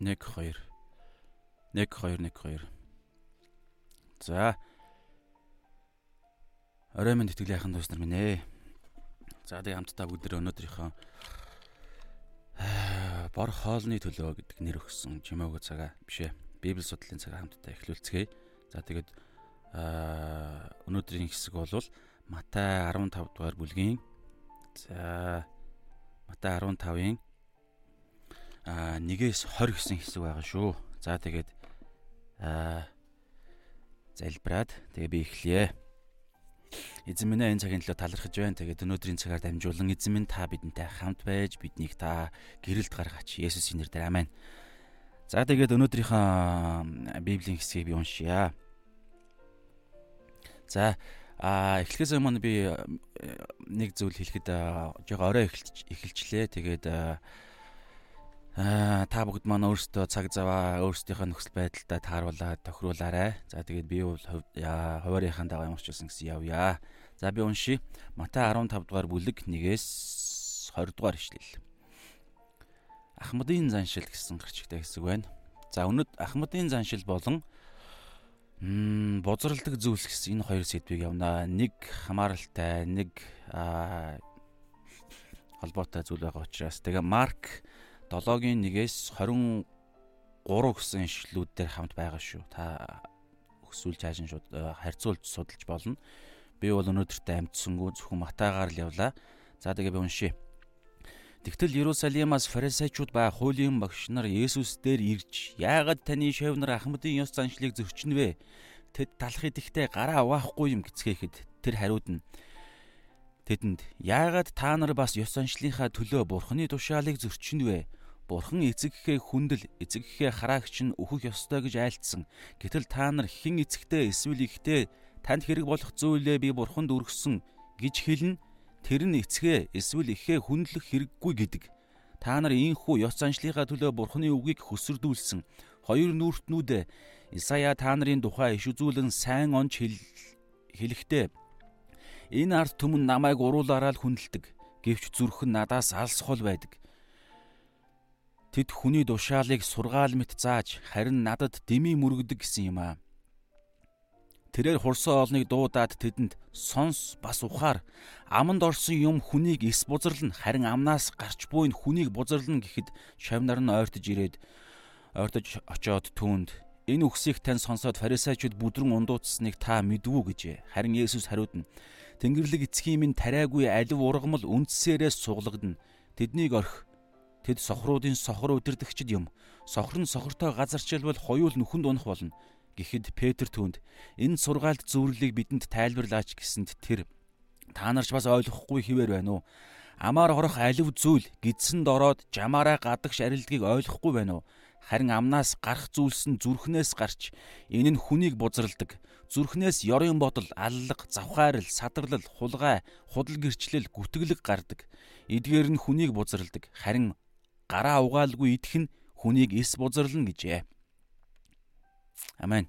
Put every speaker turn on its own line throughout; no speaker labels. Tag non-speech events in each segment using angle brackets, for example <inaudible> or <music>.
1 2 1 2 1 2 За Орой минь тэтгэлийн ахын туус нар минь ээ. За тэгээ хамтдаа бүгд өнөөдрийнхөө бор хоолны төлөө гэдэг нэр өгсөн чимээгөө цагаа бишээ. Библи судлалын цагаа хамтдаа эхлүүлцгээе. За тэгээд өнөөдрийн хэсэг бол Матай 15 дугаар бүлгийн за Матай 15-ын а 1-ээс 20 гэсэн хэсэг байгаа шүү. За тэгээд а залбираад тэгээ би эхлэе. Эзэн минь энэ цагийн төлөө талархаж байна. Тэгээд өнөөдрийн цагаар дамжуулан эзэн минь та бидэнтэй хамт байж биднийг та гэрэлд гаргаач. Есүсийн нэрээр амен. За тэгээд өнөөдрийнхөө библийн хэсгийг би уншия. За а эхлэхээс өмнө би нэг зүйл хэлэхэд жоо орой эхэлж эхэлчлээ. Тэгээд Аа та бүгд маань өөрсдөө цаг заваа өөрсдийнхөө нөхцөл байдалтай тааруулаад тохируулаарай. За тэгээд би бол хуваарийнхаа дагуу ямар ч байсан гэсэн явъя. За би уншия. Матай 15 дугаар бүлэг 1-ээс 20 дугаар ишлэл. Ахмадын заншил гэсэн гэрчигтэй хэсэг байна. За өнөд Ахмадын заншил болон м бозралдаг зүйлс гэсэн энэ хоёр сэдвийг явна. Нэг хамааралтай, нэг холбоотой зүйл байгаа учраас тэгээ Марк 7-гийн 1-ээс 23 гэсэн ишлүүд дээр хамт байгаа шүү. Та өсвөл цаашин шууд э, харьцуулж судалж болно. Би бол өнөөдөртөө амжсангүй зөвхөн Матайгаар л явлаа. За тэгээ би уншия. Тэгтэл Иерусалимаас фарисеучуд ба хуулийн багш нар Есүс дээр ирж яагаад таны шавнар Ахмадын ёс заншлыг зөрчин вэ? Тэд талах идэхтэй гараа аваахгүй юм гэцгээхэд тэр хариуд нь тэдэнд яагаад та нар бас ёс заншлийнхаа төлөө бурхны тушаалыг зөрчин вэ? Бурхан эцэгхээ хүндэл эцэгхээ хараагч нь өөхөх ёстой гэж айлтсан. Гэтэл та нар хэн эцэгтэй эсвэл ихтэй танд хэрэг болох зүйлээ би бурханд өргөсөн гэж хэлнэ. Тэр нь эцгээ эсвэл ихээ хүндлэх хэрэггүй гэдэг. Та нар ийхүү ёс заншлийнхаа төлөө бурханы үгийг хөсөрдүүлсэн. Хоёр нүртнүүдэ Исая та нарын тухай иш үзүүлэн сайн онч хэлэхдээ энэ ард түмэн намайг уруулаараа л хүндэлдэг. Гэвч зүрх нь надаас алс хол байдаг. Тэд хүний душаалыг сургаал мэт зааж харин надад дэмий мөргөдөг гэсэн юм аа. Тэрээр хурсан олныг дуудаад тэдэнд сонс бас ухаар аманд орсон юм хүнийг эс бузарлна харин амнаас гарч буйн хүнийг бузарлна гэхэд шавнар нь ойртож ирээд ойртож очоод түүнд энэ үгсийг тань сонсоод фарисеучуд бүдрэн ундууцсныг та мэдвүү гэж харин Есүс хариуд нь Тэнгэрлэг эцгийн минь тариагүй алив ургамал үндсээрээ суглагдана. Тэднийг орх Тэд сохруудын сохор өдөрдөгчд юм. Сохор нь сохортой газарчилбал хоёул нүхэнд унах болно. Гэхдээ Петр түүнд энэ сургаалт зөвөрлөлийг бидэнд тайлбарлаач гэсэнд тэр та нарч бас ойлгохгүй хിവэр байна уу? Амаар хорох алив зүйл гидсэнд ороод жамаараа гадагш арилдгийг ойлгохгүй байна уу? Харин амнаас гарах зүйлс нь зүрхнээс гарч энэ нь хүнийг бузралдаг. Зүрхнээс ёрын бодол, аллаг, завхаарл, садарлал, хулгай, худал гэрчлэл, гүтгэлэг гардаг. Эдгээр нь хүнийг бузралдаг. Харин гараа угаалгүй идэх нь хүнийг эс бузарлна гэжээ. Амен.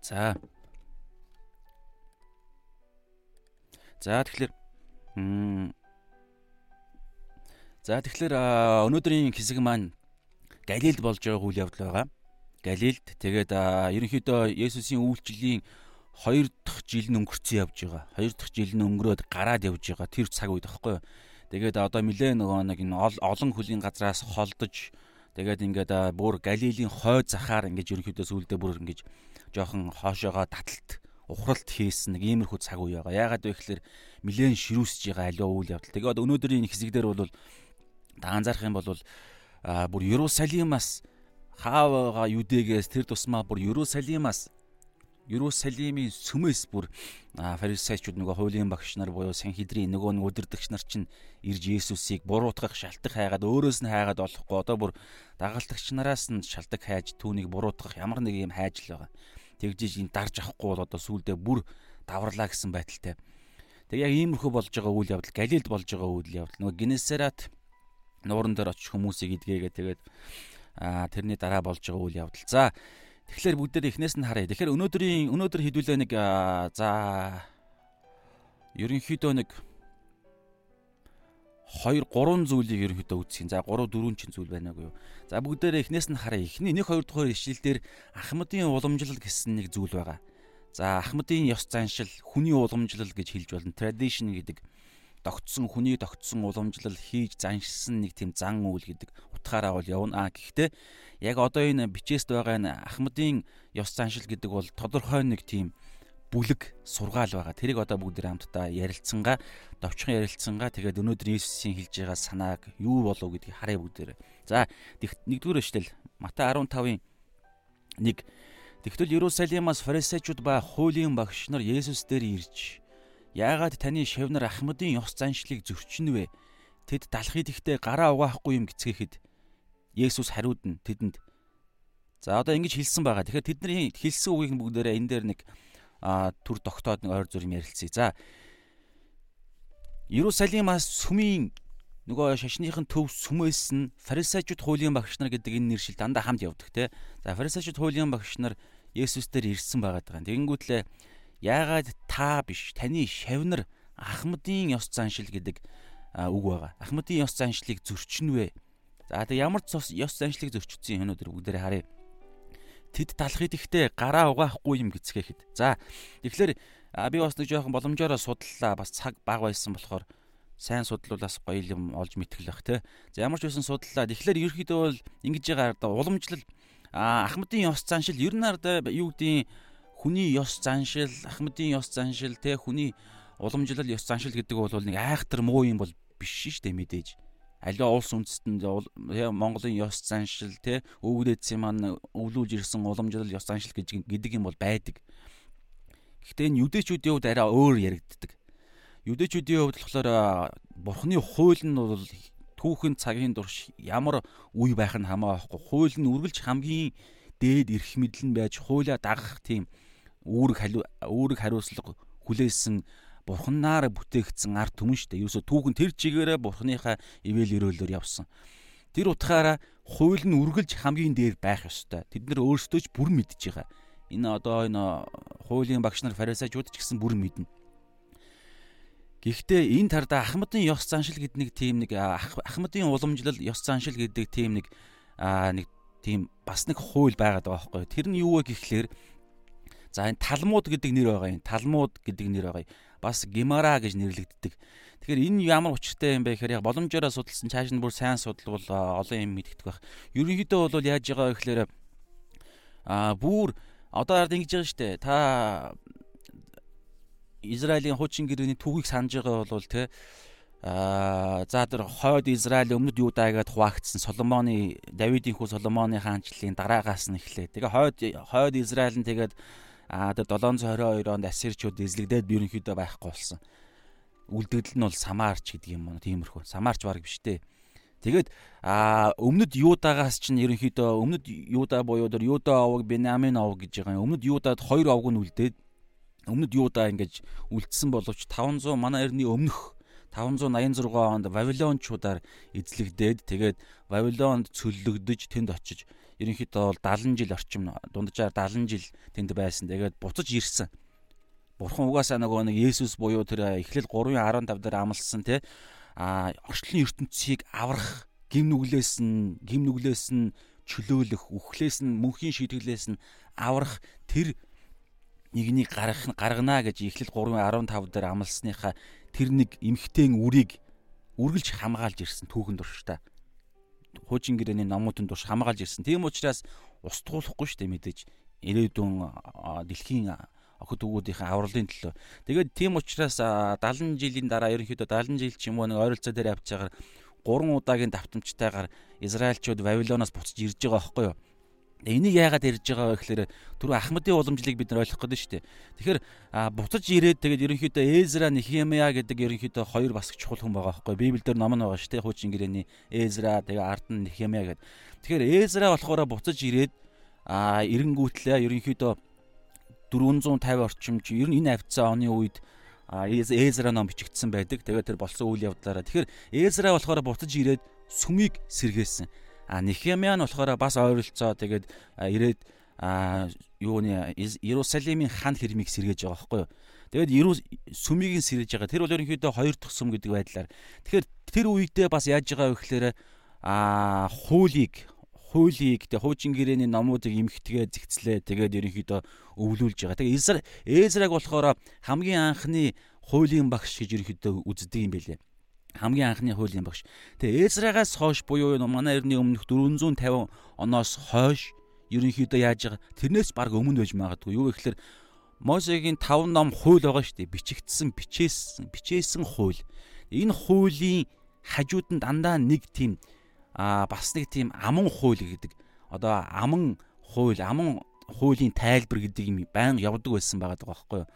За. За тэгэхээр За тэгэхээр өнөөдрийн хэсэг маань Галилд болж байгаа үйл явдал байгаа. Галилд тэгээд ерөнхийдөө Есүсийн үйлчлэлийн 2 дахь жил нь өнгөрцөн явж байгаа. 2 дахь жил нь өнгөрөөд гараад явж байгаа. Тэр цаг үед аахгүй юу? Тэгээд одоо нилээ нөгөө нэг энэ олон хөлийн газраас холдож тэгээд ингээд бүр Галилийн хой захаар ингээд ерөнхийдөө сүулдэ бүр ингээд жоохон хоошоогоо таталт ухралт хийсэн нэг иймэрхүү цаг үе байгаа. Яагаад вэ гэхээр нилээн ширүүсэж байгаа аливаа үйл явдал. Тэгээд өнөөдрийн хэсэг дээр бол та анзаарах юм бол бүр Ерусалимаас хаавга юдэгээс тэр тусмаа бүр Ерусалимаас Ерүсалимийн сүмээс бүр фарисеучуд нөгөө хуулийн багш нар буюу Санхедрийн нөгөө нэг өдөрдөгч нар чинь ирж Есүсийг буруутгах, шалтак хайгаад өөрөөс нь хайгаад олохгүй одоо бүр дагалдагч нараас нь шалтак хайж түүнийг буруутгах ямар нэг юм хайж л байгаа. Тэгжиж энэ дарж авахгүй бол одоо сүулдэ бүр даварлаа гэсэн байдалтай. Тэг яг иймэрхүү болж байгаа үйл явдал Галилд болж байгаа үйл явдал нөгөө Генесарат нууран дээр очиж хүмүүсийг идгээгээ тэгээд тэрний дараа болж байгаа үйл явдал. За Тэгэхээр бүгдээр эхнээс нь харъя. Тэгэхээр өнөөдрийн өнөөдөр хэдүүлээ нэг за ерөнхийдөө нэг 2 3 зүйлийг ерөнхийдөө үзсэн. За 3 4 чин зүйл байна уу? За бүгдээрээ эхнээс нь хараа. Эхний 1 2 дугаар ишлэлдэр Ахмадын уламжлал гэсэн нэг зүйл байгаа. За Ахмадын ёс заншил, хүний уламжлал гэж хэлж болно. Tradition гэдэг тогтсон хүний тогтсон уламжлал хийж заншилсан нэг тийм зан үйл гэдэг утгаараа бол явна. А гэхдээ яг одоо энэ бичээст байгаа энэ Ахмадын ёс заншил гэдэг бол тодорхой нэг тийм бүлэг сургаал байгаа. Тэрийг одоо бүгд хамтдаа ярилцсангаа, довчхон ярилцсангаа тэгээд өнөөдөр Иесусийн хэлж байгаа санааг юу болов гэдгийг харъя бүгдээрээ. За нэгдүгээр эшлэл Матай 15-ын 1 Тэгтэл Иерусалимаас фарисеучуд ба хуулийн багш нар Есүс дээр ирж Яагаад таны шавнар Ахмадын ёс заншлыг зөрчинвэ? Тэд далахыг ихтэй гараа угаахгүй юм гэцгээхэд Есүс хариудна тэдэнд. За одоо ингэж хэлсэн байгаа. Тэгэхээр тэдний хэлсэн үгийг бүгдээрээ энэ дээр нэг төр тогтоод нэг ойр зүрм ярилцъя. За Иерусалимаас сүмийн нөгөө шашныхын төв сүмээс нь фарисеучуд хуулийн багш нар гэдэг энэ нэршил дандаа хамт явдаг те. За фарисеучуд хуулийн багш нар Есүс дээр ирсэн байгаа даа. Тэгэнгүүтлээ яагаад та биш таны шавнар Ахмадын ёс заншил гэдэг үг байгаа. Ахмадын ёс заншлыг зөрчнөвэ. За тэг ямар ч ёс заншлыг зөрчсөн юм өнөөдөр бүгдээрээ харъя. Тэд талахыг ихтэй гараа угаахгүй юм гэцгээхэд. За тэгэхээр би бас нэг жоохон боломжоор судлаа. Бас цаг бага байсан болохоор сайн судлуулаас гоё юм олж мэтгэлэх те. За ямар ч байсан судлаа. Тэгэхээр ерөөхдөө бол ингэж байгаа уламжлал Ахмадын ёс заншил ер нь арда юу гэдгийг хүний ёс заншил, Ахмадын ёс заншил те хүний уламжлал ёс заншил гэдэг бол нэг айхтар муу юм бол биш шүү дээ мэдээж. Аливаа улс үндэстэнд Монголын ёс заншил те өвгдээдсэн маань өвлүүлж ирсэн уламжлал ёс заншил гэж гэдэг юм бол байдаг. Гэхдээ энэ юдэчүүдийн хувьд арай өөр яригддаг. Юдэчүүдийн хувьд болохоор бурхны хууль нь бол түүхэн цагийн турш ямар үе байх нь хамаахгүй. Хууль нь үргэлж хамгийн дээд эрх мэдэл нь байж хуулиа дагах тийм үүрэг үүрэг хариуцлага хүлээсэн бурхнаар бүтээгдсэн ард түмэн шүү дээ. Ерөөсө түүхэн тэр чигээрээ бурхныхаа ивэл өрөөлөөр явсан. Тэр утгаараа хууль нь үргэлж хамгийн дээр байх ёстой. Тэд нар өөрсдөө ч бүр мэдж байгаа. Энэ одоо энэ хуулийн багш нар фарисеучуд ч гэсэн бүр мэднэ. Гэхдээ энэ тарда Ахмадын ёс заншил гэдэг нэг тийм нэг Ахмадын уламжлал ёс заншил гэдэг тийм нэг нэг тийм бас нэг хууль байгаад байгаа байхгүй. Тэр нь юу вэ гэхлээр За энэ талмууд гэдэг нэр байгаа юм. Талмууд гэдэг нэр байгаа. Бас гимара гэж нэрлэгддэг. Тэгэхээр энэ ямар учиртай юм бэ гэхээр яг боломжоор судалсан цааш нь бүр сайн судалвал олон юм мэддэг байх. Ерөнхийдөө бол яаж байгаа вэ гэхээр а бүр одоо ард ингэж байгаа штэ. Та Израилийн хуучин гэрээний түүхийг санаж байгаа бол те а за тэр хойд Израиль өмнөд Юда гэдээ хуваагдсан Соломоны Давидын хүү Соломоны хаанчлалын дараагаас нь эхлэв. Тэгээ хойд хойд Израиль нь тэгээд Аа тэгээ 722 онд ассирчууд эзлэгдээд ерөнхийдөө байхгүй болсон. Үлдэгдэл нь бол Самарч гэдэг юм уу тиймэрхүү. Самарч баг биш дээ. Тэгээд а өмнөд Юдагаас чинь ерөнхийдөө өмнөд Юда буюу дөр Юда овог Бенамин овог гэж байгаа юм. Өмнөд Юдад хоёр овог нь үлдээд өмнөд Юда ингэж үлдсэн боловч 500 манай эртний өмнөх 586 онд Вавилончуудаар эзлэгдээд тэгээд Вавилонд цөллөгдөж тэнд очиж ерөнхийдөө бол 70 жил орчим дунджаар 70 жил тэнд байсан. Тэгээд буцаж ирсэн. Бурхан угаасаа нөгөө нэг Есүс буюу тэр Эхлэл 3:15 дээр амласан те а орчлын ертөнцийг аврах гим нүглээс нь гим нүглээс нь чөлөөлөх, үхлээс нь мөнхийн шийтгэлээс нь аврах тэр нэгнийг гаргах гаргана гэж Эхлэл 3:15 дээр амласныхаа тэр нэг эмхтэн үрийг үргэлж хамгаалж ирсэн түүхэн дурштай хуучин гэрээний номуудын турш хамгаалж ирсэн. Тийм учраас устгуулахгүй шүү дээ мэдээж ирээдүйн дэлхийн охид өвгүүдийн авралын төлөө. Тэгээд тийм учраас 70 жилийн дараа ерөнхийдөө 70 жил ч юм уу нэг ойролцоо дээр авчаагаар 3 удаагийн давтамжтайгаар Израильчууд Вавилоноос буцаж ирж байгаа байхгүй юу? Энийг яагаад ярьж байгаа вэ гэхээр түрүү Ахмадын уламжлалыг бид нар ойлгох гэдэг шүү дээ. Тэгэхээр буцаж ирээд тэгээд ерөнхийдөө Эзра Нехемия гэдэг ерөнхийдөө хоёр бас чухал хүн байгаа байхгүй. Библиэлд ном нь байгаа шүү дээ. Хуучин гэрээний Эзра тэгээд ард нь Нехемия гэдэг. Тэгэхээр Эзра болохоор буцаж ирээд а эренгүүтлээ ерөнхийдөө 450 орчим чи ер нь энэ авцсан оны үед Эзра ном бичигдсэн байдаг. Тэгээд тэр болсон үйл явдлаараа. Тэгэхээр Эзра болохоор буцаж ирээд сүмийг сэргээсэн. А Нехемиа нь болохоор бас ойролцоо тэгээд ирээд юуны Иерусалимийн хан хэрмийг сэргээж байгаа байхгүй юу. Тэгээд ерөө сүмийг сэрэж байгаа. Тэр бол ерөнхийдөө хоёр дахь сүм гэдэг байдлаар. Тэгэхээр тэр үедээ бас яаж байгаа вэ гэхээр аа хуулийг хуулийг тэг хуучин гэрээний номуудыг эмхтгээ зэгцлээ тэгээд ерөнхийдөө өвлүүлж байгаа. Тэгээ Эзра Эзраг болохоор хамгийн анхны хуулийн багш гэж ерөнхийдөө үздэг юм байлээ. Хамгийн анхны хуулийн багш. Тэгээ Эзрагаас хойш буюу манай эртний өмнөх 450 оноос хойш ерөнхийдөө яаж байгаа тэрнээс баг өмнө байж магадгүй. Юу гэхээр Мосегийн 5 ном хууль байгаа шүү дээ. Бичигдсэн, бичээсэн, бичээсэн хууль. Энэ хуулийн хажууд нь дандаа нэг тийм а бас нэг тийм аман хууль гэдэг одоо аман хууль аман хуулийн тайлбар гэдэг юм байн явдаг байсан байгаа байхгүй юу.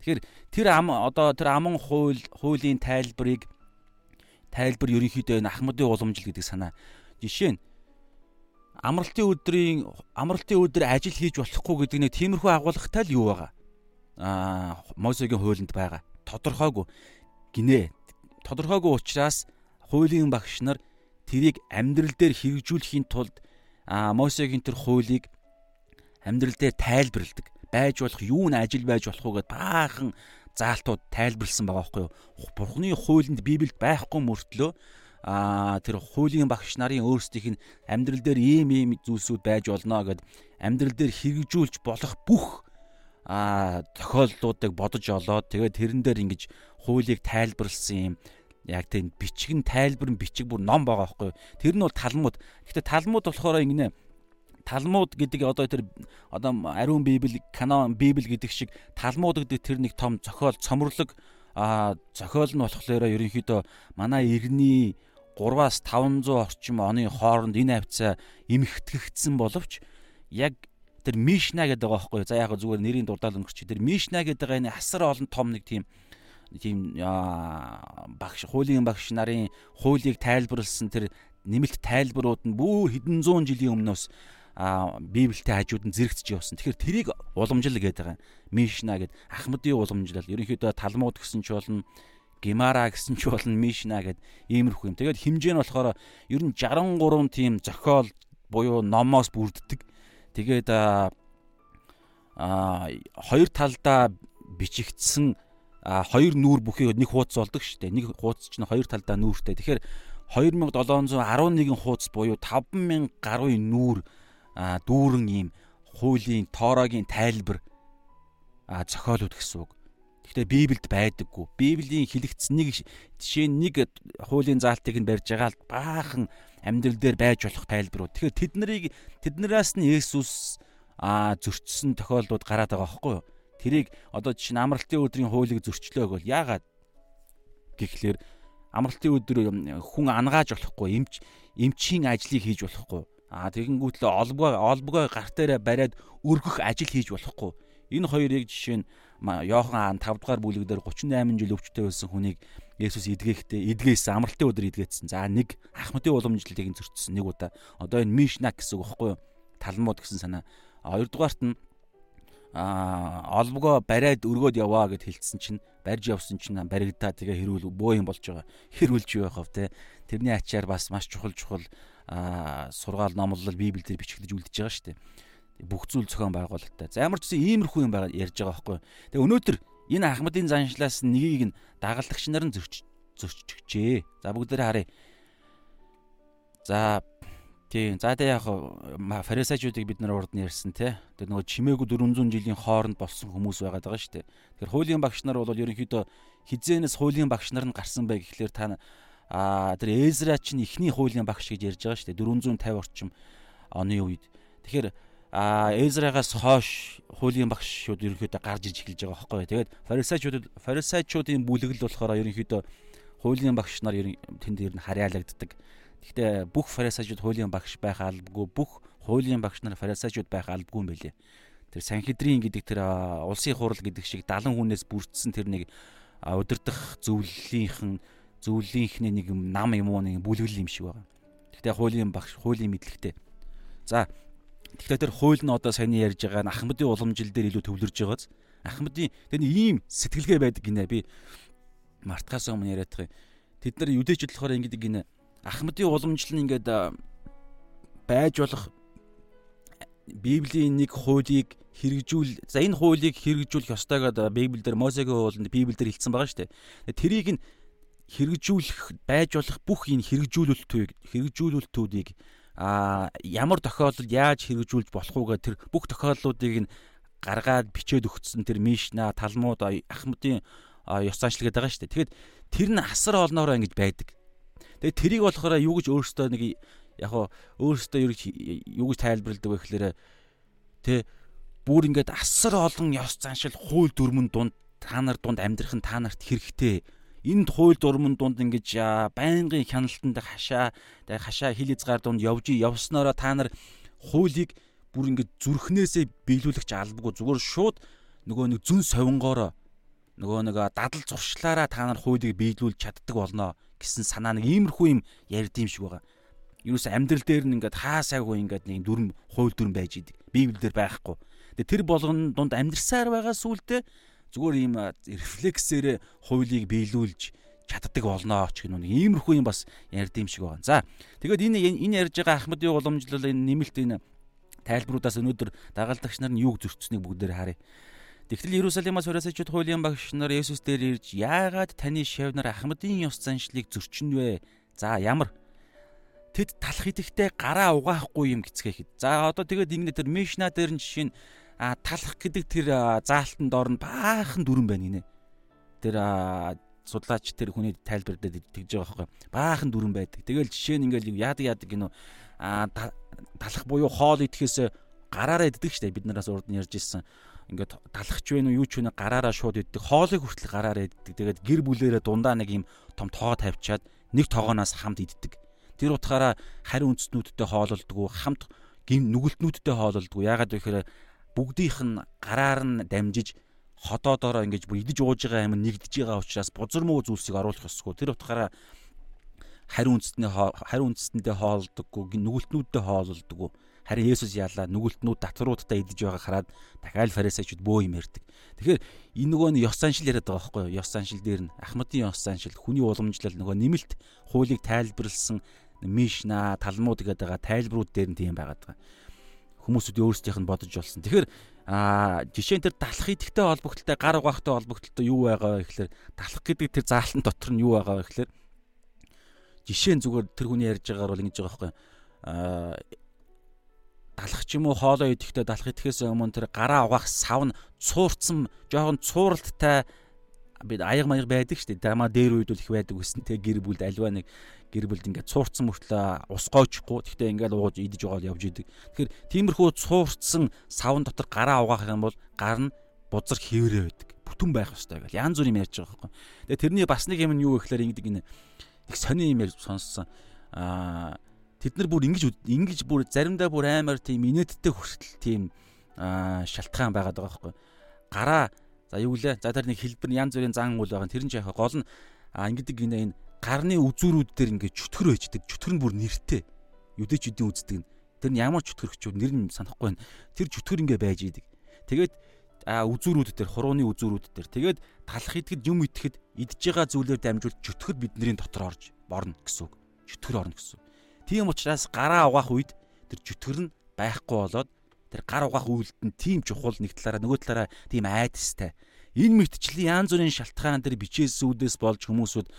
Тэгэхээр тэр ам одоо тэр аман хууль хуулийн тайлбарыг тайлбар ерөнхийдөө энэ ахмадын уламжил гэдэг санаа. Жишээ нь амралтын өдрийн амралтын өдөр ажил хийж болохгүй гэдэг нэг тиймэрхүү агуулгатай л юу байгаа. Аа Мосегийн хуулинд байгаа. Тодорхойгүй гинэ. Тодорхойгүй учраас хуулийн багш нар тэрийг амьдрал дээр хэрэгжүүлэхийн тулд а Мосегийн тэр хуулийг амьдрал дээр тайлбарладаг. Байж болох юу н ажил байж болох уу гэд баахан заалтууд тайлбарлсан байгаа байхгүй юу. Бурхны хуулинд Библиэд байхгүй мөртлөө а тэр хуулийн багш нарын өөрсдийнх нь амьдрал дээр ийм ийм зүйлсүүд байж болно гэд амьдрал дээр хэрэгжүүлж болох бүх а тохиолдлуудыг бодож олоод тэгээд тэрэн дээр ингэж хуулийг тайлбарлсан юм яг тийм бичиг нь тайлбар нь бичиг бүр ном байгаа байхгүй юу. Тэр нь бол талмууд. Гэхдээ талмууд болохоор ингэнэ талмууд гэдэг одоо тэр одоо ариун библи канон библи гэдэг шиг талмууд гэдэг тэр нэг том зохиол цомрлог а зохиол нь болохоор ерөнхийдөө манай иргэний 3-аас 500 орчим оны хооронд энэ хавцаа эмхтгэгдсэн боловч яг тэр Мишна гэдэг байгаа байхгүй юу. За яг зүгээр нэрийн дурдаал өнгөрч. Тэр Мишна гэдэг энэ асар олон том нэг тийм тийм багш хуулийн багш нарын хуулийг тайлбарлсан тэр нэмэлт тайлбарууд нь бүр хэдэн зуун жилийн өмнөөс Библиэтэй хажууд нь зэрэгцэж явсан. Тэгэхээр тэрийг уламжил гэдэг байгаа. Мишна гэдэг Ахмадын уламжлал. Ерөнхийдөө Талмуд гэсэн ч болно, Гемара гэсэн ч болно, Мишна гэдэг иймэрхүү юм. Тэгээд хэмжээ нь болохоор ер нь 63 тийм зохиол буюу номоос бүрддэг. Тэгээд а хоёр талдаа бичигдсэн хоёр нүүр бүхий нэг хуудас болдог шүү дээ. Нэг хуудас чинь хоёр талдаа нүүртэй. Тэгэхээр 2711 хуудас буюу 5000 гаруй нүүр дүүрэн ийм хуулийн тоорогийн тайлбар зохиолууд гэсэн үг. Гэхдээ Библиэд байдаггүй. Библийн хэлэгдсэн нэг жишээ нэг хуулийн заалтыг нь барьж байгаа л баахан амьдрал дээр байж болох тайлбарууд. Тэгэхээр тэднийг тэднээс нь Есүс а зөрчсөн тохиолдлууд гараад байгаа байхгүй юу? Тэрийг одоо жишээ нь амралтын өдрийн хуулийг зөрчлөө гэвэл яагаад гэхлээр амралтын өдөр хүн ангааж болохгүй эмч эмчийн ажлыг хийж болохгүй аа тэгэнгүүтлээ олбгоо олбгоо гарт дээрээ бариад өргөх ажил хийж болохгүй энэ хоёрыг жишээ нь Йохан 5 дугаар бүлэг дээр 38 жил өвчтэй байсан хүнийг Есүс эдгээхдээ эдгээсэн амралтын өдөр эдгээсэн. За нэг Ахмадын уламжлалыг зөрчсөн нэг удаа. Одоо энэ Мишна гэсэн үг байхгүй юу? Талмуд гэсэн санаа. А хоёрдугаарт нь олбогоо бариад өргөөд яваа гэд хэлсэн чинь барьж явсан чинь баригдаа тэгээ хэрүүл бөө юм болж байгаа. Хэрүүлж юу яхав те. Тэрний ачаар бас маш чухал чухал сургаал номлол библиэлд бичигдэж үлдэж байгаа шүү дээ. Бүх зүйл зохион байгуулалттай. За ямар ч зүйл иймэрхүү юм байгаа ярьж байгаа байхгүй. Тэгээ өнөөдөр энэ Ахмадын заншлаас нэгийг нь дагалдагч нар нь зөрч зөрчигчээ. За бүгдээрээ харъя. За Тийм. За тэгээ яг фарисеучуудыг бид нар урд нь ярьсан те. Тэр нөгөө чимээгүй 400 жилийн хооронд болсон хүмүүс байгаад байгаа шүү дээ. Тэгэхээр хуулийн багш нар бол ерөнхийдөө хизээнээс хуулийн багш нар нь гарсан бай гэхлээр та а тэр Эзра чинь ихний хуулийн багш гэж ярьж байгаа шүү дээ. 450 орчим оны үед. Тэгэхээр а Эзрагаас хойш хуулийн багшууд ерөнхийдөө гарч иж эхэлж байгаа байхгүй. Тэгээд фарисеучууд фарисеучуудын бүлэглэл болохоор ерөнхийдөө хуулийн багш нар тэнд ер нь харьяалагддаг. Гэхдээ бүх фарисеучуд хуулийн багш байх албагүй бүх хуулийн багш нар фарисеучуд байх албагүй юм байлээ. Тэр Санхедрин гэдэг тэр улсын хурал гэдэг шиг 70 хүнээс бүрдсэн тэр нэг удирдах зөвлөлийнхэн зөвлөлийнхний нэг нам юм уу нэг бүлэглэл юм шиг байгаа. Гэхдээ хуулийн багш хуулийн мэдлэгтэй. За тэгэхээр тэр хууль нь одоо саяны ярьж байгаа Ахмадын уламжил дээр илүү төвлөрж байгааз Ахмадын тэр ийм сэтгэлгээ байдаг гинэ би мартахаас өмнө яриад байгаа. Тэд нар юдэчд болохоор ингэдэг гинэ Ахмадын уламжлал нь ингээд байж болох Библийн нэг хуулийг хэрэгжүүл за энэ хуулийг хэрэгжүүлэх ёстой гэдэг Библиэлд Мосегийн хуулинд Библиэлд хэлсэн байгаа шүү дээ. Тэрийг нь хэрэгжүүлэх байж болох бүх энэ хэрэгжүүлэлтүүдийг хэрэгжүүлэлтүүдийг а ямар тохиолдолд яаж хэрэгжүүлж болох уу гэх тэр бүх тохиолдлуудыг нь гаргаад бичээд өгсөн тэр Мишна, Талмуд, Ахмадын ёс заншил гэдэг байгаа шүү дээ. Тэгэхэд тэр нь асар олноороо ингэж байдаг. Тэгээд тэрийг болохоор юу гэж өөрөөсөө нэг яг хоо өөрөөсөө юу гэж тайлбарладаг вэ гэхээр тэ бүр ингээд асар олон ёс заншил хууль дүрмэн дунд та нар дунд амьдрах нь та нарт хэрэгтэй. Энд хууль дурмын дунд ингэж байнгын хяналтанд хашаа хашаа хил хязгаар дунд явж явснараа та нар хуулийг бүр ингэж зүрхнээсээ биелүүлэх ч албагүй зүгээр шууд нөгөө нэг зүн совингоороо нөгөө нэг дадал зуршлаараа та нар хуулийг биелүүлж чаддаг болно гэсэн санаа нэг иймэрхүү юм ярьд юм шиг байгаа. Юус амьдрал дээр нь ингээд хаасаагүй ингээд нэг дүрм хууль дүрм байж идэг. Библиэлд байхгүй. Тэгээ тэр болгоно дунд амьдрсаар байгаа сүултээ зүгээр ийм рефлексээр хуулийг биелүүлж чаддаг болноо ч гэх нэг иймэрхүү юм бас ярьд юм шиг байна. За тэгээд энэ энэ ярьж байгаа Ахмадын уламжлал энэ нэмэлт энэ тайлбаруудаас өнөөдөр дагалдагч нар нь юу зөрчсөнийг бүгдээр харъя. Тэгтэл Иерусалимаас хураасачуд хуулийн багш нар Есүс дээр ирж яагаад таны шавнар Ахмадын ёс заншлыг зөрчинэ вэ? За ямар тэд талах идэхтэй гараа угаахгүй юм гэцгээхэд. За одоо тэгээд ингэ тэр Мишна дээр нь жишээ нь талах гэдэг тэр заалтан доор нь баахан дүрэн байна гинэ. Тэр судлаач тэр хүний тайлбарлаад тэгж байгаа байхгүй. Баахан дүрэн байдаг. Тэгэл жишээ нь ингээл яадаг яадаг гинөө а талах буюу хоол идэхээс гараараа иддэг штэ бид нараас урд нь ярьж ирсэн. Ингээд талахч вэ нү юу ч вэ гараараа шууд иддэг. Хоолыг хүртэл гараараа иддэг. Тэгээд гэр бүлэрээ дундаа нэг юм том тоо тавьчаад нэг тоогоноос хамт иддэг. Тэр утгаараа хариу үндэстнүүдтэй хоололдгоо хамт гин нүгэлтнүүдтэй хоололдгоо. Яагаад вэ гэхээр бүгдийнх нь гараар нь дамжиж ходоодороо ингэж бүр идэж ууж байгаа юм нэгдэж байгаа учраас бузар муу зүйлсийг оруулах ёсгүй. Тэр утгаараа хариу үндэстний хариу үндэстэндээ хоолдоггүй, нүгэлтнүүдтэй хоололдоггүй. Харин Есүс яалаа нүгэлтнүүд татваруудтай идэж байгаа хараад дахиад фарисеучуд бөө юм ярьдаг. Тэгэхээр энэ нөгөө нь ёс заншил яриад байгаа байхгүй юу? Ёс заншил дээр нь Ахмадын ёс заншил, хүний уламжлал нөгөө нэмэлт хуулийг тайлбарлсан Мишна, Талмуд гэдэг байгаа тайлбарууд дээр нь тийм байгаад байгаа хүмүүсүүд өөрсдийнх нь бодож болсон. Тэгэхээр а жишээ нь тэр далах идэхтэй холбогдлолтой гар угаахтай холбогдлолтой юу байгаа вэ гэхээр далах гэдэг тэр заалтан дотор нь юу байгаа вэ гэхээр жишээ нь зүгээр тэр хүний ярьж байгаагаар бол ингэж байгаа байхгүй а далах ч юм уу хоолоо идэхтэй далах идэхээс өмнө тэр гараа угаах сав нь цуурцсан жоохон цууралтай бид аяг маяг байдаг шүү дээ. Дама дээр үед бол их байдаг гэсэн. Тэгээ гэр бүлд альва нэг гэр бүлд ингээд цуурцсан мөртлөө ус гоочхгүй. Гэхдээ ингээд ууж идэж байгаа явж идэг. Тэгэхээр тиймэрхүү цуурцсан савн дотор гараа угаах юм бол гар нь бузар хэврээ байдаг. Бүтэн байх ёстой гэл. Янз бүр юм ярьж байгаа байхгүй. Тэгээ тэрний бас нэг юм нь юу гэхээр ингэдэг энэ их сони юм ярьж сонссон. Аа тэд нар бүр ингэж ингэж бүр заримдаа бүр амар тийм инээдтэй хүртэл тийм шалтгаан байгаад байгаа байхгүй. Гараа За юу лээ? За тэр нэг хэлбэр янз бүрийн зан үйл байгаа. Тэр нь яхаа гол нь ингэдэг гинэ энэ гарны үзүүрүүд дээр ингээд чөтгөр байждаг. Чөтгөр нь бүр нэртэй. Юдэчүүдийн үздэг нь. Тэр нь ямар чөтгөрч юу нэр нь санахгүй байна. Тэр чөтгөр ингээд байж идэг. Тэгээд а үзүүрүүд дээр хурууны үзүүрүүд дээр тэгээд талах идэхэд юм идэхэд идж байгаа зүйлээр дамжуулж чөтгөр бидний дотор орж борно гэсэн үг. Чөтгөр орно гэсэн. Тийм учраас гараа угаах үед тэр чөтгөр нь байхгүй болоод тэр гар угаах үйлдэл нь тийм чухал нэг талаараа нөгөө талаараа тийм айдастай. Энэ мэтчлийн янз бүрийн шалтгаан дээр бичээсүүдээс болж хүмүүсүүд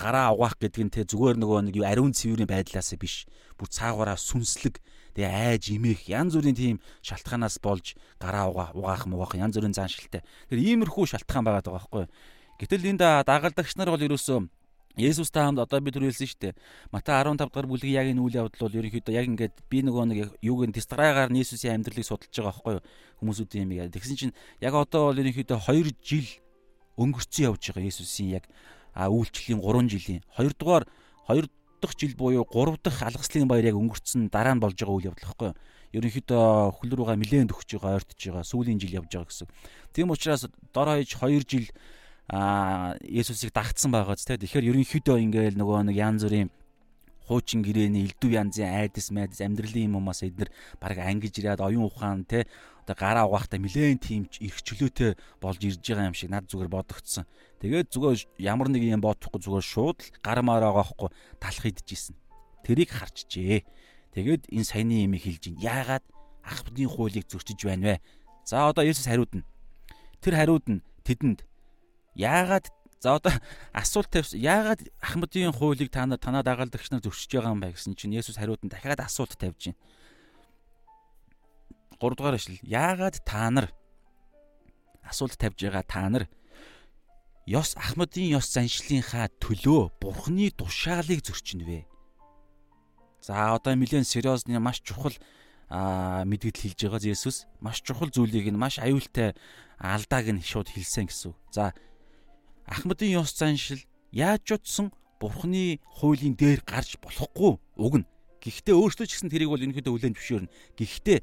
гараа угаах гэдэг нь те зүгээр нөгөө нэг ариун цэврийн байдлаас биш. Бүр цаагаараа сүнслэг тэгээ айж имэх янз бүрийн тийм шалтгаанаас болж гараа угаах муугаах янз бүрийн заашилтай. Тэр иймэрхүү шалтгаан байгаа даа байхгүй. Гэтэл энд дагалдагч нар бол ерөөсөө Есүстэй хамт одоо бид түрүүлсэн шүү дээ. Матай 15 дахь бүлгийн яг энэ үйл явдал бол ерөнхийдөө яг ингээд би нөгөө нэг юуг нь тестрагаар нь Есүсийн амьдралыг судалж байгаа байхгүй юу? Хүмүүсүүдийн юм яа. Тэгсэн чинь яг одоо бол ерөнхийдөө 2 жил өнгөрцөн явж байгаа Есүсийн яг үйлчлэлийн 3 жилийн. 2 дугаар 2 дахь жил буюу 3 дахь алгаслын баяр яг өнгөрцөн дараа нь болж байгаа үйл явдал байхгүй юу? ерөнхийдөө хөл рүүгээ нилээн төгсөж байгаа ойртож байгаа сүүлийн жил явж байгаа гэсэн. Тийм учраас дор хаяж 2 жил а Есүсийг дагтсан байгаа ч тэгэхээр ерөнхийдөө ингээл нөгөө нэг янз бүрийн хуучин гэрээний элдв янзын айдас майдас амьдралын юм уумаас эднэр баг ангиж ирээд оюун ухаан те одоо гараа угаахтай нилээн тийм их чөлөөтэй болж ирж байгаа юм шиг над зүгээр бодогдсон. Тэгээд зүгээр ямар нэг юм бодохгүй зүгээр шууд гар маар байгаахгүй талах идчихсэн. Тэрийг харчжээ. Тэгээд энэ саяны юм хэлж ин яагаад Ахмадын хуулийг зөрчиж байна вэ? За одоо Есүс хариудна. Тэр хариуд нь тэдэнд яагаад за одоо асуулт тавьсан. Яагаад Ахмадын хуулийг та нар танаа дагалдагч нар зөрчиж байгаа юм бэ гэсэн чинь Есүс хариуд нь дахиад асуулт тавьж байна. 3 дугаар эшлэл. Яагаад та нар асуулт тавьж байгаа та нар ёс Ахмадын ёс заншлийнхаа төлөө Бурхны тушаалыг зөрчинө вэ? За одоо нэлээд сериосны маш чухал а мэдгэл хэлж байгаа Есүс маш чухал зүйлийг нь маш аюултай алдааг нь шууд хэлсэн гэсэн. За Ахмадын ёс заншил яаж ч утсан Бурхны хуулийн дээр гарч болохгүй уг нь. Гэхдээ өөртөө ч гэсэн тэрийг бол ерөнхийдөө хүлээн зөвшөөрнө. Гэхдээ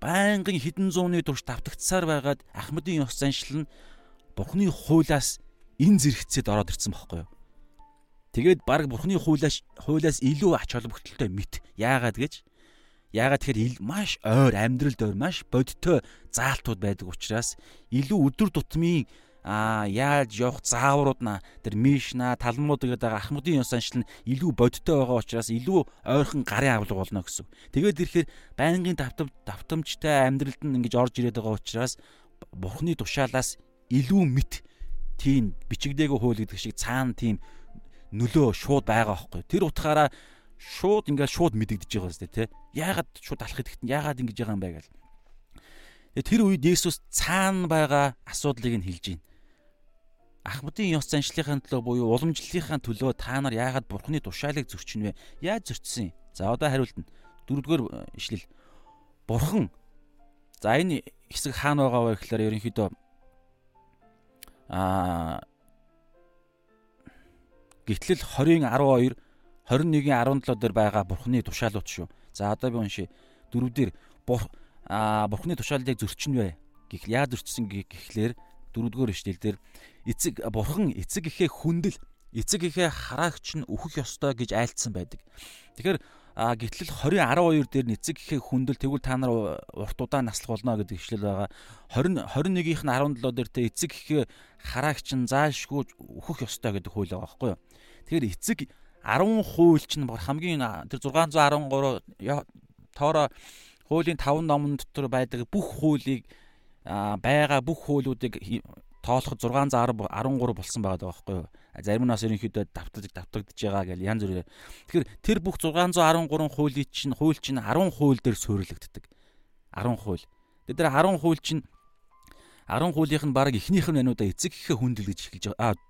байнгын хідэн зууны турш давтагдсаар байгаад Ахмадын ёс заншил нь Бурхны хуулиас эн зэрэгцээд ороод ирсэн байхгүй юу? Тэгээд баг Бурхны хуулиас хуулиас илүү ач холбогдолтой мэт. Яагаад гэж? Яагаад тэгэхээр маш ойр амьдралд ойр маш бодтой заалтууд байдаг учраас илүү өдөр тутмын а яаж явах зааврууд на тэр мишна талмууд гэдэг ахмадын ёс аншил нь илүү бодтой байгаа учраас илүү ойрхон гарын авлага болно гэсэн. Тэгээд ирэхээр байнгын давтам давтамжтай амьдралд нь ингэж орж ирээд байгаа учраас бурхны тушаалаас илүү мэд тийм бичигдээгүй хууль гэдэг шиг цаана тийм нөлөө шууд байгаа байхгүй. Тэр утгаараа шууд ингээд шууд мэдэгдэж байгаа зү тэ. Яагаад шууд алах гэдэгт яагаад ингэж байгаа юм бэ гэл. Тэр үед Есүс цаана байгаа асуудлыг нь хэлж байна. Ахмадын ёс заншлихын төлөө буюу уламжлалынхаа төлөө та нар яагаад бурхны тушаалыг зөрчинвэ? Яаж зөрчсөн? За одоо хариултна. Дөрөвдүгээр э, ишлэл. Бурхан. За энэ хэсэг хаана байгаа вэ гэхээр ерөнхийдөө аа Гэтлэл 20-ын 12 21-ийн 17 дээр байгаа бурхны тушаалууд шүү. За одоо би уншия. Дөрөвдөр бурхны тушаалыг зөрчинвэ гэх яаж зөрчсөн гэхлээр дөрөвдүгээр ишлэл дээр эцэг бурхан эцэг ихээ хүндэл эцэг ихээ хараагч нь өөхөх ёстой гэж айлцсан байдаг. Тэгэхээр гэтэл 20 12 дээр эцэг ихээ хүндэл тэгвэл та нар урт удаан наслах болно гэдэг ишлэл байгаа. 20 21-ийнх нь 17 дээр тэ эцэг ихээ хараагч нь заашгүй өөхөх ёстой гэдэг хууль байгаа байхгүй юу. Тэгэхээр эцэг 10 хууль чинь хамгийн тэр 613 тоороо хуулийн 5 номон дотор байдаг бүх хуулийг байгаа бүх хуулиудыг тоолоход 613 болсон байгаа байхгүй юу. Зарим нь бас ерөнхийдөө давтагдж давтагдж байгаа гэж янз бүрээр. Тэгэхээр тэр бүх 613 хуулийн чинь хууль чинь 10 хууль дээр суурилагддаг. 10 хууль. Тэр 10 хууль чинь 10 хуулийнх нь баг эхнийх нь бануудаа эцэг ихэ хүндэл гэж эхэлж байгаа.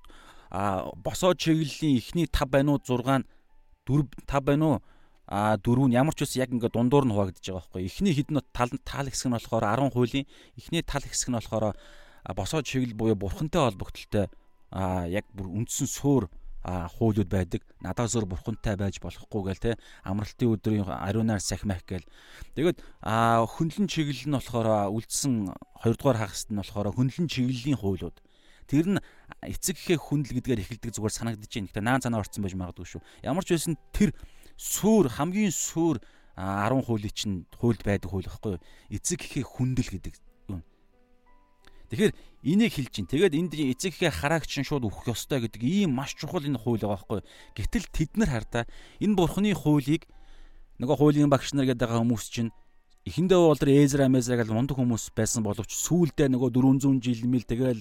Аа босоо чиглэлийн эхний 5 банууд 6 4 5 бануу а дөрөв нь ямар ч ус яг ингээд дундуур нь хуваагдаж байгаа байхгүй. Эхний хідэн тал тал хэсэг нь болохоор 10 хуулийн, эхний тал хэсэг нь болохоор босоо чиглэл буюу бурхантай холбогдлолтой яг бүр үндсэн суур хуулиуд байдаг. Надаас өөр бурхантай байж болохгүй гээл те амралтын өдрийн ариунаар сахимах гээл. Тэгээд хөнлөн чиглэл нь болохоор үлдсэн 2 дугаар хагаст нь болохоор хөнлөн чиглэлийн хуулиуд. Тэр нь эцэг ихээ хүндэл гэдгээр эхэлдэг зүгээр санагдаж байна. Гэтэ наан цанаа орцсон байж магадгүй шүү. Ямар ч байсан тэр суур хамгийн суур 10 хуулийн чинь хуульд байдаг хууль юу? Эцэг ихээ хүндэл гэдэг Тэгэхээр энийг хэлж чинь. Тэгээд энд эцэг ихээ хараагч нь шууд өгөх ёстой гэдэг ийм маш чухал энэ хууль байгаа байхгүй. Гэтэл тэд нар хардаа энэ бурхны хуулийг нөгөө хуулийн багш нар гэдэг хүмүүс чинь эхэндээ бол тэр Эзра Мезра гэж мундаг хүмүүс байсан боловч сүүлдээ нөгөө 400 жил мэл тэгэл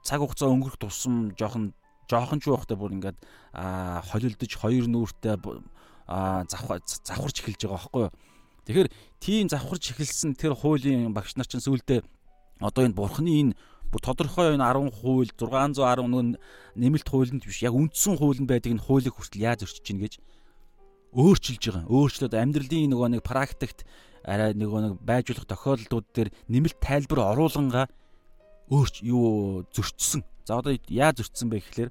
цаг хугацаа өнгөрөх тусам жоохон жоохон ч байхдаа бүр ингээд холилдож хоёр нүүртэй а завхарч эхэлж байгаа байхгүй юу. Тэгэхээр тийм завхарч эхэлсэн тэр хуулийн багш нар чинь сүүлдээ одоо энэ бурхны энэ тодорхой энэ 10 хууль 610 нэмэлт хуулинд биш яг үндсэн хуулинд байдаг энэ хуулийг хүртэл яаж өрчиж гин гэж өөрчилж байгаа. Өөрчлөөд амьдралын нөгөө нэг практикт арай нөгөө нэг байжуулах тохиолдлууд дээр нэмэлт тайлбар оруулангаа өөрч юу зөрчсөн. За одоо яаж зөрчсөн бэ гэхлээр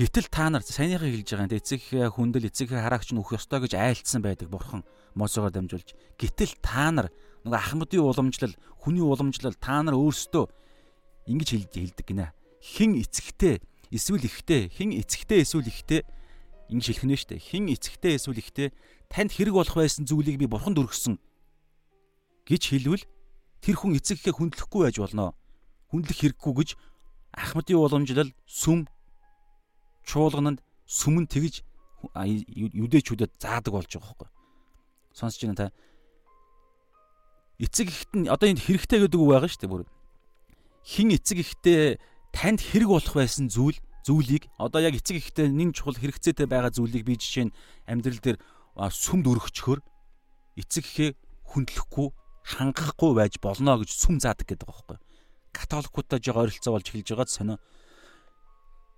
гэтэл та нар саяныхаа хэлж байгаа эцэг хүндэл эцэг хараагч нь өөх ёстой гэж айлцсан байдаг бурхан Мосогоор дамжуулж. Гэтэл та нар нөгөө ахмадын уламжлал, хүний уламжлал та нар өөрсдөө ингэж хэлж хэлдэг гинэ. Хин эцэгтэй эсвэл ихтэй, хин эцэгтэй эсвэл ихтэй ингэж хэлэх нэ штэ. Хин эцэгтэй эсвэл ихтэй танд хэрэг болох байсан зүйлийг би бурханд өргөсөн гэж хэлвэл тэр хүн эцэгхээ хүндлэхгүй байж болно. Хүндлэх хэрэггүй гэж ахмадын уламжлал сүм чуулгананд сүмэн тэгж юдэчүүдэд заадаг болж байгаа хөөхгүй. Сонсож байна та эцэг ихт нь одоо энд хэрэгтэй гэдэг үг байгаа шүү дээ бүр. Хин эцэг ихтэй танд хэрэг болох байсан зүйл зүйлийг одоо яг эцэг ихтэй нин чухал хэрэгцээтэй байгаа зүйлийг би жишээ нь амьдрал дээр сүмд өргөчхөр эцэг ихээ хүндлэхгүй хангахгүй байж болно гэж сүм заадаг гэдэг байгаа байхгүй. Католикуудтай жоо ойролцоо болж эхэлж байгаад сонио.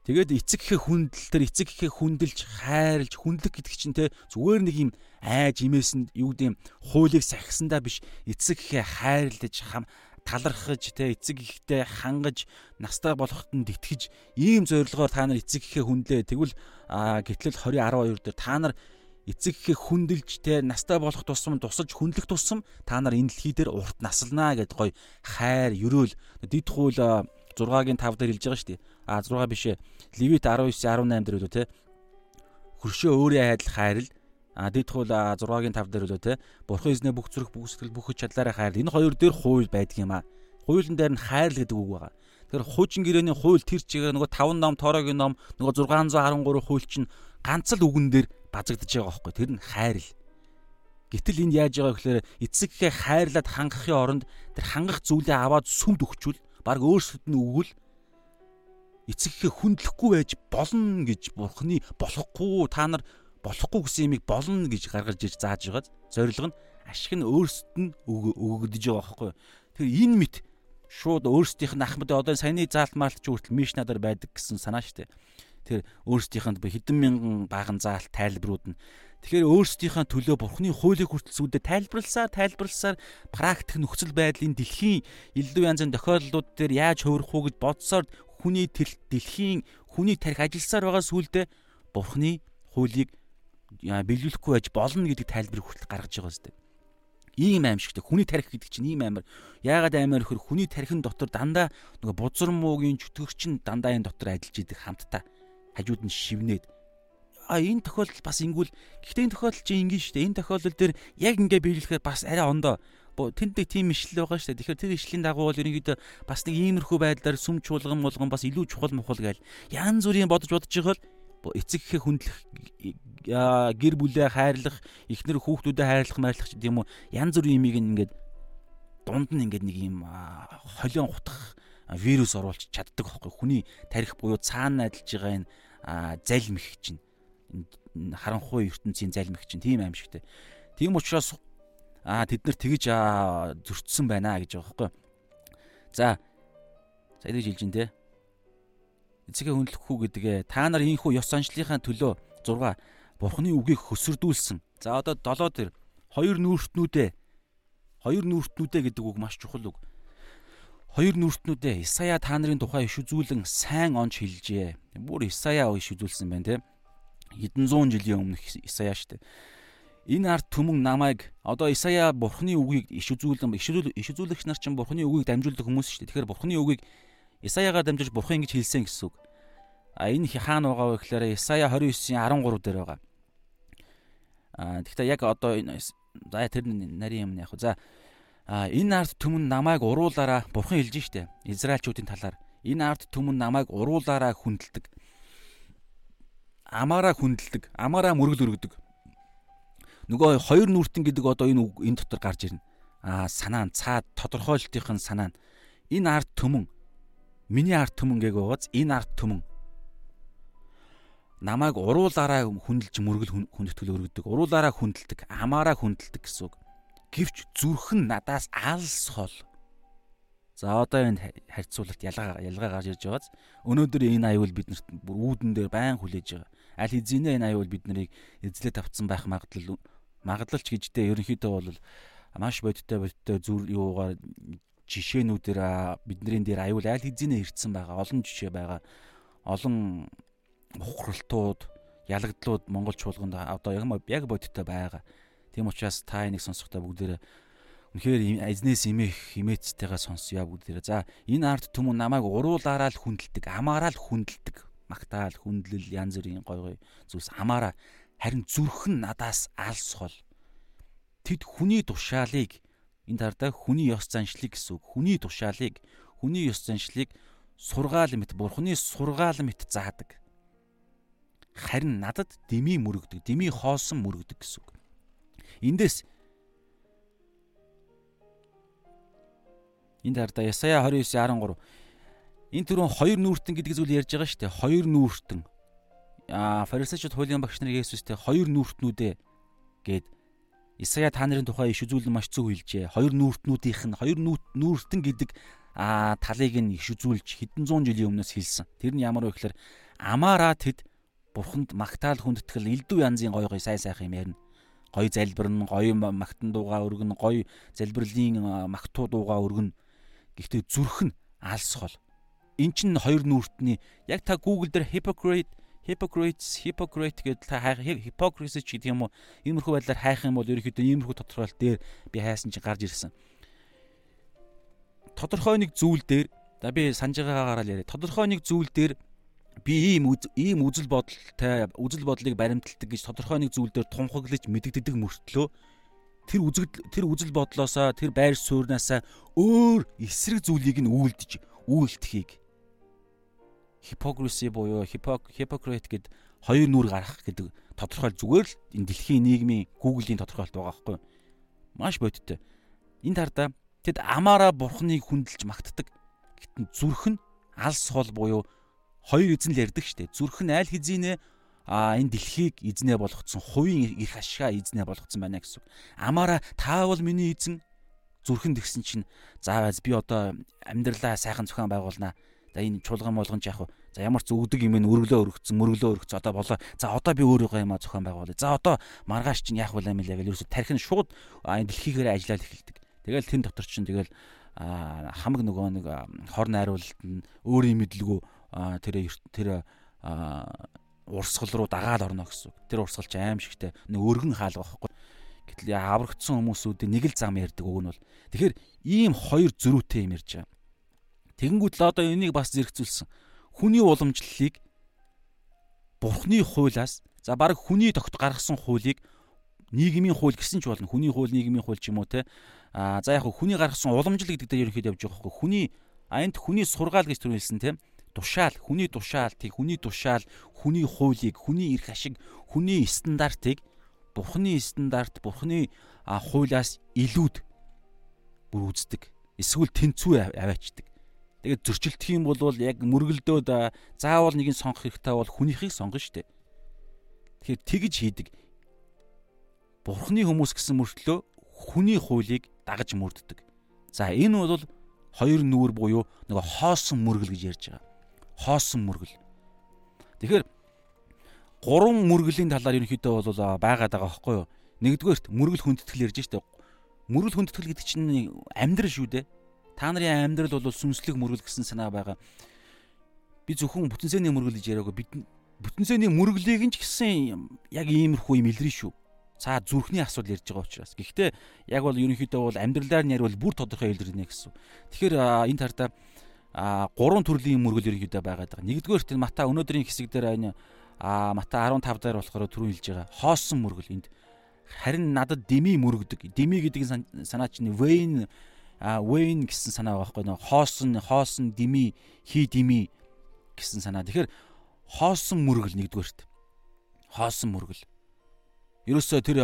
Тэгээд эцэг ихээ хүндэл төр эцэг ихээ хүндэлж хайрлж хүндлэх гэдэг чинь те зүгээр нэг юм айж имээсэнд юу гэдэм хуулийг сахисандаа биш эцэг ихээ хайрлаж хам талархаж те эцэг ихтэй хангаж настай болоход нь итгэж ийм зорилгоор та нар эцэг ихээ хүндлээ тэгвэл гэтлэл 2012 дээр та нар эцэг ихээ хүндэлж те настай болох тусам тусаж хүндлэх тусам та нар энэ дэлхий дээр урт наслнаа гэд гой хайр ерөөл дид хууль 6-гийн 5 дээр хэлж байгаа шүү дээ. А 6 биш ээ. Левит 19 18 дээр үлээ те. Хөршөө өөрийн хайдал хайрл А дэд хул 6-гийн 5 дээр үлээ те. Бурхан эзнээ бүх зүрх бүх сэтгэл бүх хүч чадлаараа хайр. Энэ хоёр дээр хууль байдаг юм а. Хуулийн дээр нь хайр л гэдэг үг байгаа. Тэгэхээр хуучин гэрээний хууль тэр чигээр нөгөө 5 ном, торогийн ном, нөгөө 613 хууль чинь ганц л үгэн дээр базагдж байгаа байхгүй. Тэр нь хайр л. Гэтэл энд яаж байгаа гэхээр эцэгхээ хайрлаад хангахын оронд тэр хангах зүйлээ аваад сүмд өгчүүл баг өөрсдөд нь өгвөл эцэгхээ хүндлэхгүй байж болно гэж бурхны болохгүй та нар болохгүй гэсэн юмыг болно гэж гаргаж иж зааж байгаад зорилго нь ашиг нь өөрсдөд нь өгөгдөж байгаа байхгүй. Тэгэхээр энэ мэт шууд өөрсдийнх нь ахмад одоо саяны заалт маалт ч хүртэл мишнадаар байдаг гэсэн санаа штэ. Тэр өөрсдийнх нь хэдэн мянган баган заалт тайлбарууд нь Тэгэхээр өөрсдийнхээ төлөө бурхны хуулийг хүртэл сүудэ тайлбарласаар тайлбарласаар практик нөхцөл байдлын дэлхийн илүү янзын тохиолдлууд дээр яаж хувирах уу гэж бодсоор хүний дэлхийн хүний тарих ажилласаар байгаа сүулдэ бурхны хуулийг биелүүлэхгүй байж болно гэдэг тайлбарыг хүртэл гаргаж байгаа зү. Ийм аимшигтэй хүний тарих гэдэг чинь ийм амар. Яагаад амар хөр хүний тарихын дотор дандаа нөгөө бузар муугийн чөтгөрчин дандаа энэ дотор ажиллаж идэг хамтдаа хажууд нь шивнээд а энэ тохиолдол бас ингүүл гэхдээ энэ тохиолдол чи ингэ шүү дээ. Энэ тохиолдол дээр яг ингэ биелэхээр бас арай ондоо тэнд нэг тийм ишлэл байгаа шүү дээ. Тэгэхээр тэр ишлийн дагуу бол ерөнхийдөө бас нэг иймэрхүү байдлаар сүм чуулган болгон бас илүү чухал мухал гээл янз бүрийн бодож бодож байгаа л эцэг ихэ хүндлэх гэр бүлээ хайрлах эхнэр хүүхдүүдэд хайрлах майрлах ч гэдэм үү янз бүрийн имийг ингээд дунд нь ингээд нэг юм холион хутгах вирус оруулж чаддаг байхгүй хүний тарих буюу цаана найдалж байгаа энэ залмих чинь харанхуй ертөнцийн залмих чинь тийм аимшигтэй. Тийм учраас аа тэд нар тэгж зөрчсөн байна гэж байгаа байхгүй. За сая гэж хэлж ин тээ. Эцэгээ хүндлэхгүй гэдгээ та нар ийхүү ёс заншлийнхаа төлөө 6 бурхны үгийг хөсөрдүүлсэн. За одоо 7 дээр хоёр нүүртнүүдээ хоёр нүүртнүүдээ гэдэг үг маш чухал үг. Хоёр нүүртнүүдээ Исая та нарын тухай иш үзүүлэн сайн онч хэлжээ. Бүр Исая иш үзүүлсэн байна те хэдэн зуун жилийн өмнөх Исая штэ. Энэ арт түмэн намайг одоо Исая бурхны үгийг иш үзүүлэн иш үзүүлэгч нар чинь бурхны үгийг дамжуулдаг хүмүүс штэ. Тэгэхээр бурхны үгийг Исаягаа дамжуулж бурхан ингэж хэлсэн гэсэн үг. А энэ хаана байгаа вэ гэхээр Исая 29-ийн 13 дээр байгаа. А тэгэхээр яг одоо за тэр нарийн юм яг за а энэ арт түмэн намайг уруулаараа бурхан хэлж штэ. Израильчүүдийн талаар энэ арт түмэн намайг уруулаараа хүндэлдэг амаараа хүндэлдэг, амаараа мөргөл өргөдөг. Нөгөө хоёр нүртэн гэдэг одоо энэ энэ дотор гарч ирнэ. Аа санаа нь цаад тодорхойлтын санаа нь энэ арт төмөн миний арт төмөн гээг байгааз энэ арт төмөн намайг уруулаараа хүндэлж мөргөл хүндэтгэл өргөдөг. Уруулаараа хүндэлдэг, амаараа хүндэлдэг гэсэн үг. Гэвч зүрхэн надаас алс хол. За одоо энэ харьцуулалт ялгаа ялгаа гарч ирж байгааз өнөөдөр энэ аюул биднэрт бүр үүдэн дээр байн хүлээж байгаа аль хэзээ энэ аюул бид нарыг эзлээд авцсан байх магадлал магадлалч гэждээ ерөнхийдөө бол маш бодиттой бодиттой зүр юугаар жишээнүүдээр бидний дээр аюул аль хэзээ ирдсэн байгаа олон жишээ байгаа олон ухралтууд ялагдлууд Монгол чуулганд одоо яг бодиттой байгаа. Тийм учраас та энийг сонсохдоо бүгдээрээ үнэхээр эзнээс имэх химээцтэйгээ сонсъё бүгдээрээ. За энэ арт түмэн намайг уруулаараа л хүндэлдэг, амаараа л хүндэлдэг магтаал, хүндлэл, янз бүрийн гой гой зүйлс амаараа харин зүрх нь надаас алс хол. Тэд хүний тушаалыг энэ тардаа хүний ёс заншлыг гэсэн үг. Хүний тушаалыг, хүний ёс заншлыг сургаал мэт, бурхны сургаал мэт заадаг. Харин надад деми мөрөгдөг, деми хоосон мөрөгдөг гэсэн үг. Эндээс Энд хардаа Исая 29:13 энэ түрүүн хоёр нүүртэн гэдэг зүйл ярьж байгаа шүү дээ. Хоёр нүүртэн. Аа фарисеучуд хуулийн багш нар Есүстэй хоёр нүүртнүүдээ гээд Исая та нарын тухай иш үзүүлэн маш зөв хэлжээ. Хоёр нүүртнүүдийнх нь хоёр нүүртэн гэдэг аа талыг нь иш үзүүлж хэдэн зуун жилийн өмнөөс хэлсэн. Тэр нь ямар вэ гэхээр амаараа тэд бурханд магтаал хүндэтгэл элдв янзын гой гой сай сайхан юм ярина. Гой залбирна, гой магтан дуугаа өргөн, гой залбирлын магтуу дуугаа өргөн. Гэхдээ зүрх нь алс хол. Эн чинь хоёр нүүртний яг та Google дээр hypocrite hypocrites hypocrite гэдэг та хайх hypocrisy ч гэдэг юм уу иймэрхүү байдлаар хайх юм бол ерөөхдөө иймэрхүү тодорхойлолт дээр би хайсан чинь гарч ирсэн. Тодорхой нэг зүйл дээр за би санаж байгаагаар л яриа. Тодорхой нэг зүйл дээр би ийм ийм үзэл бодолтой үзэл бодлыг баримталдаг гэж тодорхой нэг зүйл дээр тунхаглаж мэддэгдэг мөртлөө тэр үзэл тэр үзэл бодлоосоо тэр байр суурнаасаа өөр эсрэг зүйлийг нь үйлдэж үйлдэхийг hypocrisy буюу hypocrite гэд хоёр нүур гарах гэдэг тодорхойл зүгээр л энэ дэлхийн нийгмийн Google-ийн тодорхойлт байгаа байхгүй маш бодиттой. Энд хардаа тэд амаараа бурхныг хүндэлж магтдаг. Гэтэн зүрх нь алс хол буюу хоёр эзэн л ярьдаг штэ. Зүрх нь аль хэзээ а энэ дэлхийг эзнээ болгоцсон хувийн их ашгаа эзнээ болгоцсон байна гэсэн. Амаараа таавал миний эзэн зүрхэнд гисэн чинь заавал би одоо амьдралаа сайхан зохион байгуулнаа За энэ чуулган болгон ч яг за ямар ч өгдөг юм ин өргөлөө өргөцсөн мөргөлөө өргөц одоо болоо. За одоо би өөрийгөө юм а зохион байгуулъя. За одоо маргааш чинь яах вэ юм лээ гэж ерөөсө тархин шууд дэлхийгээр ажиллаад эхэлдэг. Тэгэл тэн дотор чинь тэгэл хамаг нөгөө нэг хор найруулалт нь өөрийн мэдлэгөө тэр тэр урсгал руу дагаад орно гэсэн. Тэр урсгал ч аимшигтэй нэг өргөн хаалга байхгүй. Гэтэл аврагдсан хүмүүсүүдийн нэг л зам ярьдаг үг нь бол тэгэхээр ийм хоёр зөрүүтэй юм ярьж байгаа. Тэгэнгүүт л одоо энийг бас зэрэгцүүлсэн. Хүний уламжлалыг Бурхны хуулиас за баг хүний тогт гаргасан хуулийг нийгмийн хууль гэсэн ч болно. Хүний хууль, нийгмийн хууль ч юм уу те. А за яг хүний гаргасан уламжлал гэдэг дээр ерөнхийдөө явж байгаа байхгүй. Хүний аянт хүний сургаал гэж төрүүлсэн те. Тушаал, хүний тушаалтыг, хүний тушаал, хүний хуулийг, хүний эрх ашиг, хүний стандартыг Бурхны стандарт, Бурхны хуулиас илүүд бүр үздэг. Эсвэл тэнцүү аваачдаг. Тэгээд зөрчилдөх юм бол яг мөргөлдөөд заавал нэгийг сонгох хэрэгтэй бол хүнийхийг сонгоно шүү дээ. Тэгэхээр тэгж хийдэг. Бурхны хүмүүс гэсэн мөртлөө хүний хуулийг дагаж мөрддөг. За энэ бол хоёр нүүр буюу нөгөө хоосон мөргөл гэж ярьж байгаа. Хоосон мөргөл. Тэгэхээр гурван мөргөлийн талаар ерөнхийдөө бол байгаад байгаа байхгүй юу? Нэгдүгээрт мөргөл хүндэтгэл ярьж штэ. Мөргөл хүндэтгэл гэдэг чинь амьдрал шүү дээ Та нарын амьдрал бол сүнслэг мөргөл гэсэн санаа байгаа. Би зөвхөн бүтэн зэний мөргөл гэж яриагүй. Бид бүтэн зэний мөргөлийг нь ч гэсэн яг иймэрхүү юм илрэн шүү. Цаа зүрхний асуудал ярьж байгаа учраас. Гэхдээ яг бол ерөнхийдөө бол амьдралаар нь ярил бүр тодорхой илэрнэ гэсэн. Тэгэхээр энэ тартаа а гурван төрлийн мөргөл ерөнхийдөө байгаад байгаа. Нэгдүгээр нь Мата өнөөдрийн хэсэг дээр а Мата 15 дээр болохоор түрүү хэлж байгаа. Хоосон мөргөл энд харин надад дими мөрөгдөг. Дими гэдэг санаа чинь а Wayne гэсэн санаа байгаа байхгүй нөө хоосон хоосон дими хи дими гэсэн санаа. Тэгэхээр хоосон мөргөл нэгдүгээрт. Хоосон мөргөл. Ерөөсөө тэр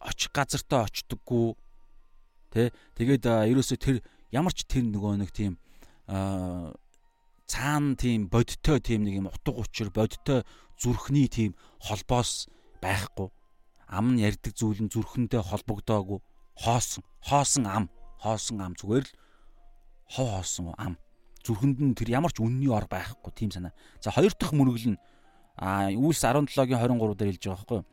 очих газартаа очдоггүй тэ тэгээд ерөөсөө тэр ямар ч тэр нөгөө нэг тийм цаана тийм бодтой тийм нэг юм утга учир бодтой зүрхний тийм холбоос байхгүй ам нь ярддаг зүйл нь зүрхэндээ холбогдоогүй хоосон. Хоосон ам. Хоосон ам. Зүгээр л хов хоосон ам. Зүрхэнд нь тэр ямар ч үнний ор байхгүй тийм санаа. За хоёр дахь мөргөл нь а Үлс 17-гийн 23 дээр хэлж байгаа байхгүй. Юу?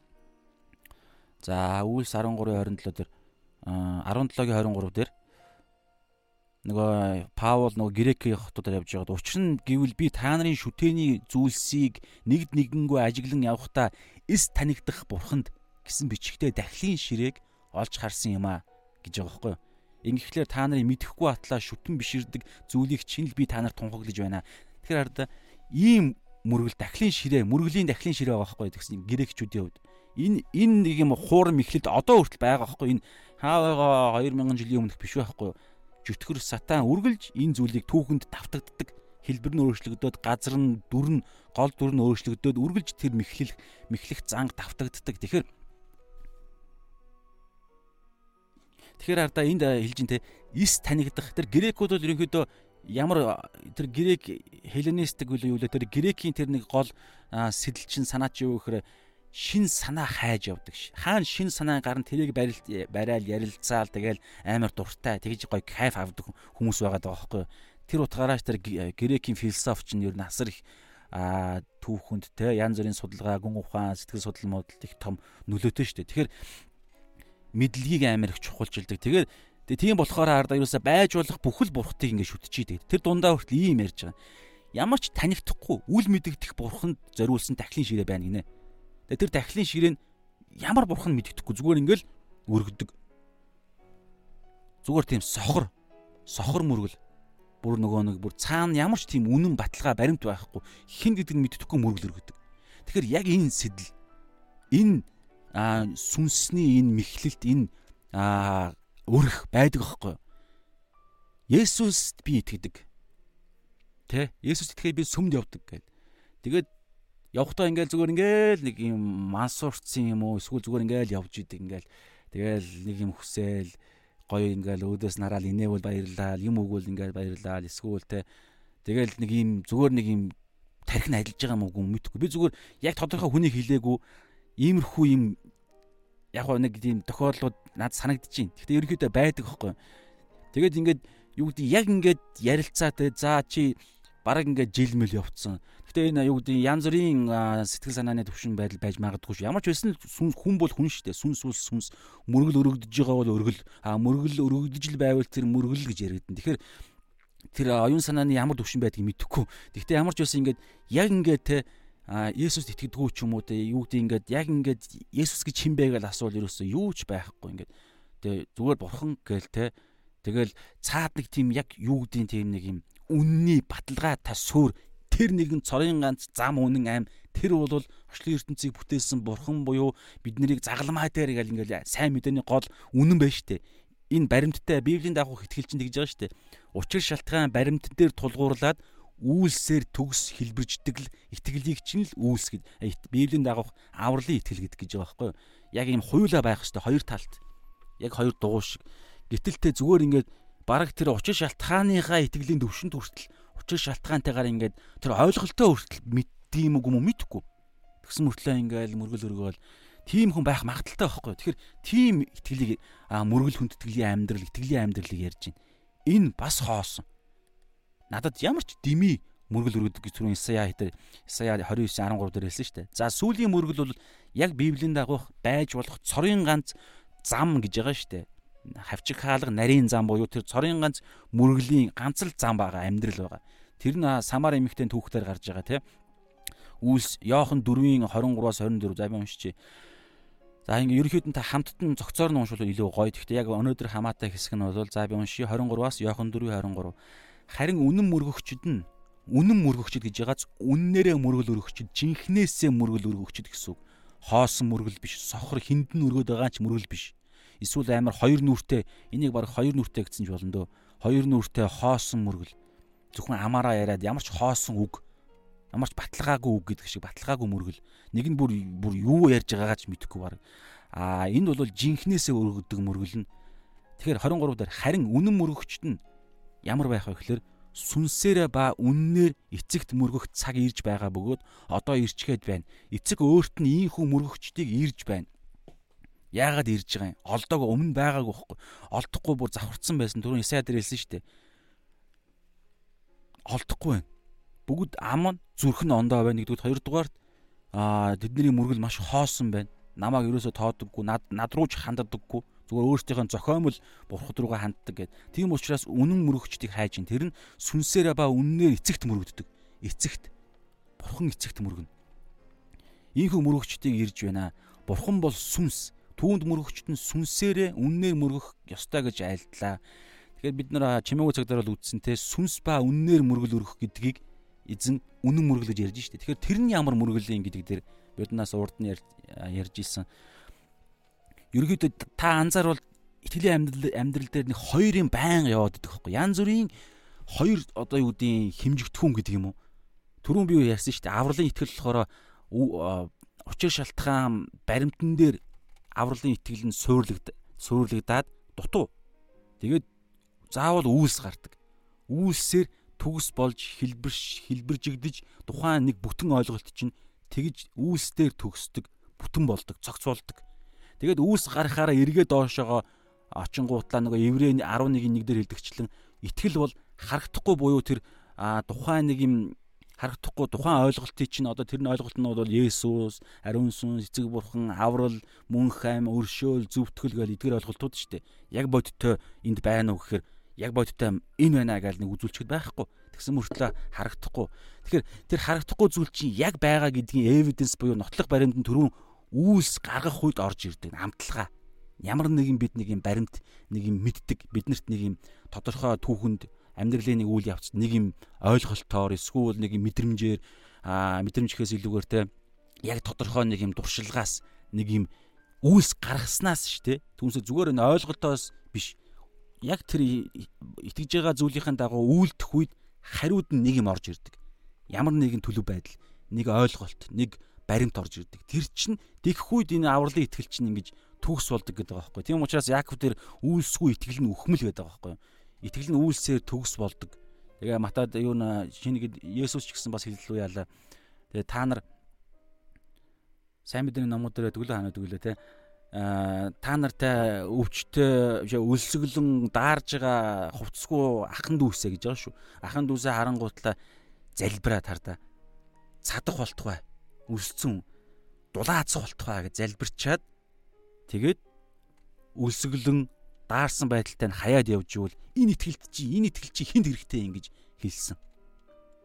За Үлс 13-ийн 27 дээр 17-гийн 23 дээр нөгөө Паул нөгөө Грекийн хотуудаар явж байгаад учир нь гэвэл би та нарын шүтээний зүйлсийг нэгд нэгэнгөө ажиглан явхдаа эс танигдах бурханд гэсэн бичгтээ дахлын ширээг олж харсан юм а гэж байгаа байхгүй юу. Ингэхлээр та нарын мэдхгүй атлаа шүтэн биширдэг зүйлийг чинь л би та нарт тунхаглаж байна. Тэгэхээр хараа ийм мөргөл дахлын ширээ, мөргөлийн дахлын ширээ байгаа байхгүй гэсэн грекчүүдийн хувьд. Энэ энэ нэг юм хуурам ихлэд одоо хүртэл байгаа байхгүй энэ хаа 2000 жилийн өмнөх биш байхгүй жөтгөр сатан үргэлж энэ зүйлийг түүхэнд давтагддаг хэлбэр нь өөрчлөгдөд газар нь дүр нь гол дүр нь өөрчлөгдөд үргэлж тэр мэхлэх мэхлэх занг давтагддаг. Тэгэхээр Тэгэхээр ардаа энд хэлж ин те ис танигдах тэр грекүүд бол ерөнхийдөө ямар тэр грек хеленистик үл юу лээ тэр грекийн тэр нэг гол сэтэл чин санаа чи юу гэхээр шин санаа хайж явдаг ш. Хаана шин санаа гарна тэрийг барайл ярилцаал тэгэл амар дуртай тэгж гоё кайф авдаг хүмүүс байгаа даа байхгүй. Тэр утгаараа тэр грекийн философч нь ер нь асар их а түүхэнд те янз бүрийн судалгаа, гүн ухаан, сэтгэл судлал модалд их том нөлөөтэй шүү дээ. Тэгэхээр мэдлэгийг амар их чухалчилдаг. Тэгэхээр тийм болохоор ардаа юусаа байж болох бүхэл бурхтыг ингээд шүтчихийдэг. Тэр дундаа хүртэл ийм ярьж байгаа. Ямар ч танигдахгүй үл мэдэгдэх бурханд зориулсан дахлын ширээ байна гинэ. Тэгээ тэр дахлын ширээ нь ямар бурхан мэддэхгүй зүгээр ингээл өргөдөг. Зүгээр тийм сохор сохор мөргөл бүр нөгөө нэг бүр цаана ямар ч тийм үнэн баталгаа баримт байхгүй хэн гэдэг нь мэддэхгүй мөргөл өргөдөг. Тэгэхээр яг энэ сэтэл энэ сүнсний энэ мэхлэлт энэ өрх байдаг аахгүй. Есүст би итгэдэг. Тэ? Есүст итгэхэд би сүмд явдаг гэл. Тэгээд явхдаа ингээл зүгээр ингээл нэг юм мансуурцсан юм уу эсвэл зүгээр ингээл явж идэг ингээл тэгэл нэг юм хүсэл гоё ингээл өөдөөс нараал инээвэл баярлаа юм өгвөл ингээл баярлаа эсвэл те тэгэл нэг юм зүгээр нэг юм тархин ажиллаж байгаа юм уу мэдхгүй би зүгээр яг тодорхой хүний хэлээгүй иймэрхүү юм яг нэг тийм тохиолдлууд надад санагдчихээн. Гэхдээ ерөнхийдөө байдаг хөөхгүй. Тэгээд ингээд юу гэдэг яг ингээд ярилцаа те за чи бараг ингээд жилмэл явцсан. Гэхдээ энэ юу гэдэг янз бүрийн сэтгэл санааны төвшин байдал байж магадгүй шүү. Ямар ч байсан хүн бол хүн шүү дээ. Сүнс бол сүнс. Мөргөл өргөдөж байгаа бол өргөл. А мөргөл өргөдөж л байвал тэр мөргөл гэж яригдэн. Тэгэхээр тэр оюун санааны ямар төвшин байдгийг мэдэхгүй. Гэхдээ ямар ч байсан ингээд яг ингээд те а Есүст итгэдэггүй ч юм уу те? Юу гэдэг ингээд яг ингээд Есүс гэж хэн бэ гэж асуул ерөөсөө юу ч байхгүй ингээд. Тэгээ зүгээр бурхан гээл те? Тэгэл цаад нэг тийм яг юу гэдэг тийм нэг юм үнний баталгаа та сүр тэр нэгэн цорын ганц зам үнэн аим. Тэр бол орчлын ертөнцийг бүтээсэн бурхан буюу бид нарыг загламаа дээр гэл ингээл сайн мэдээний гол үнэн байна штэ. Энэ баримттай библийн дагуух ихтгэлчин тэгж байгаа штэ. Учир шалтгаан баримт дээр тулгуурлаад үйлсээр төгс хэлбэрждэг л итгэлийг чинь л үйлс гэд библийн дагуух авралын итгэл гэдэг гэж байгаа байхгүй яг ийм хуйлаа байх хэвээр хоёр талт яг хоёр дугуй шиг гítэлтэй зүгээр ингээд бараг тэр учир шалтгааныхаа итгэлийн төвшөнд хүртэл учир шалтгаантайгаар ингээд тэр ойлголтоо хүртэл мэддэг юм уу мэдэхгүй. Тэгсэн мөртлөө ингээд мөргөл өргөөл тийм хүн байх магадaltaй байхгүй. Тэгэхээр тийм итгэлийг мөргөл хүндэтгэлийн амьдрал, итгэлийн амьдралыг ярьж байна. Энэ бас хоосон. Надад ямар ч дими мөргөл өргөдөг гэж түрүүн Исая хэтэр Исая 29 13 дээр хэлсэн шүү дээ. За сүүлийн мөргөл бол яг Библийн дагуух байж болох цорын ганц зам гэж байгаа шүү дээ хавчиг хаалга нарийн зам буюу тэр цорын ганц мөргөлийн ганц л зам байгаа амьдрал байгаа. Тэр нь самар эмэгтэй түүхтэр гарч байгаа тийм. Үйлс Йохан 4-ийн 23-аас 24 за би уншичи. За ингээ ерөөхдөө та хамтд нь зөгцоор нь уншвал илүү гоё. Гэхдээ яг өнөөдөр хамаатай хэсэг нь бол за би уншия 23-аас Йохан 4-23. Харин үнэн мөргөгчд нь үнэн мөргөгчд гэж ягааз үннээрээ мөргөл өргөгчд жинхнээсээ мөргөл өргөгчд гэсэн үг. Хоосон мөргөл биш, сохор хиндэн өргөд байгаа ч мөргөл биш эсвэл амар хоёр нүртэй энийг баг хоёр нүртэй гэсэн ч болно дөө. Хоёр нүртэй хоосон мөргөл. Зөвхөн амаараа яриад ямар ч хоосон үг ямар ч баталгаагүй үг гэдэг шиг баталгаагүй мөргөл. Нэг нь бүр бүр юу ярьж байгаагаа ч мэдэхгүй баг. Аа энд бол жинхнээсээ өргөдөг мөргөл нь. Тэгэхээр 23 дээр харин үнэн мөргөгчт нь ямар байх вэ гэхээр сүнсээрээ ба үннээр эцэгт мөргөх цаг ирж байгаа бөгөөд одоо ирчгээд байна. Эцэг өөрт нь ийм хүн мөргөгчдийг ирж байна. Яагаад ирж байгаа юм? Олдоог өмнө байгаагүй байхгүй. Олдохгүй бүр завхарцсан байсан. Түрүүн Исая дээр хэлсэн шүү дээ. Олдохгүй байна. Бүгд ам нь зүрх нь ондоо байна. Нэгдүгээр хоёрдугаарт аа тэдний мөргөл маш хоосон байна. Намааг ерөөсө тоодоггүй, над над руу ч ханддаггүй. Зүгээр өөрсдийнхөө зохиомл бурхад руугаа ханддаг гэд. Тийм учраас үнэн мөрөгчдийг хайж ин тэр нь сүнсээрээ ба үннээр эцэгт мөрөгддөг. Эцэгт бурхан эцэгт мөргөнө. Ийхүү мөрөгчдийг ирж байна. Бурхан бол сүнс түүнд мөрөгчт нь сүнсээрээ үннээр мөргөх ёстой гэж айлдлаа. Тэгэхээр бид нар чимээгүй цагтаар бол үздсэн те сүнс ба үннээр мөргөл өргөх гэдгийг эзэн үнэн мөргөл гэж ярьж штэ. Тэгэхээр тэр нь ямар мөргөлийн гэдэг дээр биднээс урд нь ярьж исэн. Ерөнхийдөө та анзаарвал итгэлийн амьдрал амьдрал дээр нэг хоёрын байн яваад идэх байхгүй. Янз бүрийн хоёр одоо юу гэдгийг хэмжигдэхүүн гэдэг юм уу? Түрүүн би юу ярьсан шүү дээ. Авралын итгэл болохоор учир шалтгаан баримтан дээр авралын итгэл нь суйрлагдаад суйрлагдаад дутуу. Тэгээд заавал үйлс гардаг. Үйлсээр төгс болж хэлбэрш хэлбэржигдэж тухайн нэг бүтэн ойлголт чинь тэгж үйлсдэр төгсдөг, бүтэн болдог, цогц болдог. Тэгээд үйлс гарахаараа эргээ доошоогоо очингуутлаа нөгөө еврей 11-ийн 1 дээр хэлдэгчлэн итгэл бол харагдахгүй буюу тэр тухайн нэг юм харагдахгүй тухайн ойлголтыг чинь одоо тэр нь ойлголт нь бол Есүс, ариун сүнс, эцэг бурхан, аврал, мөнх ам, өршөөл, зөвтгөл гэл эдгээр ойлголтууд шүү дээ. Яг бодиттой энд байна уу гэхээр яг бодиттой энэ байна гэж нэг үзүүлчихэд байхгүй. Тэгсэн мөртлөө харагдахгүй. Тэгэхээр тэр харагдахгүй зүйл чинь яг байгаа гэдгийн evidence буюу нотлох баримт нь түрүүн үүс гаргах үед орж ирдэг амталгаа. Ямар нэгэн бид нэг юм баримт, нэг юм мэддэг, биднэрт нэг юм тодорхой түүхэнд амьдралын нэг үйл явц нэг юм ойлголтоор эсвэл нэг юм мэдрэмжээр мэдрэмжхээс илүүгээр те яг тодорхой нэг юм дуршилгаас нэг юм үйлс гаргаснаас шүү дээ. Түүнээс зүгээр энэ ойлголтоос биш. Яг тэр итгэж байгаа зүйлийн дагуу үйлдэх үед хариуд нь нэг юм орж ирдэг. Ямар нэгэн төлөв байдал, нэг ойлголт, нэг баримт орж ирдэг. Тэр чинь тэгэх үед энэ авралын итгэл чинь ингэж төгс болдог гэдэг байгаа байхгүй. Тийм учраас Яаков тэр үйлсгүй итгэл нь үхмэл гэдэг байгаа байхгүй итгэл нь үйлсээр төгс болдог. Тэгээ Матад юу н шинэ Есүс ч гэсэн бас хэллүү яалаа. Тэгээ та нар сайн мэдээний номууд дээр төглөө ханаад өглөө те а та нартай өвчтөй өлсгөлэн даарж байгаа хувцсгүй ахан дүүсэ гэж байгаа шүү. Ахан дүүсээ харангуутлаа залбираад хардаа цадах болтугай өлсцэн дулаацсан болтугай гэж залбирчаад тэгээд өлсгөлэн даарсан байдалтай нь хаяад явж ивэл энэ итгэлт чи энэ итгэл чи хинд хэрэгтэй юм гэж хэлсэн.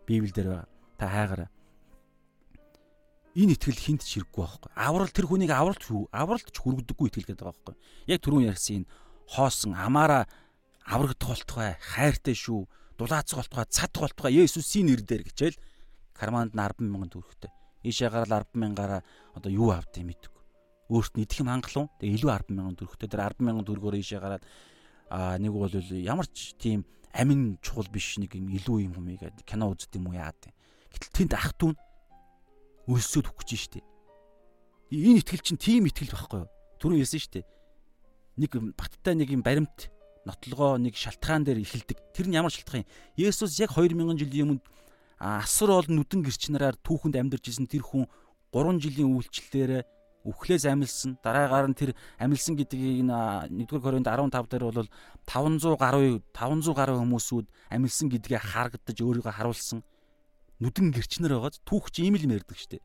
Библиэлд байгаа. Та хайгаараа. Энэ итгэл хинт ч хэрэггүй байхгүй. Аврал тэр хүнийг авралт шүү. Авралт ч хүргдэггүй итгэл гэдэг байгаа байхгүй. Яг түрүүн ярьсан энэ хоосон амаараа аврагдах болтугай хайртай шүү. Дулаацах болтугай цадах болтугай Есүсийн нэрээр гэчээл карманд нь 10 мянган төгрөгтэй. Ийшээ гараад 10 мянгаар одоо юу авдгийг мэд өөрт нь идэх юм хангалуун. Тэгээ илүү 10 мянган төгрөгтэй тэр 10 мянган төгрөгөөр ийшээ гараад аа нэг бол ямар ч тийм амин чухал биш нэг юм илүү юм юм гээд кино үздэг юм уу яад. Гэтэл тэнд ах トゥ н өлсөд өгч штэ. Энэ итгэл чинь тийм итгэл байхгүй юу? Түрүүн хэлсэн штэ. Нэг баттай нэг юм баримт нотлогоо нэг шалтгаан дээр эхэлдэг. Тэр нь ямар шалтгаан юм? Есүс яг 2000 жилийн өмнө асар олон нүдэн гэрч нараар түүхэнд амьдарч исэн тэр хүн 3 жилийн үйлчлэлээр өвхлээс амилсан дараагаар нь тэр амилсан гэдгийг нэгдүгээр Коринт 15 дээр бол 500 гаруй 500 гаруй хүмүүсүүд амилсан гэдгээ харагдаж өөрийгөө харуулсан нүдэн гэрчнэр байгааз түүхч ийм л мэрдэг штеп.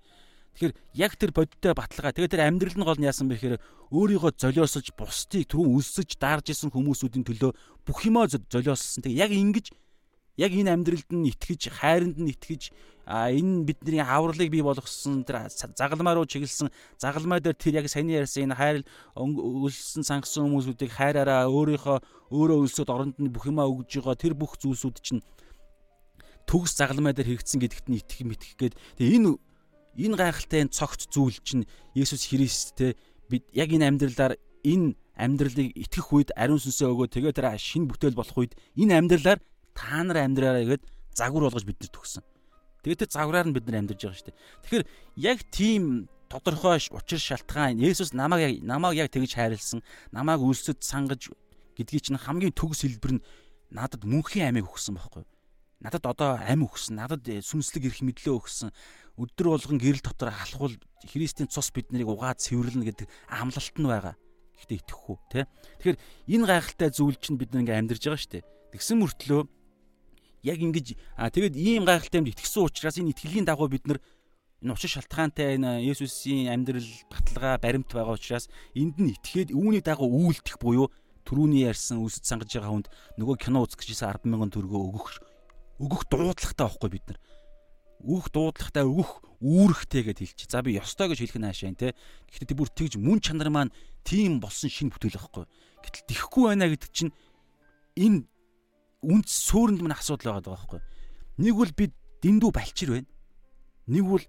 Тэгэхээр яг тэр бодиттой баталгаа тэгээд тэр амьдрал нь гол нь яасан бэ гэхээр өөрийгөө золиосож бусдыг түрүүн өлсөж даарж исэн хүмүүсүүдийн төлөө бүх юмаа золиослсон. Тэгээд яг ингэж яг энэ амьдралд нь итгэж хайранд нь итгэж энэ бидний авралыг бий болгосон тэр загалмаа руу чиглэсэн загалмаа дээр тэр яг саяны ярьсан энэ хайр өлсөн сангасан хүмүүсүүдийг хайраараа өөрийнхөө өөрөө өлсөд оронд нь бүх юмаа өгж байгаа тэр бүх зүйлсүүд чинь төгс загалмаа дээр хэрэгцсэн гэдэгт нь итгэх мэтгэх гээд тэгээ энэ энэ гайхалтай цогц зүйл чинь Есүс Христ те бид яг энэ амьдралаар энэ амьдралыг итгэх үед ариун сүнсээ өгөө тэгээ тэр шинэ бүтээл болох үед энэ амьдралаар та нар амьдраарай гэд загвар болгож биднэрт төгсөн. Тэгээд тэр загвараар нь бид нар амьдарч байгаа шүү дээ. Тэгэхээр яг тийм тодорхой учир шалтгаан Есүс намайг яг намайг яг тэгж хайрлсан, намайг үлсэд сангаж гэдгийг чинь хамгийн төгс хэлбэр нь надад мөнхийн амийг өгсөн байхгүй юу? Надад одоо ам өгсөн, надад сүнслэг эрх мэдлээ өгсөн. Өдөр болгон гэрэл дотор халахвал Христийн цус биднийг угаад цэвэрлэнэ гэдэг амлалт нь байгаа. Гэхдээ итгэхгүй тий. Тэгэхээр энэ гайхалтай зүйл чинь бид нэг амьдарч байгаа шүү дээ. Тэгсэн мөртлөө яг ингэж тэгээд ийм гайхалтай юмд итгэсэн учраас энэ итгэлийн дагуу бид нар энэ учир шалтгаантай энэ Есүсийн амьдрал баталгаа баримт байгаа учраас энд нь итгээд үүний дагуу үйлдэх буюу түрүүний ярьсан үсэд сангаж байгаа хүнд нөгөө кино үзэх гэжсэн 10 мянган төгрөгөө өгөх өгөх дуудлагатай байхгүй бид нар өгөх дуудлагатай өгөх үүрэгтэй гэж хэлчих. За би ёстой гэж хэлэх нь хаашаа те. Гэхдээ тэр бүр тэгж мөн чанар маань тийм болсон шин бүтээл байхгүй. Гэтэл тэхгүй байна гэдэг чинь энэ үнц сөөрөнд мань асуудал байгаа байхгүй. Нэг бол би дэндүү балчир байна. Нэг бол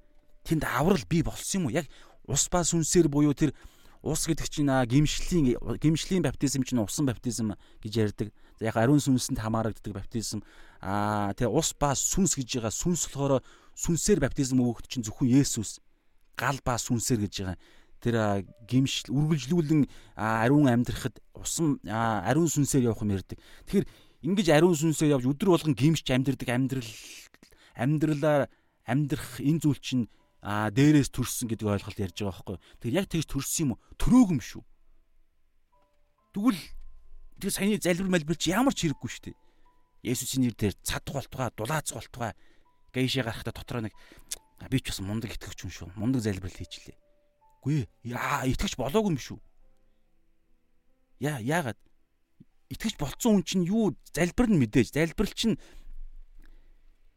тэнд аврал би болсон юм уу? Яг ус ба сүнсээр буюу тэр ус гэдэг чинь гимшлийн гимшлийн баптизм чинь усан баптизм гэж ярьдаг. Яг ариун сүнсэнд хамаарагддаг баптизм. Аа тэгээ ус ба сүнс гэж байгаа сүнс болохоор сүнсээр баптизм өгөхд чинь зөвхөн Есүс гал ба сүнсээр гэж байгаа. тэр гимшил үргэлжлүүлэн ариун амьдрахад усан ариун сүнсээр явах юм ярьдаг. Тэгэхээр ингэж ариун сүнсээр явж өдөр болгон гимшч амьдрдаг амьдрал амьдралаар амьдрах энэ зүйл чинь а дээрээс төрсөн гэдэг ойлголт ярьж байгаа байхгүй. Тэгэхээр яг тэгж төрсөн юм уу? Төрөөг юм шүү. Тэгвэл тэр саяны залбир малбир чи ямар ч хэрэггүй шүү дээ. Есүсийн нэр дээр цадх болтугай, дулаац болтугай гээшээ гарахтаа дотроо нэг би ч бас мундаг итгэвч хүн шүү. Мундаг залбирал хийчихлээ. Гүй яа итгэж болоогүй юм шүү. Яа яагаад итгэж болцсон хүн чинь юу залбир нь мэдээж залбирал чинь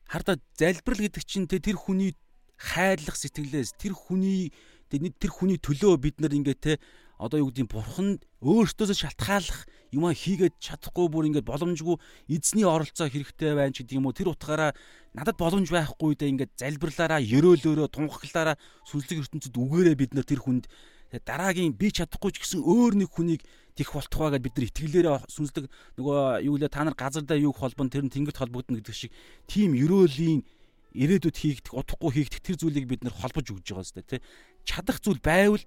хардаа залбирал гэдэг чинь тэр хүний хайрлах сэтгэлээс тэр хүний тэр хүний төлөө бид нар ингээ те одоо юу гэдгийг бурхан өөртөөсөө шалтгааллах юм хийгээд чадахгүй бүр ингээд боломжгүй эзний оролцоо хэрэгтэй байна ч гэдэг юм уу? Тэр утгаараа надад боломж байхгүй дэ ингээд залбирлаараа ерөөлөөрөө тунхаглаараа сүнслэг ертөнцид үгээрээ бид нар тэр хүнд дараагийн би чадахгүй ч гэсэн өөр нэг хүнийг тэх болтугай гэдээ бид нар итгэлээрээ сүнслэг нөгөө юу лээ та нар газар дээр юу холбон тэр нь тэнгэрт холбогдно гэдэг шиг тийм ерөөлийн ирээдүйд хийгдэх удахгүй хийгдэх тэр зүйлийг бид нар холбож өгж байгаа зү тэ чадах зүйл байвал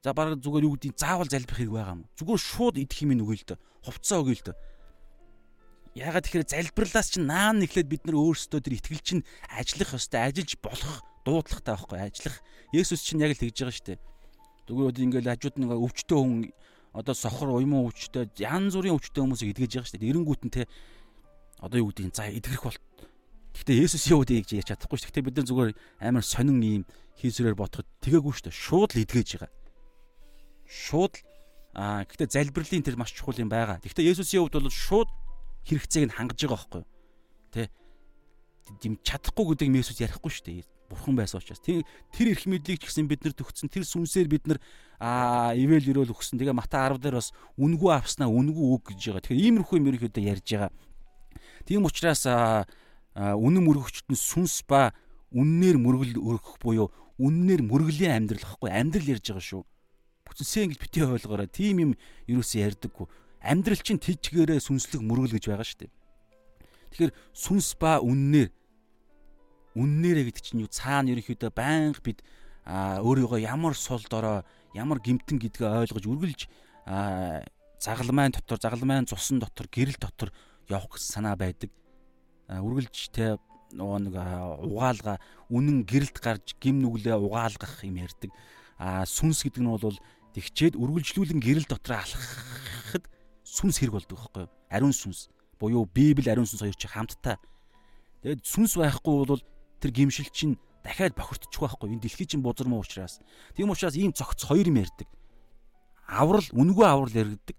За бараг зүгээр юу гэдгийг заавал залбих хэрэг байгаа юм. Зүгээр шууд идэх юм нүгэл дэ. Хувцас өгье л дэ. Ягаад тэгэхээр залбирлаас чинь наан нэхлээд бид нар өөрсдөө тэр итгэл чинь ажиллах ёстой, ажиллаж болох дуудлагатай байхгүй ажиллах. Есүс чинь яг л тэгж байгаа шүү дээ. Зүгээр ингээл хажууд нэг өвчтөө хүн одоо сохор уйман өвчтөө янз бүрийн өвчтөө хүмүүсийг эдгэж байгаа шүү дээ. Эренгүүт нь те одоо юу гэдгийг за эдгэрэх бол Гэхдээ Есүс юу гэдгийг ярьж чадахгүй шүү. Гэхдээ бид нар зүгээр амар сонин ийм хийсвэрээр бодоход тэгээгүй шүү дээ. Шууд л эдгэж байгаа шууд аа гэхдээ залбирлын тэр маш чухал юм байгаа. Гэхдээ Есүсийн хувьд бол шууд хэрэгцээг нь хангаж байгаа байхгүй юу? Тэ юм чадахгүй гэдэг нь Есүс ярихгүй шүү дээ. Бурхан байсан учраас тэр эрх мэдлийг ч гэсэн бид нар төгссөн. Тэр сүнсээр бид нар аа ивэл өрөөл өгсөн. Тэгээ Мата 10 дээр бас үнгүү авснаа үнгүү үг гэж байгаа. Тэгэхээр иймэрхүү юм ерөнхийдөө ярьж байгаа. Тийм учраас үнэн мөрөгчт нь сүнс ба үннээр мөргөл өргөх буюу үннээр мөргөлийн амьдрал гэхгүй амьдрал ярьж байгаа шүү бүтэнсэн гэж бити ойлгоорой. Тим юм юусэн ярьдаггүй. Амьдрал чинь тижгээрээ сүнслэг мөргөл гэж байгаа шүү дээ. Тэгэхээр сүнс ба үннээр үннээрээ гэдэг чинь юу цаана ерөнхийдөө байнга бид өөрийгөө ямар сул дорой ямар гимтэн гэдгээ ойлгож үргэлж загалмайн дотор загалмайн цусан дотор гэрэл дотор явах гэсэн санаа байдаг. Үргэлж те нөгөө нэг угаалга үнэн гэрэлт гарч гим нүглээ угаалгах юм ярьдаг. А сүнс гэдэг нь бол тэгчээд үргэлжлүүлэн гэрэл дотор алхахад сүнс хэрэг болдог байхгүй юу? Ариун сүнс буюу Библи ариун сүнс хоёр чи хамтдаа. Тэгээд сүнс байхгүй бол тэр гимшил чинь дахиад бохирдчих байхгүй энэ дэлхий чинь бузар муу учраас. Тийм учраас ийм цогц хоёр юм ярьдаг. Аврал үнгүй аврал яригддаг.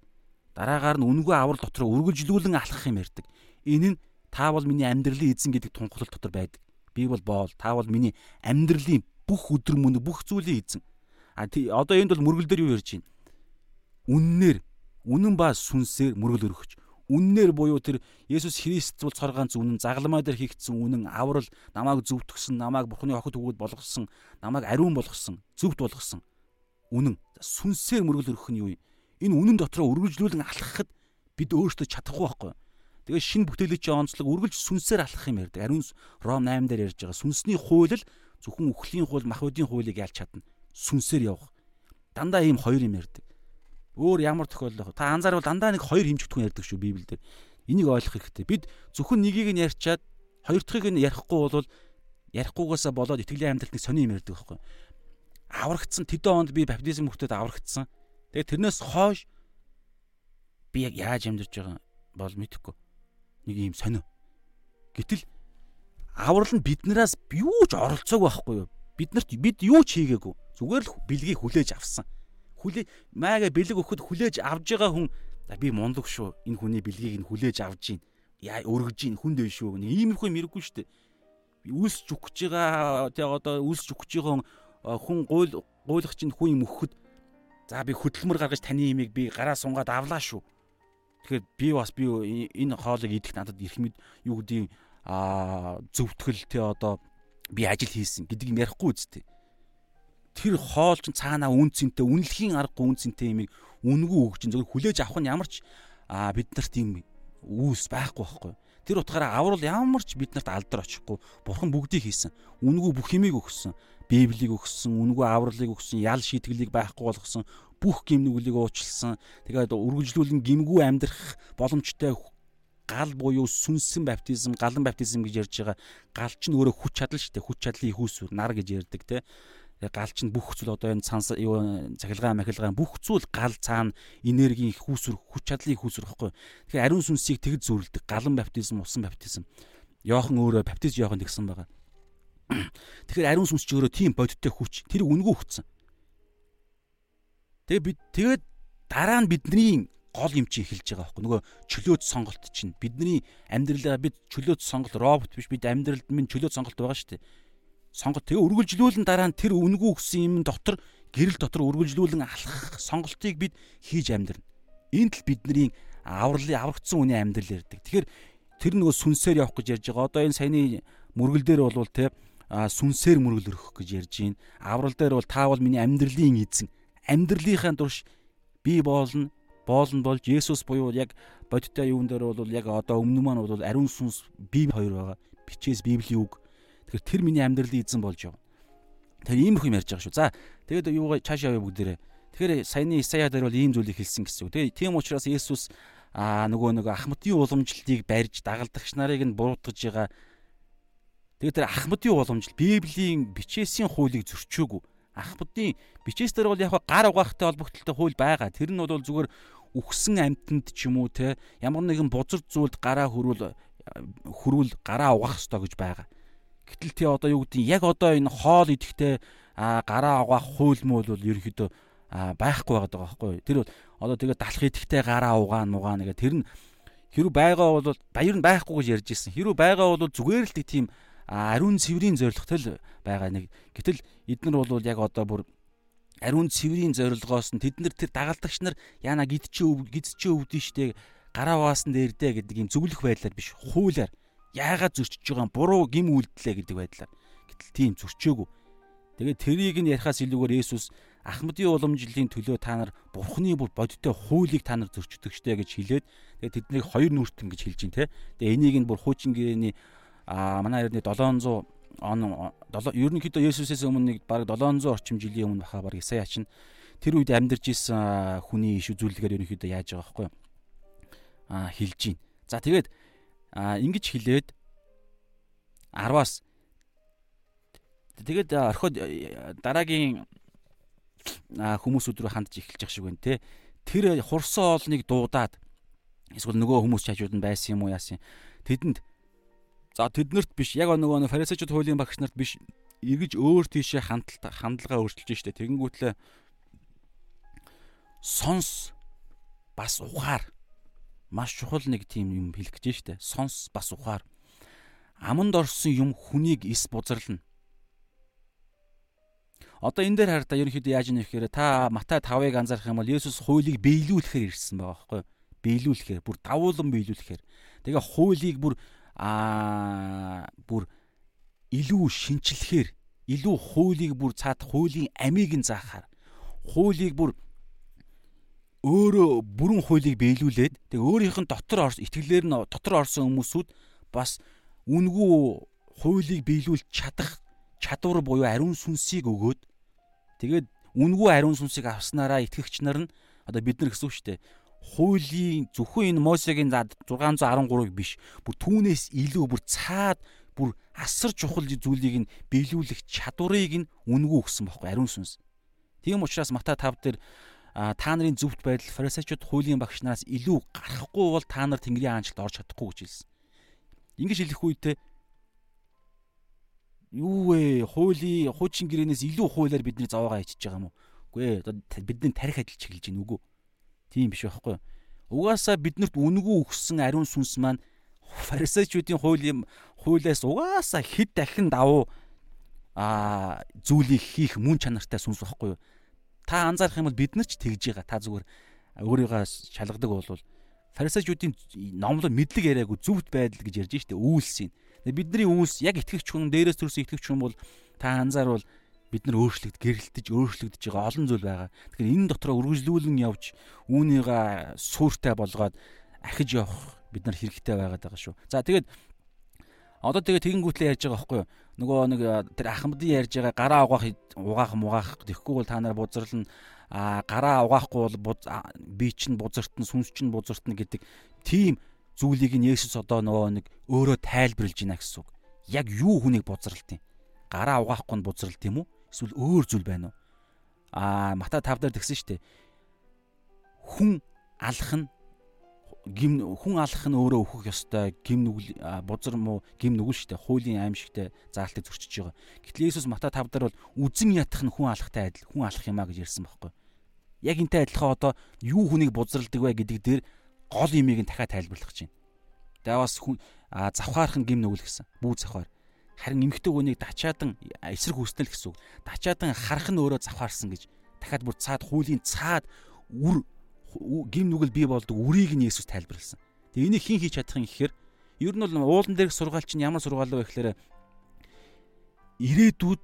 Дараагаар нь үнгүй аврал дотор үргэлжлүүлэн алхах юм ярьдаг. Энэ нь та бол миний амьдралын эзэн гэдэг тунхаглал дотор байдаг. Би бол боол, та бол миний амьдралын бүх өдөр мөн бүх зүйлийн эзэн. А одоо энд бол мөргөл дээр юу ярьж байна? Үннээр үнэн ба сүнсээр мөргөл өргөж. Үннээр буюу тэр Есүс Христ бол цоргаанц үнэн загламаа дээр хийгдсэн үнэн аврал намайг зөвтгсөн, намайг Бурхны охид өгөөд болгосон, намайг ариун болгосон, зөвхт болгосон. Үнэн. Сүнсээр мөргөл өргөх нь юу юм? Энэ үнэн дотроо үргэлжлүүлэн алхахад бид өөрсдөө чадахгүй байхгүй. Тэгээ шинэ бүтээлийн онцлог үргэлж сүнсээр алхах юм ярьдаг. Ариун Ром 8 дээр ярьж байгаа. Сүнсний хууль л зөвхөн үхлийн хууль, махбодийн хуулийг ялж чадна сүнсээр явах. Дандаа ийм хоёр юм ярьдаг. Өөр ямар тохиолдол та анзаарвал дандаа нэг хоёр хэмжигдэхүүн ярьдаг шүү Библиэлд. Энийг ойлгох хэрэгтэй. Бид зөвхөн нэгийг нь ярьчаад хоёр дахьыг нь ярихгүй бол ярихгүйгээсээ болоод итгэлийн амьдралд нэг сони юм ярьдаг байхгүй. Аврагдсан тэдэн онд би баптизм хүртээд аврагдсан. Тэгээд тэрнээс хойш би яг яаж амьдарч байгаа бол мэдэхгүй. Нэг юм сонио. Гэтэл аврал нь биднээс юу ч оролцоог байхгүй юу? Биднэрт бид юу ч хийгээгүй. Зүгээр л бэлгийг хүлээж авсан. Хүлээ маяга бэлэг өгөхөд хүлээж авж байгаа хүн би мундаг шүү. Энэ хүний бэлгийг нь хүлээж авж гин. Яа өргөж гин хүн дэв шүү. Иймэрхүү мэрэггүй шүү дээ. Үлсж өгч байгаа тэг одоо үлсж өгч байгаа хүн гуйл гуйлах чинь хүн юм өгөхөд за би хөдөлмөр гаргаж таны имийг би гараа сунгаад авлаа шүү. Тэгэхээр би бас би энэ хоолыг идэх надад ирэх мэд юу гэдгийг а зөвтгөл те одоо би ажил хийсэн гэдгийг юм ярихгүй үсттэй тэр хоол чинь цаанаа үн цэнтэй үнэлхийн аргагүй үн цэнтэй юмыг үнгүй өгч зөвхөн хүлээж авах нь ямар ч а бид нарт юм үүс байхгүй байхгүй. Тэр утгаараа аврал ямар ч бид нарт алдар очихгүй. Бурхан бүгдийг хийсэн. Үнгүй бүх юмыг өгсөн. Библийг өгсөн, үнгүй авралыг өгсөн, ял шийтгэлийг байхгүй болгосон, бүх гим нүглийг уучлсан. Тэгээд үргэлжлүүлэн гимгүү амьдрах боломжтой гал буюу сүнсэн баптизм, галан баптизм гэж ярьж байгаа. Гал ч нөөрэ хүч чадал шүү дээ. Хүч чадлын хүүсвэр нар гэж ярьдаг те. Гал чинь бүх зүйл одоо энэ цанс юу цахилгаан махилгаан бүх зүйл гал цаана энергийн хүүсвэр, хүч чадлын хүүсвэр гэхгүй. Тэгэхээр ариун сүнсийг тэгж зөрлөдөг. Галан баптизм, усан баптизм. Йохан өөрөө баптиз Йохан гэсэн байгаа. <clears throat> Тэгэхээр ариун сүнс ч өөрөө тийм бодиттой хүч. Тэр үнгүү өгцөн. Тэгээ бид тэгээд дараа нь бидний гол юм чи эхэлж байгаа байхгүй нөгөө чөлөөт сонголт чинь бидний амьдралаа бид чөлөөт сонголт робот биш бид амьдралд минь чөлөөт сонголт байгаа шүү дээ сонгот тэгээ үргэлжлүүлэн дараа нь тэр үнгүү өгсөн юм дотор гэрэл дотор үргэлжлүүлэн алхах сонголтыг бид хийж амьдрна. Энэ л бидний авралын аврагдсан үний амьдрал ярьдаг. Тэгэхээр тэр нөгөө сүнсээр явах гэж ярьж байгаа. Одоо энэ саяны мөргөл дээр бол те сүнсээр мөргөл өрөх гэж ярьж байна. Аврал дээр бол та бол миний амьдралын эзэн. Амьдралынхаа турш би болно боолн болж Есүс буюу яг бодиттой юун дээр бол яг одоо өмнө маань бол ариун сүнс бие хоёр байгаа. Бичээс Библийн үг. Тэгэхээр тэр миний амьдралын эзэн болж явна. Тэр иймэрхүү юм ярьж байгаа шүү. За тэгээд юу цаашаа яваа бүгдээрээ. Тэгэхээр саяны Исая дээр бол ийм зүйлийг хэлсэн гэсэн үг. Тэгээ тийм учраас Есүс аа нөгөө нөгөө Ахмадын уламжлалыг барьж дагалдагч нарыг нь буруутгаж байгаа. Тэгээд тэр Ахмадын уламжлал Библийн бичээсийн хуулийг зөрчөөгүй Ахмадын бичээс дээр бол яг гар угаахтай холбогдлолтой хууль байгаа. Тэр нь бол зүгээр үхсэн амьтанд ч юм уу те ямар нэгэн бузар зүйлд гараа хөрвөл хөрвөл гараа угаах ёстой гэж байгаа. Гэтэл тий одоо юу гэдэг яг одоо энэ хоол идэхтэй гараа угаах хууль мөл бол ерөөхдөө байхгүй байгаа даа байхгүй. Тэр бол одоо тэгээ далах идэхтэй гараа угаан мугаана гэх тэр нь хэрүү байгаа бол баяр нь байхгүй гэж ярьж ирсэн. Хэрүү байгаа бол зүгээр л тийм ариун цэврийн зоригтой л байгаа нэг. Гэтэл эднэр бол яг одоо бүр ариун цэврийн зорилгоос нь тэд нар тэр дагалдагч нар яана гид чи өв гид чи өвдөн штэ гараа угаасан дээр дээ гэдэг юм зөвлөх байдлаар биш хуулиар яагаад зөрчиж байгаа буруу гим үйлдэлээ гэдэг байдлаар гэтэл тийм зөрчөөгүй. Тэгээд тэрийг нь ярихаас илүүгээр Есүс Ахмадын уламжлалын төлөө та нар Бурхны бүр бодиттой хуулийг та нар зөрчдөг штэ гэж хэлээд тэгээд тэднийг хоёр нүртэн гэж хэлж байна те. Тэгээд энийг нь бүр хуучин гэрээний манай эрдний 700 он ерөнхийдөө Есүсээс өмнө нэг бараг 700 орчим жилийн өмнө баха бараг Исая чинь тэр үед амьдарч исэн хүний иш үзүүлэлгээр ерөнхийдөө яаж байгаа байхгүй а хэлж гин. За тэгээд ингэж хэлээд 10-аас тэгээд орхиод дараагийн хүмүүсүүд рүү хандж эхэлж явах шиг байна те. Тэр хурсан оолныг дуудаад эсвэл нөгөө хүмүүс чажууд нь байсан юм уу яасан. Тэдэнд За тэднэрт биш яг нөгөө фарисеучуд хуулийн багш нарт биш эргэж өөр тийшээ хандлага хандлага өөрчилж штэ тэгэнгүүтлээ сонс бас ухаар маш чухал нэг тийм юм хэлэх гэж штэ сонс бас ухаар. Аманд орсон юм хүнийг эс бузарлна Одоо энэ дээр хараа ерөнхийдөө яаж нэх гэхээр та Матай 5-ыг анзаарах юм бол Есүс хуулийг биелүүлэхээр ирсэн байгаа байхгүй биелүүлэхээр бүр давуулан биелүүлэхээр. Тэгээ хуулийг бүр аа бүр илүү шинчлэхээр илүү хуулийг бүр цаад хуулийн амийг нь заахаар хуулийг бүр өөрөө бүрэн хуулийг биелүүлээд тэг өөрийнх нь дотор итгэлээр нь дотор орсон хүмүүсүүд бас үнгүй хуулийг биелүүлж чадах чадвар буюу ариун сүнсийг өгөөд тэгээд үнгүй ариун сүнсийг авснараа итгэгч нар нь одоо бид нар гэсэн үг шүү дээ хуулийн зөвхөн энэ Мосегийн 613-ыг биш бүр түүнээс илүү бүр цаад бүр асар чухал зүйлийг нь биелүүлэх чадварыг нь үнгүй өгсөн байхгүй ариун сүнс. Тийм учраас Матай 5 дээр та нарын зөвхт байдал фарисеучуд хуулийн багш нараас илүү гарахгүй бол та нар Тэнгэрийн хаанчлалд орж чадахгүй гэж хэлсэн. Ингэж хэлэх үедээ юу вэ? Хуулийн хуучин гэрээнээс илүү хуулиар бидний зовоогоо хийчихэж байгаа юм уу? Үгүй ээ. Одоо бидний тарих адил чиглэж гин үгүй. Тийм биш байхгүй. Угаасаа биднэрт үнгүү өгсөн ариун сүнс маань фарисеучуудын хуулийн хуулиас угаасаа хэд дахин давуу а зүйлийг хийх мөн чанартай сүнс байхгүй юу? Та анзаарах юм бол бид нар ч тэгж байгаа. Та зүгээр өөрийгөө шалгадаг бол фарисеучуудын номлол мэдлэг яриаггүй зөвхт байдал гэж ярьж штэ үйлсийн. Бидний үйлс яг итгэгч хүн дээрээс төрсөн итгэгч хүн бол та анзаарвал бид нар өөрчлөгд гэрэлтэж өөрчлөгдөж байгаа олон зүйл байгаа. Тэгэхээр энэ дотроо үргэлжлүүлэн явж үүнийгээ сүртэй болгоод ахиж явах бид нар хэрэгтэй байгаад байгаа шүү. За тэгээд Одоо тэгээ тэгэнгүүтлээ ярьж байгаа байхгүй юу? Нөгөө нэг тэр ахмадын ярьж байгаа гараа угаах угаах мугаах тэгэхгүй бол та нар бузарлна а гараа угаахгүй бол би чинь бузартна сүнс чинь бузартна гэдэг тийм зүйлийг нь Есүс одоо нөгөө нэг өөрөө тайлбарлаж байна гэсэн үг. Яг юу хүнийг бузралт юм? Гараа угаахгүй нь бузралт юм уу? Эсвэл өөр зүйл байна уу? Аа Матай 5 дээр тэгсэн шүү дээ. Хүн алах нь гим хүн алах нь өөрөө өөхөх ёстой гим нүгэл бузар муу гим нүгэл штэ хуулийн аимшигтай заалтыг зөрчиж байгаа. Гэтэл Иесус Матай 5 дээр бол үзен ятах нь хүн алахтай адил хүн алах юмаа гэж ярьсан байхгүй. Яг энтэй адилхан одоо юу хүнийг бузралдаг вэ гэдэг дээр гол имийг нь дахиад тайлбарлах чинь. Тэгээ бас хүн завхаарх нь гим нүгэл гэсэн. Бүү завхаар. Харин эмхтэй хүнийг дачаадан эсрэг хүснэл гэсэн үг. Дачаадан харах нь өөрөө завхаарсан гэж дахиад бүр цаад хуулийн цаад үр гим нүгэл бий болдог үрийг нь Есүс тайлбарлсан. Тэгээ энийг хин хийж чадах юм гэхээр ер нь бол уулан дээрх сургаалч э, нь ямар сургаал вэ гэхээр ирээдүйд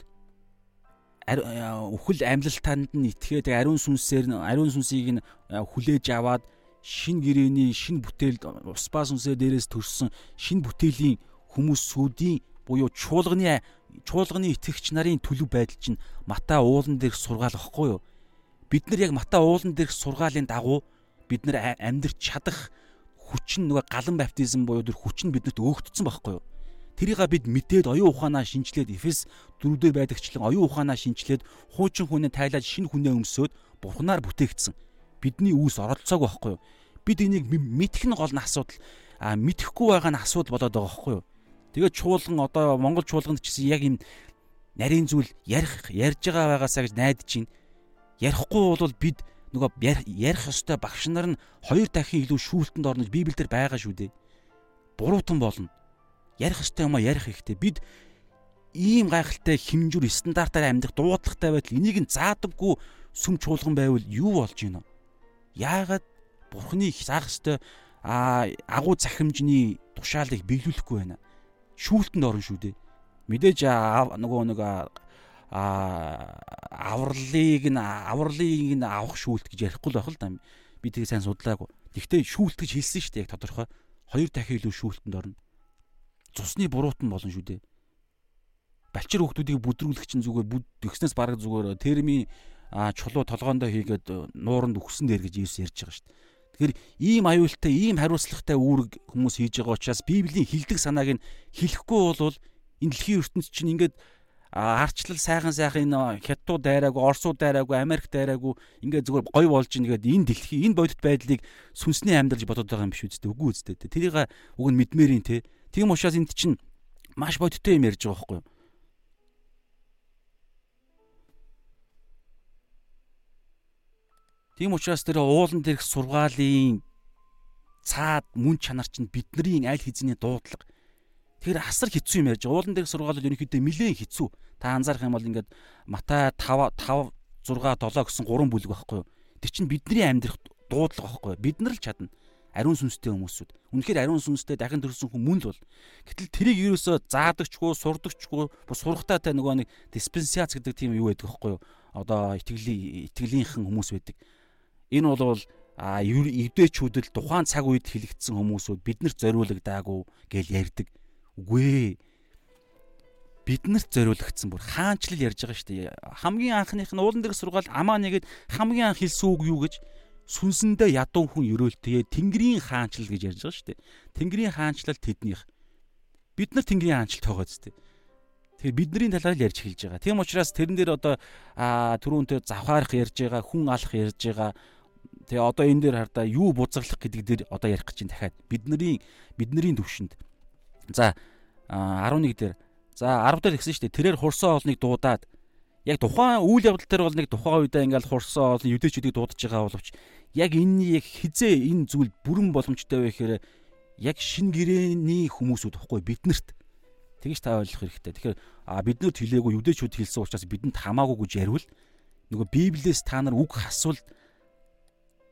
үхэл амьлалтанд нь итгээд ариун сүнсээр ариун сүнсийг нь э, хүлээж аваад шин гэрээний шин бүтээлд ус ба сүнсээр дээрээс төрсэн шин бүтээлийн хүмүүсүүдийн буюу чуулганы чуулганы итгэгч нарын төлөв байдал чинь Матай уулан дээрх сургаал واخгүй юу? Бид нар яг Матай уулан дээрх сургаалын дагуу бид нар амьдрч чадах хүч нь нөгөө галан баптизм буюу тэр хүч нь биднэрт өөгдсөн байхгүй юу? Тэрийг бид мэдээд оюун ухаанаа шинчлээд Эфес 4 дээр байдагчлан оюун ухаанаа шинчлээд хуучин хүнээ тайлаад шинэ хүнээ өмсөөд бурхнаар бүтээгдсэн. Бидний үүс оролцоог байхгүй юу? Бид энийг мэдэх нь гол нь асуудал. А мэдхгүй байгаа нь асуудал болоод байгаа байхгүй юу? Тэгээд чуулган одоо Монгол чуулганд ч гэсэн яг юм нарийн зүйл ярих ярьж байгаа байгаасаа гэж найдаж байна ярихгүй бол бид нөгөө ярих ёстой багш нар нь хоёр дахин илүү шүүлтэнд орнож Библиэлд байгаа шүү дээ. Буруутан болно. Ярих ёстой юм а ярих хэрэгтэй. Бид ийм гайхалтай хэмжүүр стандартаар амьдрах дуудлагатай байтал энийг нь заадаггүй сүм чуулган байвал юу болж гинэ? Яагаад Бурхны заах ёстой агуу захимжны тушаалыг биелүүлэхгүй байна? Шүүлтэнд орно шүү дээ. Мэдээж нөгөө а авралыг нь авралыг нь авах шүүлт гэж ярихгүй л байх л да. Би тэгээ сайн судлаагүй. Гэхдээ шүүлт гэж хэлсэн шүү дээ яг тодорхой. Хоёр дахин илүү шүүлтэнд орно. Цусны буруутан болно шүү дээ. Балчир хүмүүсийг бүдрүүлэх чинь зүгээр бүд төгснөөс бараг зүгээр термийн чулуу толгоондоо хийгээд нууранд өгсөн дээр гэж Иесус ярьж байгаа шүү дээ. Тэгэхээр ийм аюултай, ийм хариуцлагатай үүрэг хүмүүс хийж байгаа учраас Библийн хилдэг санааг нь хэлэхгүй бол энэ дэлхийн ертөнцийн чинь ингээд арчлал сайхан сайхан энэ хятадууд дайраагүй, орсууд дайраагүй, Америк дайраагүй ингээд зүгээр гоё болж ингээд энэ дэлхий энэ бодит байдлыг сүнсний амьдралж бодоод байгаа юм биш үсттэй үгүй үсттэй. Тэрийг уг нь мэдмээрийн те. Тийм учраас энд чинь маш бодиттой юм ярьж байгаа байхгүй юу? Тийм учраас тэр уулан дээрх сургаалын цаад мөн чанар чинь бидний аль хэзний дуудлага Тэгэхээр асар хэцүү юм ярьж байгаа. Уулан дээрх сургаалууд ерөнхийдөө нэлээд хэцүү. Та анзаарах юм бол ингээд Матай 5 5 6 7 гэсэн гурван бүлэг байхгүй юу? Тэр чинь бидний амьдрах дуудлага байхгүй юу? Бид нар л чадна. Ариун сүнстэй хүмүүсүүд. Үнэхээр ариун сүнстэй дахин төрсэн хүн мөн л бол. Гэтэл тэрийг ерөөсөө заадагчгүй, сурдагчгүй, сурахтаа та нөгөө нэг диспенсац гэдэг тийм юу байдаг байхгүй юу? Одоо итгэлийн итгэлийнхэн хүмүүс байдаг. Энэ бол а евдээчүүдэд тухайн цаг үед хэлэгдсэн хүмүүсүүд биднэрт зориулагдаагүй гэж ярьдаг. Үгүй ээ. Биднэрт зориулагдсан бүр хаанчлал ярьж байгаа шүү дээ. Хамгийн анхных нь уулан дээр сургаал амаа нэгэд хамгийн анх хэлсэн үг юу гэж сүнсэндээ ядуу хүн өрөөлтөө Тэнгэрийн хаанчлал гэж ярьж байгаа шүү дээ. Тэнгэрийн хаанчлал тэднийх. Бид нар Тэнгэрийн хаанчлалт байгаа зү. Тэгэхээр бидний талаар л ярьж эхэлж байгаа. Тийм учраас тэрэн дээр одоо түрүүнтэй завхаарах ярьж байгаа, хүн алах ярьж байгаа. Тэгээ одоо энэ дээр хардаа юу бузарлах гэдэг дээр одоо ярих гэж байна дахиад. Бидний бидний төвшөнд За 11 дээр за 10 дээр гисэн шүү дээ. Тэрээр хурсан олныг дуудаад яг тухайн үйл явдал дээр бол нэг тухайн үедээ ингээл хурсан олон юдэчүүдийг дуудаж байгаа боловч яг энэний яг хизээ энэ зүйл бүрэн боломжтой вэ гэхээр яг шин гэрээний хүмүүсүүд ихгүй биднэрт тэгж та ойлгох хэрэгтэй. Тэгэхээр а биднэрт хэлээгүй юдэчүүд хэлсэн учраас бидэнд хамаагүй гэж яривал нөгөө библиэс та нар үг хасвал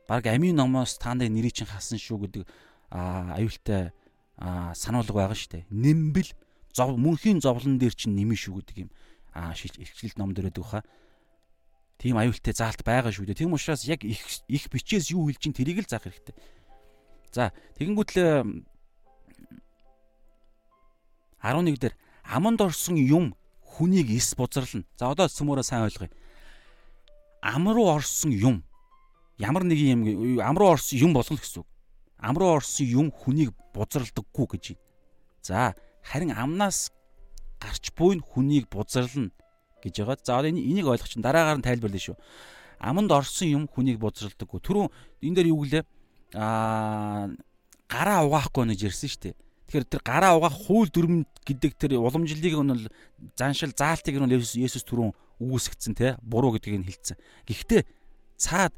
баг амийн номоос та нарын нэрийг чинь хасан шүү гэдэг аюултай сануулга байгаа шүү дээ. Нэмбэл зов мөнхийн зовлон дээр чинь нэмэн шүү гэдэг юм ихчлэлт ном дээр өгөх хаа. Тийм аюултай заалт байгаа шүү дээ. Тийм учраас яг их их бичээс юу хэлж ин тэрийг л заах хэрэгтэй. За тэгэнгүүтлээ 11 дээр аманд орсон юм хүнийг эс бузарлна. За одоо сүмөрөө сайн ойлгоё. Ам руу орсон юм ямар нэг юм ам руу орсон юм болно гэсэн үг. Ам руу орсон юм хүнийг бузралдаггүй гэж байна. За харин амнаас гарч буй нь хүнийг бузарлна гэж байгаа. За одоо энийг ойлгох чинь дараагаар нь тайлбарлана шүү. Аманд орсон юм хүнийг бузралдаггүй. Түрүү энэ дээр юу гэлээ? Аа гараа угаахгүй нэж ирсэн шүү дээ. Тэгэхээр тэр гараа угаах хууль дүрм гэдэг тэр уламжлалыг нь заншил заалтыг нь Есүс түрүүн үүсгэсэн те буруу гэдгийг нь хэлсэн. Гэхдээ цаад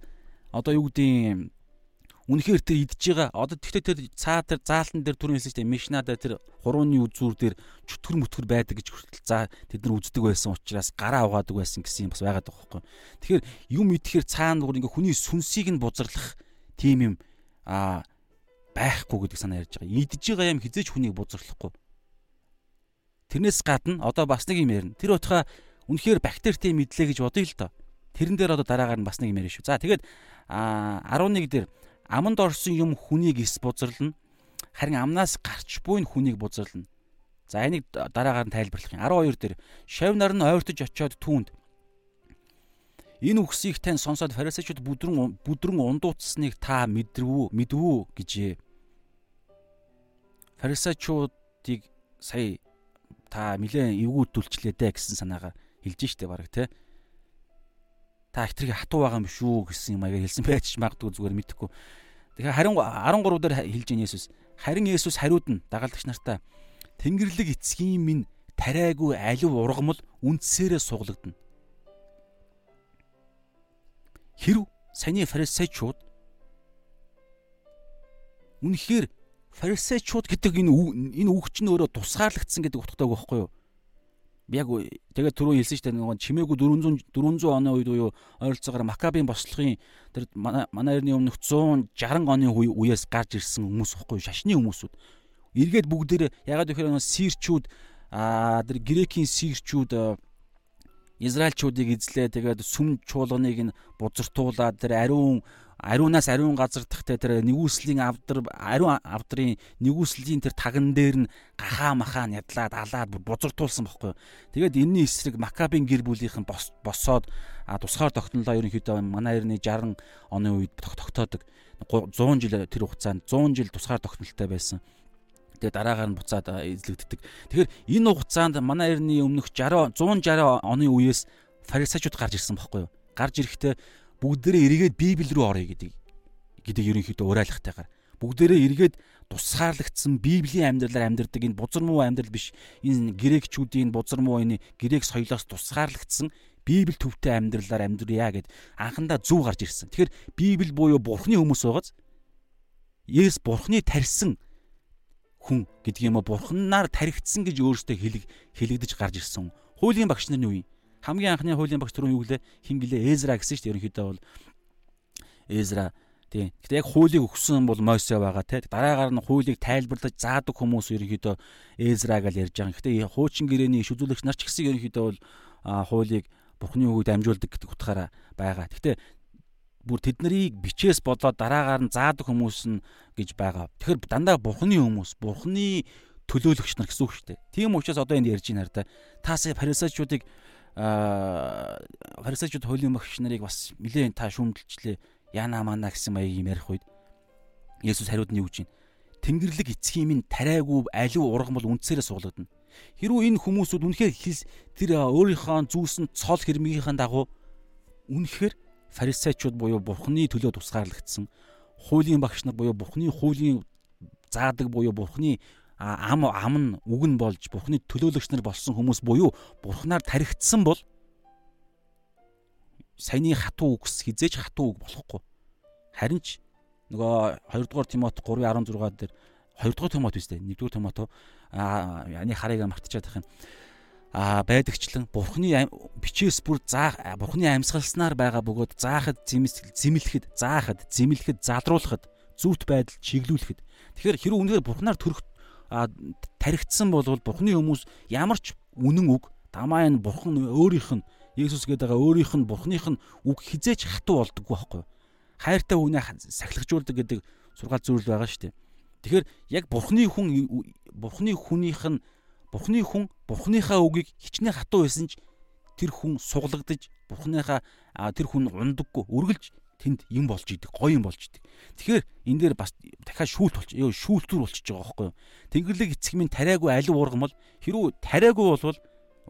одоо юу гэдгийг үнэхээр тэр идж байгаа одоо тэгтээ тэр цаа тэр заалтан дээр түрүүн хэлсэн чинь мишна дээр тэр хурууны үзүүр дээр чөтгөр мөтгөр байдаг гэж хүртэл за тэд нар үздэг байсан учраас гараа угаадаг байсан гэсэн юм бас байгаад байгаа байхгүй. Тэгэхээр юм идэхээр цаана бүр ингээ хүний сүнсийг нь бузарлах тийм юм а байхгүй гэдэг санаа ярьж байгаа. Идж байгаа юм хизээч хүнийг бузарлахгүй. Тэрнээс гадна одоо бас нэг юм ярина. Тэр утгаа үнэхээр бактеритэй мэдлээ гэж бодъё л доо. Тэрэн дээр одоо дараагаар нь бас нэг юм ярина шүү. За тэгээд а 11 дээр аманд орсон юм хүнийг эс бузарлна. Харин амнаас гарч буй нь хүнийг бузарлна. За энийг дараагаар нь тайлбарлах юм. 12 дээр шав нар нь ойртож очиод түүнд энэ үгсийг тань сонсоод фарисеучуд бүдрэн бүдрэн ундууцсныг та мэдрвүү мэдвүү гэжээ. Фарисеучуудыг сая та нэлээд эвгүүдүүлчлээ дээ гэсэн санаагаар хэлж штэ баг те та хитрхи хатуу байгаа юм шүү гэсэн юм аяга хэлсэн байж магадгүй зүгээр мэдэхгүй. Тэгэхээр харин 13 дээр хэлж ийн Есүс харин Есүс хариуд нь дагалдагч нартаа Тэнгэрлэг эцгийн минь тариагүй алив ургамал үндсээрээ суглагдана. Хэрв саяны фарисеучуд үнэхээр фарисеучуд гэдэг энэ энэ үг чинь өөрөө тусгаарлагдсан гэдэг утгатай байхгүй юу? яг тэгээ түрүү хэлсэн шүү дээ нөгөө чимээгүй 400 400 оны үед уу ойролцоогоор Макабийн бослогын тэр манай эртний өмнөх 160 оны үеэс гарч ирсэн хүмүүс ихгүй шашны хүмүүсүүд. Эргээд бүгдээр ягаад гэхээр нөгөө сирчүүд аа тэр грекийн сирчүүд э, израилчуудыг эзлээ тэгээд сүм чуулганыг нь бузартуулаад тэр ариун ариунаас ариун газар дахтай тэр нэгүслийн авдар ариун авдрын нэгүслийн тэр таган дээр нь гахаа махаа нядлаад алаад бузартуулсан байхгүй. Тэгээд энэний эсрэг Макабийн гэр бүлийнхэн босоод тусгаар тогтнолоо ерөнхийдөө манай эртний 60 оны үед тогтоодог 100 жил тэр хугацаанд 100 жил тусгаар тогтнолтой байсан. Тэгээ дараагаар нь буцаад эзлэгддэг. Тэгэхээр энэ хугацаанд манай эртний өмнөх 60 160 оны үеэс фарисеучуд гарч ирсэн байхгүй юу? Гарч ирэхдээ бүгдээрээ эргээд Библи рүү орё гэдэг гэдэг ерөнхийдөө уриалгатайгаар бүгдээрээ эргээд тусгаарлагдсан Библийн амьдралаар амьдардаг энэ бузар муу амьдрал биш энэ грекчүүдийн бузар муу энэ грек соёлоос тусгаарлагдсан Библи төвтэй амьдралаар амьдрья гэд анхандаа зүв гарч ирсэн. Тэгэхээр Библи буюу Бурхны хүмүүс байгааз Есүс Бурхны тарьсан хүн гэдэг юм уу Бурханаар таригдсан гэж өөрөөсөө хэлэг хэлэгдэж гарч ирсэн. Хуулийн багш нарын үе хамгийн анхны хуулийн багш түрүүн юу гэлээ хин гэлээ Эзра гэсэн шүү дээ ерөнхийдөө бол Эзра тийм. Гэтэ яг хуулийг өгсөн бол Мойсе байгаа те. Дараагаар нь хуулийг тайлбарлаж заадаг хүмүүс ерөнхийдөө Эзра гэж ярьж байгаа. Гэтэ хуучин гэрээний иш үзүүлэгч нар ч гэсэн ерөнхийдөө бол хуулийг Бурхны үгүйд амжуулдаг гэдэг утгаараа байгаа. Гэтэ бүр тэд нарыг бичээс болоод дараагаар нь заадаг хүмүүс нь гэж байгаа. Тэгэхээр дандаа Бурхны хүмүүс, Бурхны төлөөлөгч нар гэсэн үг шүү дээ. Тийм учраас одоо энд ярьж байна да. Таасаа фарисеучуудыг фарисеучуд хуулийн багш нарыг бас нэлээд та шүүмжилчлээ яна мана гэсэн маяг юм ярих үед Есүс хариуд нь юу гэж байна? Тэнгэрлэг эцгийн минь тариагүй аливаа ургамал үндсээрээ суглагдана. Хэрвээ энэ хүмүүсүүд үнэхээр тэр өөрийнхөө зүүсэн цол хэрмгийнхаа дагуу үнэхээр фарисеучуд буюу бурхны төлөө тусгаарлагдсан хуулийн багш нар буюу бурхны хуулийн заадаг буюу бурхны ам ам нь үг нь болж бурхны төлөөлөгч нар болсон хүмүүс буюу бурхнаар таригдсан бол саяны хатуу үгс хизээч хатуу үг болохгүй. Харин ч нөгөө 2 дугаар Тимот 3:16 дээр 2 дугаар Тимот биш дээ 1 дугаар Тимот аа яны харыг мартчихад байх юм. Аа байдагчлан бурхны бичээс бүр заах бурхны амьсгалснаар байгаа бөгөөд заахад зэмлэхэд заахад зэмлэхэд залруулахад зүвт байдал чиглүүлэхэд тэгэхээр хэрэг үнээр бурхнаар төрөх таригдсан бол Бурхны хүмүүс ямар ч үнэн үг дамаа энэ Бурхан өөрийнх нь Есүс гэдэг байгаа өөрийнх нь Бурхных нь үг хизээч хатуу болдоггүй байхгүй хайртай хүнээ сахилгажуулдаг гэдэг сургаал зөвлөл байгаа шүү дээ. Тэгэхээр яг Бурхны хүн Бурхны хүнийх нь Бурхны хүн Бурхныхаа үгийг хичнээн хатуу байсан ч тэр хүн суглагдж Бурхныхаа тэр хүн ундаггүй үргэлж тэнд юм болж идэг, гоё юм болж идэг. Тэгэхээр энэ дээр бас дахиад шүүлт болч, ёо шүүлтүр болчихж байгаа байхгүй юу? Тэнгэрлэг эцэг минь тариагүй алив уургам бол хэрүү тариагүй болвол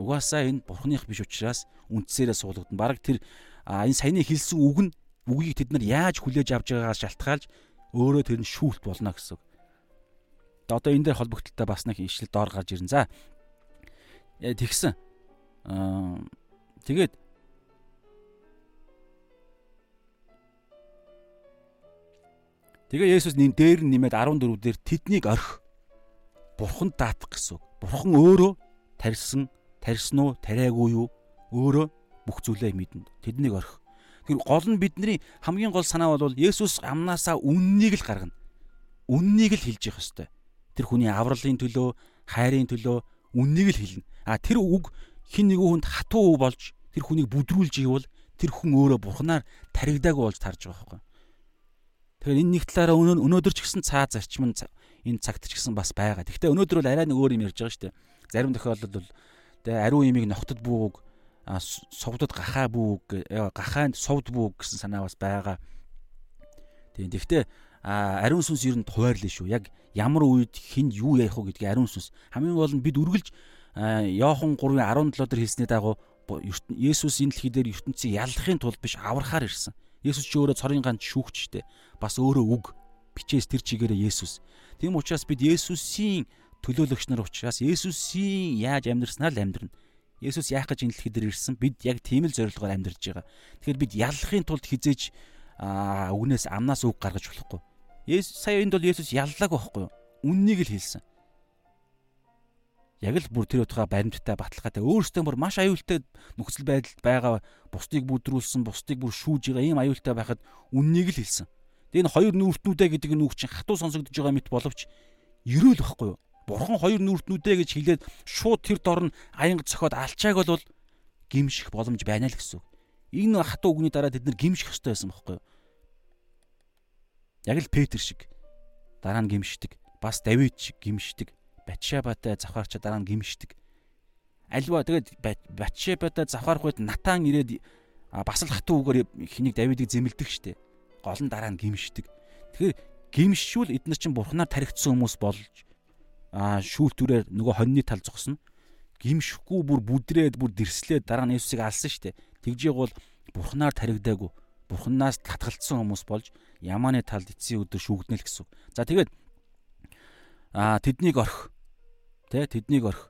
угаасаа энэ бурхных биш учраас үндсээрээ суулгадана. Бараг тэр энэ саяны хэлсэн үг нь үгийг тэд нар яаж хүлээж авч байгаагаас шалтгаалж өөрөө тэр нь шүүлт болно гэсэн. Одоо энэ дээр холбогдлолтой бас нэг ишлэл доор гарч ирнэ. За. Тэгсэн. Аа тэгээд Тэгээ Есүс нин дээр нэмээд 14 дээр тэднийг орхи. Бурханд даатах гэсэн. Бурхан өөрөө тарьсан, тарьсан уу, тариагүй юу? Өөрөө бүх зүйлээ мэднэ. Тэднийг орхи. Тэр гол нь бидний хамгийн гол санаа бол Есүс амнаасаа үннийг л гаргана. Үннийг л хэлж явах ёстой. Тэр хүний авралын төлөө, хайрын төлөө үннийг л хэлнэ. А тэр үг хин нэгэн хүнд хатуу болж тэр хүнийг бүдрүүлж ивэл тэр хүн өөрөө бурхнаар таригдаагүй болж тарж байгаа байхгүй. Тэгэхээр энэ нэг талаараа өнөөдөр ч гэсэн цаа зарчим нь энэ цагт ч гэсэн бас байгаа. Гэхдээ өнөөдөр бол арай нэг өөр юм ярьж байгаа шүү дээ. Зарим тохиолдолд бол тэгээ ариун имийг ногтод бууг совдод гахаа бүүг гахаанд совд бүүг гэсэн санаа бас байгаа. Тийм. Гэхдээ ариун сүнс ер нь хуваарлаа шүү. Яг ямар үед хинд юу яах вэ гэдгийг ариун сүнс хамгийн гол нь бид үргэлж Иохан 3:17 дээр хэлсний дагуу Есүс энэ дэлхий дээр ертөнцийг яллахын тулд биш аврахаар ирсэн. Есүс ч өөрөө цорын ганц шүүгч штэ. Бас өөрөө үг бичээс тэр чигээрээ Есүс. Тийм учраас бид Есүсийн төлөөлөгч нар учраас Есүсийн яаж амьдрснаар л амьдрна. Есүс яах гэж энэ дэлхий дээр ирсэн бид яг тийм л зорилгоор амьдарч байгаа. Тэгэхээр бид яллахын тулд хизээж үгнээс амнаас үг гаргаж болохгүй. Есүс сая энд бол Есүс яллаагүй байхгүй юу? Үннийг л хэлсэн яг л бүр тэр утгаа баримттай баталгаатай өөрөөсөө бүр маш аюултай нөхцөл байдалд байгаа бусдыг бүдрүүлсэн бусдыг бүр шүүж байгаа ийм аюултай байхад үннийг л хэлсэн. Тэгээ энэ хоёр нүүртнүүдэ гэдэг нь үг чинь хатуу сонсогдож байгаа мэт боловч ерөөл байхгүй юу? Бурхан хоёр нүүртнүүдэ гэж хэлээд шууд тэр дор нь аянга цохоод алчааг бол гимших боломж байна л гэсэн. Энэ хатуу үгний дараа тэд нар гимших ёстой байсан байхгүй юу? Яг л Петр шиг дараа нь гимшдэг. Бас Давид шиг гимшдэг Батшебатай завхаарчаа дараа нь гимшдэг. Альва тэгээд Батшебатай завхаарах үед Натан ирээд бас л хатуу үгээр хэнийг Давидыг зэмлдэг штэ. Гол нь дараа нь гимшдэг. Тэгэхээр гимшшүүл эдгээр чинь бурхнаар таригдсан хүмүүс болж аа шүүлтүүрээр нөгөө хоньны тал зогсно. Гимшихгүй бүр бүдрээд бүр дэрслээд дараа нь Есүсийг алсан штэ. Тэгжээг бол бурхнаар таригдаагүй бурхнаас татгалцсан хүмүүс болж ямааны талд эцсийн өдөр шүүгднэ л гэсэн. За тэгээд аа тэднийг орх Тэ тэднийг орх.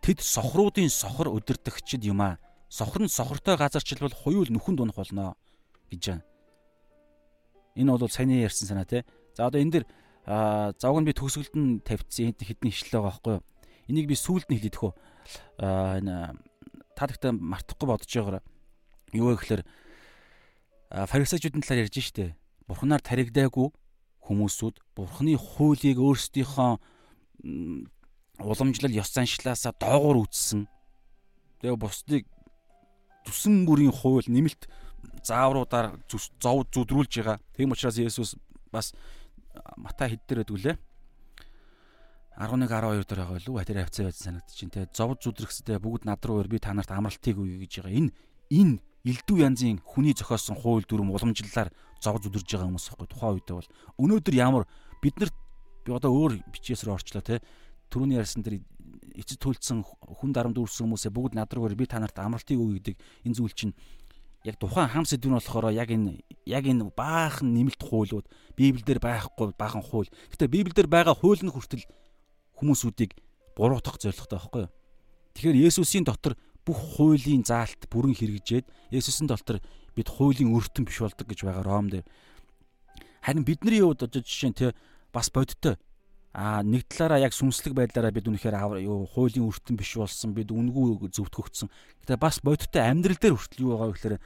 Тэд сохруудын сохор өдөртөгчд юм аа. Сохор нь сохортой газарчилбал хуйул нүхэнд унах болно гэж байна. Энэ бол саяны ярьсан санаа тий. За одоо энэ дэр завг нь би төгсгөлд нь тавьчихсан хэдэн ишлэл байгаа байхгүй юу? Энийг би сүүлд нь үү. Аа энэ та гэхдээ мартахгүй бодож байгаараа. Юу вэ гэхээр фарисеучудын талаар ярьж штэ. Бурханаар таригдаагүй хүмүүсүүд бурхны хуулийг өөрсдийнхөө уламжлал ёс заншлаасаа доогуур үтсэн. Тэгээ бусдыг зүсэн бүрийн хууль нэмэлт заавруудаар зов зүдрүүлж байгаа. Тийм учраас Есүс бас Матай хэд дээр өгүүлээ. 11 12 дээр байгаа юу? Тэр хавцаа байж санагдчих чинь те. Зов зүдрэгсдээ бүгд над руу ир би та нарт амралтыг өгье гэж байгаа. Энэ энэ элдв янзын хүний зохиосон хууль дүрм уламжлалаар зов зүдэрж байгаа хүмүүс байхгүй. Тухайн үедээ бол өнөөдөр ямар бид нарт би одоо өөр бичээсээр орчлоо те түрүүний ярьсан тэр эцэд төлцсөн хүн дарамт үүрсэн хүмүүсээ бүгд над руу би та нарт амралтыг өгье гэдэг энэ зүйл чинь яг тухайн хам сэдвэн болохоор яг энэ яг энэ баахан нэмэлт хуулиуд Библиэлд байхгүй баахан хууль. Гэтэ Библиэлд байгаа хууль нь хүртэл хүмүүсүүдийг буруутгах зорилготой байхгүй юу? Тэгэхээр Есүсийн дотор бүх хуулийн заалт бүрэн хэрэгжээд Есүсийн дотор бид хуулийн өртөн биш болдог гэж байгаа Ром дээр. Харин бидний хувьд одоо жишээ нь те бас бодиттой А нэг талаараа яг сүнслэг байдлаараа бид үнэхээр юу хуулийн өртөн биш болсон бид үнгүү зөвтгөгдсөн. Гэтэ бас бодиттой амьдрал дээр хүртэл юу байгаа вэ гэхээр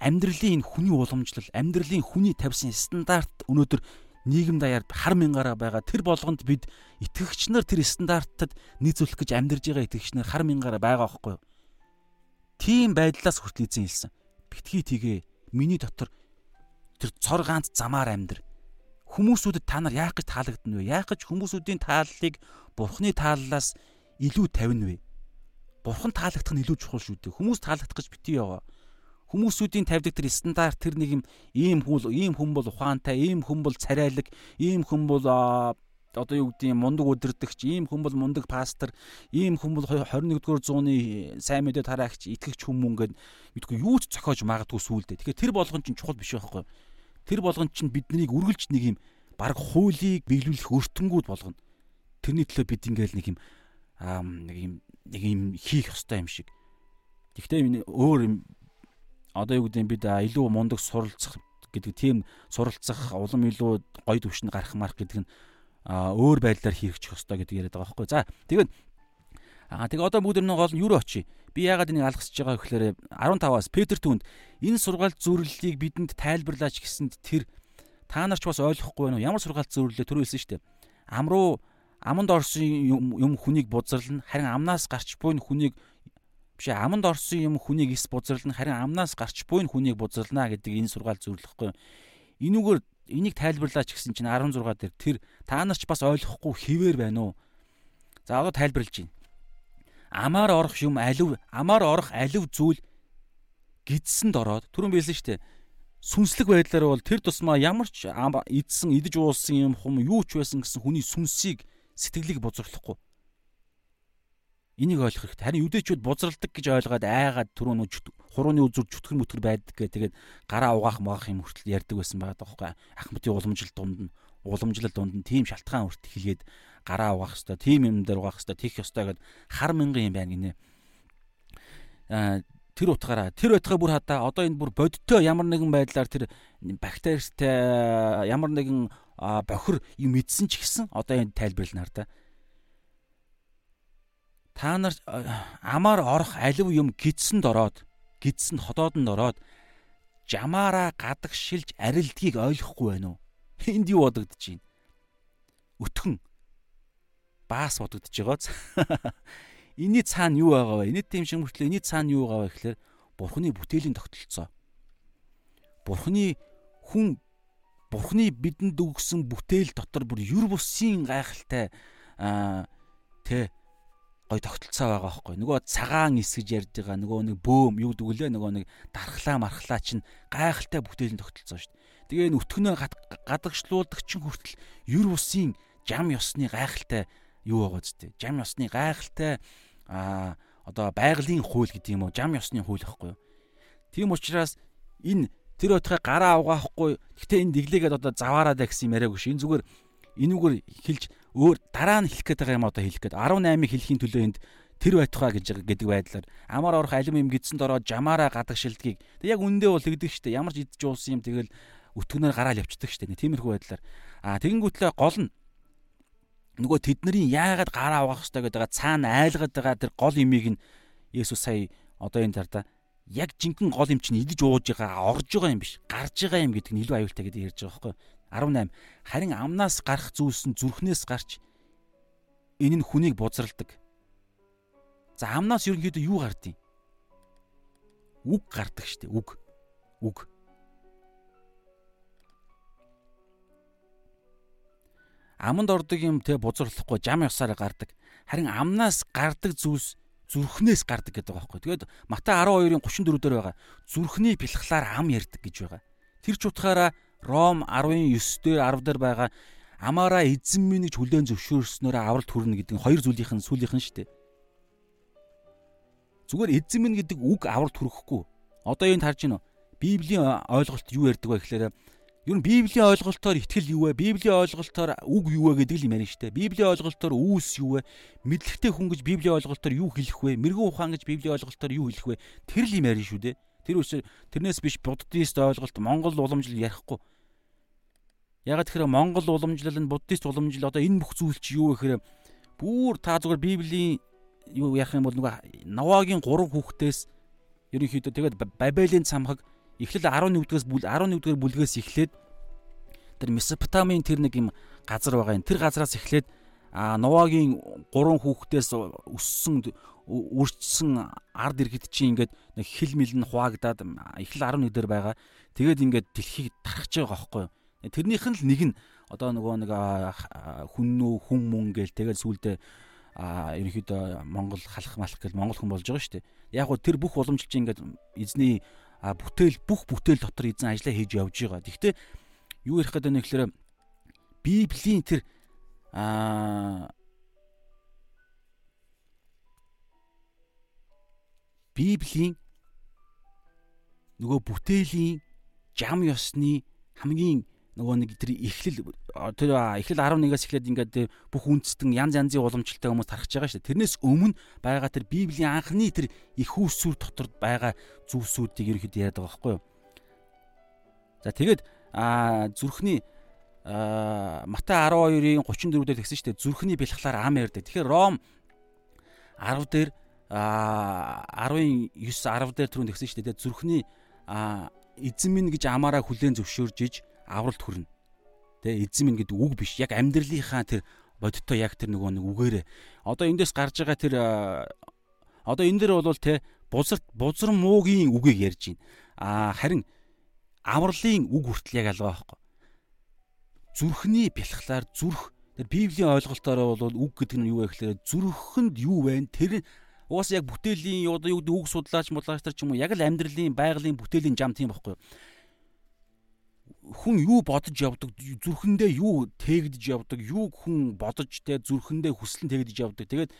амьдралын энэ хүний уламжлал, амьдралын хүний тавьсан стандарт өнөөдөр нийгэм даяар хар мянгаараа байгаа тэр болгонд бид итгэгч нар тэр стандартад нийцүүлэх гэж амьдарж байгаа итгэгч нар хар мянгаараа байгаа байхгүй юу? Тийм байдлаас хүртэл эзэн хэлсэн. Битгий тгээ миний дотор тэр цор ганц замаар амьдр хүмүүсүүдэд та нар яах гэж таалагдана вэ? Яах гэж хүмүүсүүдийн тааллыг бурхны тааллаас илүү тавина вэ? Бурхан таалагдах нь илүү чухал шүү дээ. Хүмүүс таалагдах гэж битгий яваа. Хүмүүсүүдийн тавьдаг тэр стандарт тэр нэг юм ийм хүн ийм хүн бол ухаантай, ийм хүн бол царайлаг, ийм хүн бол одоо юу гэдэг юм мундаг өдөрдөгч, ийм хүн бол мундаг пастор, ийм хүн бол 21-р зууны сайн мэдээ тараагч, итгэгч хүмүүс гээд мэдгүй юу ч зохиож магадгүй сүулдэ. Тэгэхээр тэр болгон чинь чухал биш байхгүй. Тэр болгон чинь биднийг үргэлж нэг юм баг хуулийг биелүүлэх өртөнгүүд болгоно. Тэрний төлөө бид ингээл нэг юм нэг юм нэг юм хийх ёстой юм шиг. Гэхдээ өөр юм одоо юу гэдэг бид илүү мундаг суралцах гэдэг тийм суралцах улам илүү гоё төвшөнд гарах марах гэдэг нь өөр байдлаар хийгчих ёстой гэдэг яриад байгаа байхгүй. За тэгээд аа тэгээ одоо бүгд нэг гол нь юу очие. Би яагаад энийг алгасч байгаа гэхээр 15-аас Петр түнд энэ сургаалт зөвлөлийг бидэнд тайлбарлаач гэсэнд тэр та нар ч бас ойлгохгүй байна уу? Ямар сургаалт зөвлөлөө төрүүлсэн шүү дээ. Ам руу аманд орсон юм хүнийг бузарлна харин амнаас гарч буйн хүнийг биш аманд орсон юм хүнийг ис бузарлна харин амнаас гарч буйн хүнийг бузарлана гэдэг энэ сургаал зөвлөхгүй. Энүүгээр энийг тайлбарлаач гэсэн чинь 16 дээр тэр та нар ч бас ойлгохгүй хിവэр байна уу? За одоо тайлбарлаж байна. Амаар орох юм алив амаар орох алив зүйл гидсэнд ороод түрүүн биелсэн шүү дээ сүнслэг байдлаар бол тэр тусмаа ямар ч идсэн идэж уулсан юм хум юу ч байсан гэсэн хүний сүнсийг сэтгэлийг бузруулахгүй. Энийг ойлгох хэрэгтэй. Харин юдэчүүд бузралдаг гэж ойлгоод айгаад түрүүн хурууны үзүр чөтгөр мүтгэр байдаг гэх тэгээд гараа угаах маах юм хүртэл ярьдаг байсан байгаа даахгүй. Ахмадын уламжлал дунд нь уламжлал дунд нь тийм шалтгаан хүртэл хэлгээд гараа угаах хэвээр тийм юм дээр угаах хэвээр тийх ёстой гэд хар мянган юм байна гинэ. Аа тэр утгаараа тэр байтугай бүр хадаа одоо энэ бүр бодиттой ямар нэгэн байдлаар тэр бактеристай ямар нэгэн бохир юм идсэн ч гэсэн одоо энэ тайлбарлана хар та. Та нар амаар орох алив юм гидсэнд ороод гидсэнд ходоодонд ороод жамаараа гадагшилж арилдгийг ойлгохгүй байна уу? Энд юу бодогдож байна? Өтгөн баас бодогдож байгааз. Эний цаана юу байгаа вэ? Эний тийм шиг мөртлөө эний цаана юу байгаа вэ гэхээр Бурхны бүтээлийн тогтолцоо. Бурхны хүн Бурхны бидэнд өгсөн бүтээл дотор бүр юр бусын гайхалтай аа тэ гой тогтолцоо байгаа байхгүй. Нөгөө цагаан ис гэж ярьж байгаа нөгөө нэг бөөм юу гэдэг үлээ нөгөө нэг дархлаа мархлаа чинь гайхалтай бүтээлийн тогтолцоо шүү дээ. Тэгээ энэ өтгөнөө гадагшлуулдаг чинь хүртэл юр бусын жам ёсны гайхалтай юу байгаа зү. Жам ёсны гайхалтай а одоо байгалийн хууль гэдэг юм уу? Жам ёсны хууль байхгүй юу. Тийм учраас энэ тэр өтхөө гараа угаахгүй гэхдээ энэ дэглээгээд одоо заваараа даа гэсэн юм яриаг ш. Энэ зүгээр энүүгээр хэлж өөр дараа нь хэлэх гээд байгаа юм одоо хэлэх гээд. 18-ыг хэлхийн төлөө энд тэр байтугай гэж гэдэг байдлаар. Амар орох алим юм гидсэнд ороод жамаараа гадагшилдгийг тэг яг үндэ бол тэгдэг штэ. Ямар ч идэж уусан юм тэгэл өтгөнөөр гараал явцдаг штэ. Тиймэрхүү байдлаар. А тэгэнгүүтлээ гол нь нөгөө тэдний яагаад гараа угаах хэрэгтэй гэдэг цаана айлгаад байгаа тэр гол имийг нь Есүс сая одоо энэ тарда яг жинхэнэ гол юм чинь идэж ууж байгаа орж байгаа юм биш гарж байгаа юм гэдэг нь илүү аюултай гэдэг ярьж байгаа байхгүй 18 харин амнаас гарах зүйлс нь зүрхнээс гарч энэ нь хүнийг бузралдаг. За амнаас ерөнхийдөө юу гардыг? Үг гардаг штеп үг. Үг аманд ордог юм те бузарлахгүй жам ёсоор гардаг. Харин амнаас гардаг зүйлс зүрхнээс гардаг гэдэг байгаа байхгүй. Тэгээд Матай 12-ын 34 дээр байгаа. Зүрхний бэлхлаар ам ярддаг гэж байгаа. Тэр ч утгаараа Ром 19 дээр 10 дээр байгаа амаараа эзэн минь гэж хүлээн зөвшөөрснөөр авралт хүрнэ гэдэг нь хоёр зүйлийнх нь сүүлийнх нь шүү дээ. Зүгээр эзэн минь гэдэг үг авралт хүрэхгүй. Одоо энд харж уу? Библийн ойлголт юу ярьдаг вэ гэхээр Юу н Библийн ойлголтоор итгэл юу вэ? Библийн ойлголтоор үг юу вэ гэдэг л юм ярина шүү дээ. Библийн ойлголтоор үүс юу вэ? Мэдлэгтэй хүн гэж Библийн ойлголтоор юу хэлэх вэ? Мэрэгэн ухаан гэж Библийн ойлголтоор юу хэлэх вэ? Тэр л юм ярина шүү дээ. Тэр үс тэрнээс биш буддист ойлголт Монгол уламжлал ярихгүй. Ягаад тэгэхээр Монгол уламжлал нь буддист уламжлал одоо энэ бүх зүйл чи юу вэ гэхээр бүр та зүгээр Библийн юу яах юм бол нөгөө Навагийн 3 хүүхдээс ерөнхийдөө тэгээд Бабелийн цамхаг Эхлэл 11-дээс 11-р бүлгээс эхлээд тэр Месопотамийн тэр нэг юм газар байгаа юм. Тэр газраас эхлээд а Новагийн гурван хүүхдээс өссөн үрчсэн ард иргэд чинь ингээд нэг хил мэл нь хуваагдаад эхлэл 11 дээр байгаа. Тэгээд ингээд дэлхийг тархаж байгаа байхгүй юу. Тэрнийх нь л нэг нь одоо нөгөө нэг хүн нүү хүн мөн гээл тэгээд сүулдэ а ерөнхийдөө Монгол халах малах гэл монгол хүн болж байгаа шүү дээ. Яг гоо тэр бүх уламжилж ингээд эзний бүтээл бүх бүтээл дотор эзэн ажиллаа хийж явж байгаа. Гэхдээ юу ярих гэдэг нь гэхээр Библийн тэр а Библийн нөгөө бүтээлийн жам ёсны хамгийн нөгөө нэг тэр эхлэл тэр эхлэл 11-аас эхлээд ингээд бүх үндэстэн янз янзын уламжлалтай хүмүүс тархаж байгаа шүү дээ. Тэрнээс өмнө байгаа тэр Библийн анхны тэр их үүсвэр дотор байгаа зүйлсүүдийг ерөөхдөө яриад байгаа байхгүй юу? За тэгээд зүрхний Матай 12-ийн 34 дээр тэгсэн шүү дээ. Зүрхний бэлхлаар ам ярьдаг. Тэгэхээр Ром 10 дээр а 10-ийн 9 10 дээр түрүүнд тэгсэн шүү дээ. Зүрхний эзэн минь гэж амаараа хүлээн зөвшөөрж иж авралт хүрнэ. Тэ эзэн минь гэдэг үг биш. Яг амьдралынхаа тэр бодиттой яг тэр нөгөө нэг үгээрээ. Одоо эндээс гарч байгаа тэр одоо энэ дэр бол тэ бузар бузар муугийн үгийг ярьж байна. А харин авралын үг хүртэл яг алгаа байхгүй. Зүрхний бэлхлаар зүрх тэр библийн ойлголтоор бол үг гэдэг нь юу вэ гэхээр зүрхэнд юу вэ? Тэр уус яг бүтээлийн юу гэдэг үг судлаач мулаач нар ч юм уу яг л амьдралын байгалийн бүтээлийн зам тийм байхгүй хүн юу бодож явдаг зүрхэндээ юу тээгдэж явдаг юу хүн бодож те зүрхэндээ хүслэн тээгдэж явдаг. Тэгээд